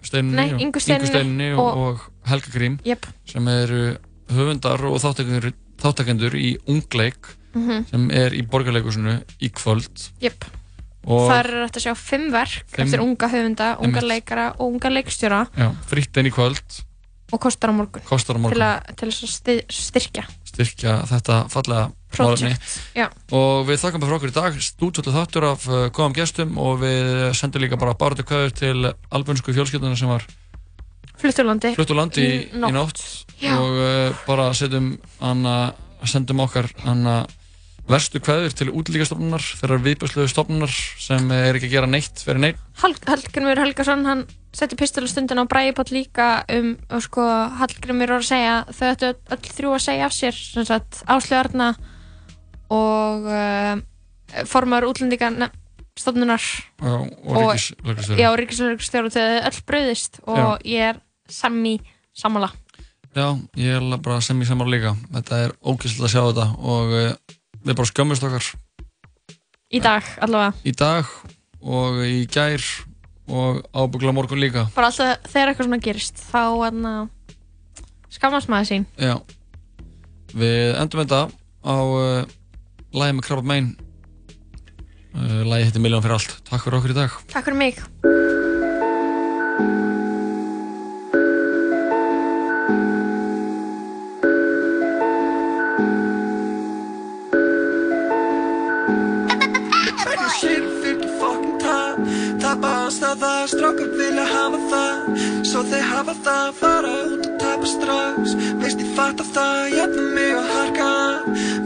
Steinni og, Ingu Steinunni og, og- Helga Grím Jöp. sem eru höfundar og þáttakendur, þáttakendur í Ungleik Mhm. sem er í borgarleikusinu í kvöld. Jöp. Og Þar er hægt að sjá fimm verk Fimm- eftir unga höfunda, unga leikara og unga leikstjóra já, fritt inn í kvöld, og kostar á morgun kostar á morgun. til, að, til að styrkja styrkja þetta fallega já. og við þakkum bara fyrir okkur í dag stútvöldu þáttur af uh, góðum gestum og við sendum líka bara barðu kvæður til albunsku fjölskylduna sem var Flutturlandi í, í nótt Já. og uh, bara setjum hana, sendum okkar hana verstu kveður til útlíkastofnunar þeirrar viðbjörsluðu stofnunar sem er ekki að gera neitt fyrir neitt Hallgrimur Helgason hann setti pistolustundin á Bræipott líka um og sko Hallgrimur var að segja þau ættu öll, þrjú að segja af sér sem sagt Áslu Arna og uh, formar útlendinga stofnunar og, já, ríkislögustjóri þegar þau öll brauðist og ég er sammi sammála. Já, ég er bara sem ég samar líka. Þetta er ógæslega að sjá þetta og uh, við bara skömmust okkar. Í dag allavega. Í dag og í gær og ábyggla morgun líka. Bara alltaf þegar eitthvað svona gerist þá hérna skammast maður sín. Já. Við endum þetta á uh, lagi með Krabbat Mein uh, Lagi heitir Miljón fyrir allt. Takk fyrir okkur í dag. Takk fyrir mig Svo þeir hafa það, fara út og tapa strax. Veist ég fatta það, jafna mig og harka.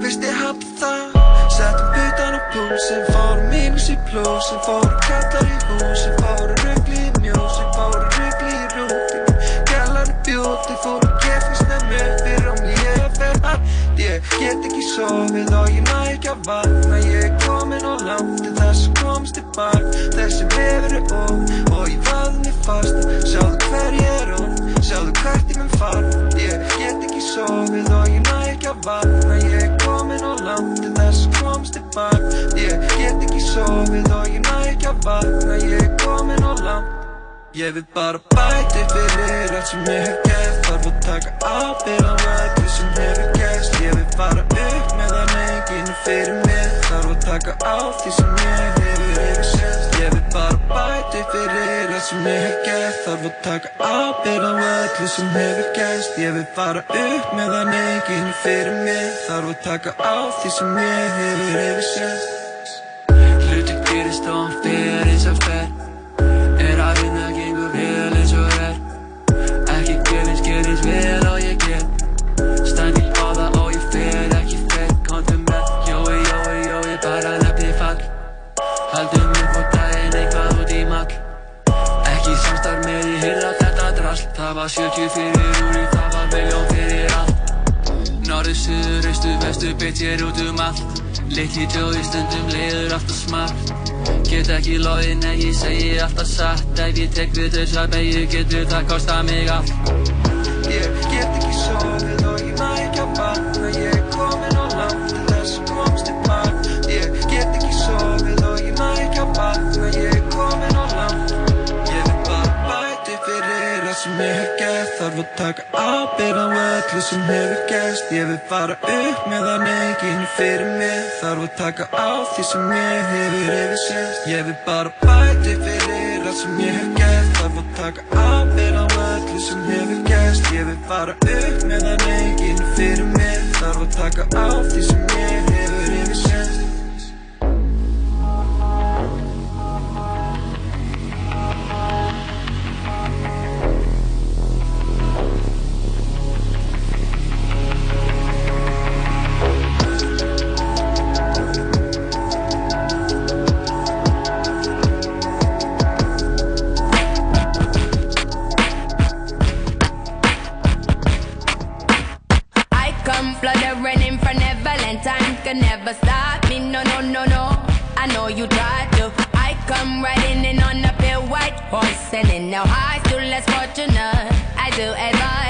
Veist ég hafði það Settum putan á púsin, fórum mínus í plúsin Fórum kallar í húsin, fórum Ég get ekki sofið og ég næ ekki að vakna. Ég er komin langt til þess að komast til bak. Þessi vefur er of og ég vaði mig fast. Sjáðu hver ég er on, sjáðu hvert ég mun fara. Ég get ekki sofið og ég næ ekki að vakna. Ég er komin langt til þess að komast til bak. Ég get ekki sofið og ég næ ekki að vakna. Ég er komin og langt Ég vil bara bæti fyrir allt sem ég hef gert. Þarf að taka ábyrgð á öllu sem hefur gerst Ég vil fara upp meðan enginn er fyrir mér. Þarf að taka á því sem ég hefur yfir sérst Ég vil bara bæti fyrir allt sem ég hef gert. Þarf að taka á öllu sem hefur gerst. Ég vil fara upp meðan enginn er fyrir mér. Þarf að taka á því sem ég hefur yfir sérst Hluti gerist og hann fer eins og fer var 70 fyrir úri, það var miljón fyrir allt. Norður, suður, austu, vestu, beitt ég út um allt. Litli tjóði stundum leiður alltaf smart. Get ekki loðið, nei ég segi alltaf satt. Ef ég tek við þessar beigju getur það kosta mig allt. Ég get ekki sofið að taka ábyrgð á öllu sem hefur gerst. Ég vil fara upp meðan enginn er fyrir mér Þarf að taka á því sem ég hefur yfirsest Ég vil bara bæti fyrir það sem ég hef gert. Þarf að taka ábyrgð á öllu sem hefur gerst. Ég vil fara upp meðan enginn er fyrir mér Þarf að taka á því sem ég hefur can never stop me. No, no, no, no. I know you try to. I come riding in on a pale white horse, and in now high, still less fortunate. I do advise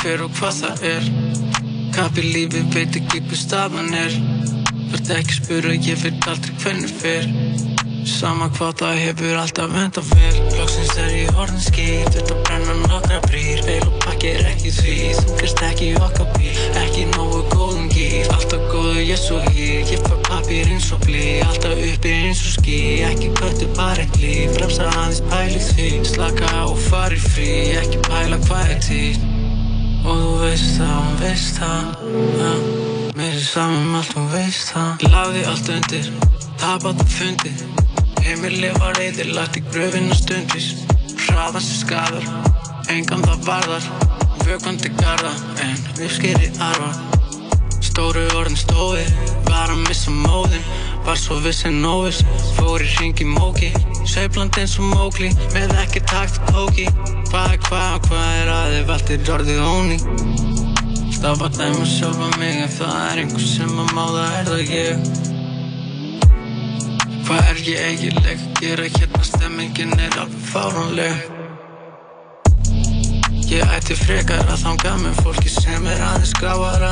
fer og hvað það er. Kapi lífi veit ekki hver staðan er. Verð ekki spura, ég veit aldrei hvernig fer. Sama hvað það hefur alltaf enda vel Loksins er ég orðin skýr Þetta brenna nokkra brýr. Veil og pakki er ekki því Þú gerst ekki okkar bíl. Ekki nógu góðum gýr Alltaf góðu ég svo hýr Ég fær pappir eins og blí Alltaf uppi eins og ský. Ekki köttu bara eitt líf Bremsa aðeins pæli því. Slaka og fari frí Ekki pæla hvað er til Og þú veist það, hún veist það ja. Mér er saman um allt, hún veist það. Lagði allt undir, tapat og fundi. Heimili var reyðir, lagt í gröfina stundvis Hraðan sem skadar, engan það varðar. Vökvandi garda, en uppskeri arfa. Stóru orðin stóði, var að missa móðin Var svo viss en óviss, fór í hring í móki. Sveifland eins og mókli, með ekki takt Hvað er hvað hvað er að ef allt er orðið óný Staf að dæma sjálfa mig ef það er einhver sem að máða er það ég? Hvað er ég eiginleg? Að gera hérna stemmingin er alveg fáránleg. Ég ætti frekar að þanga með fólki sem er aðeins gráara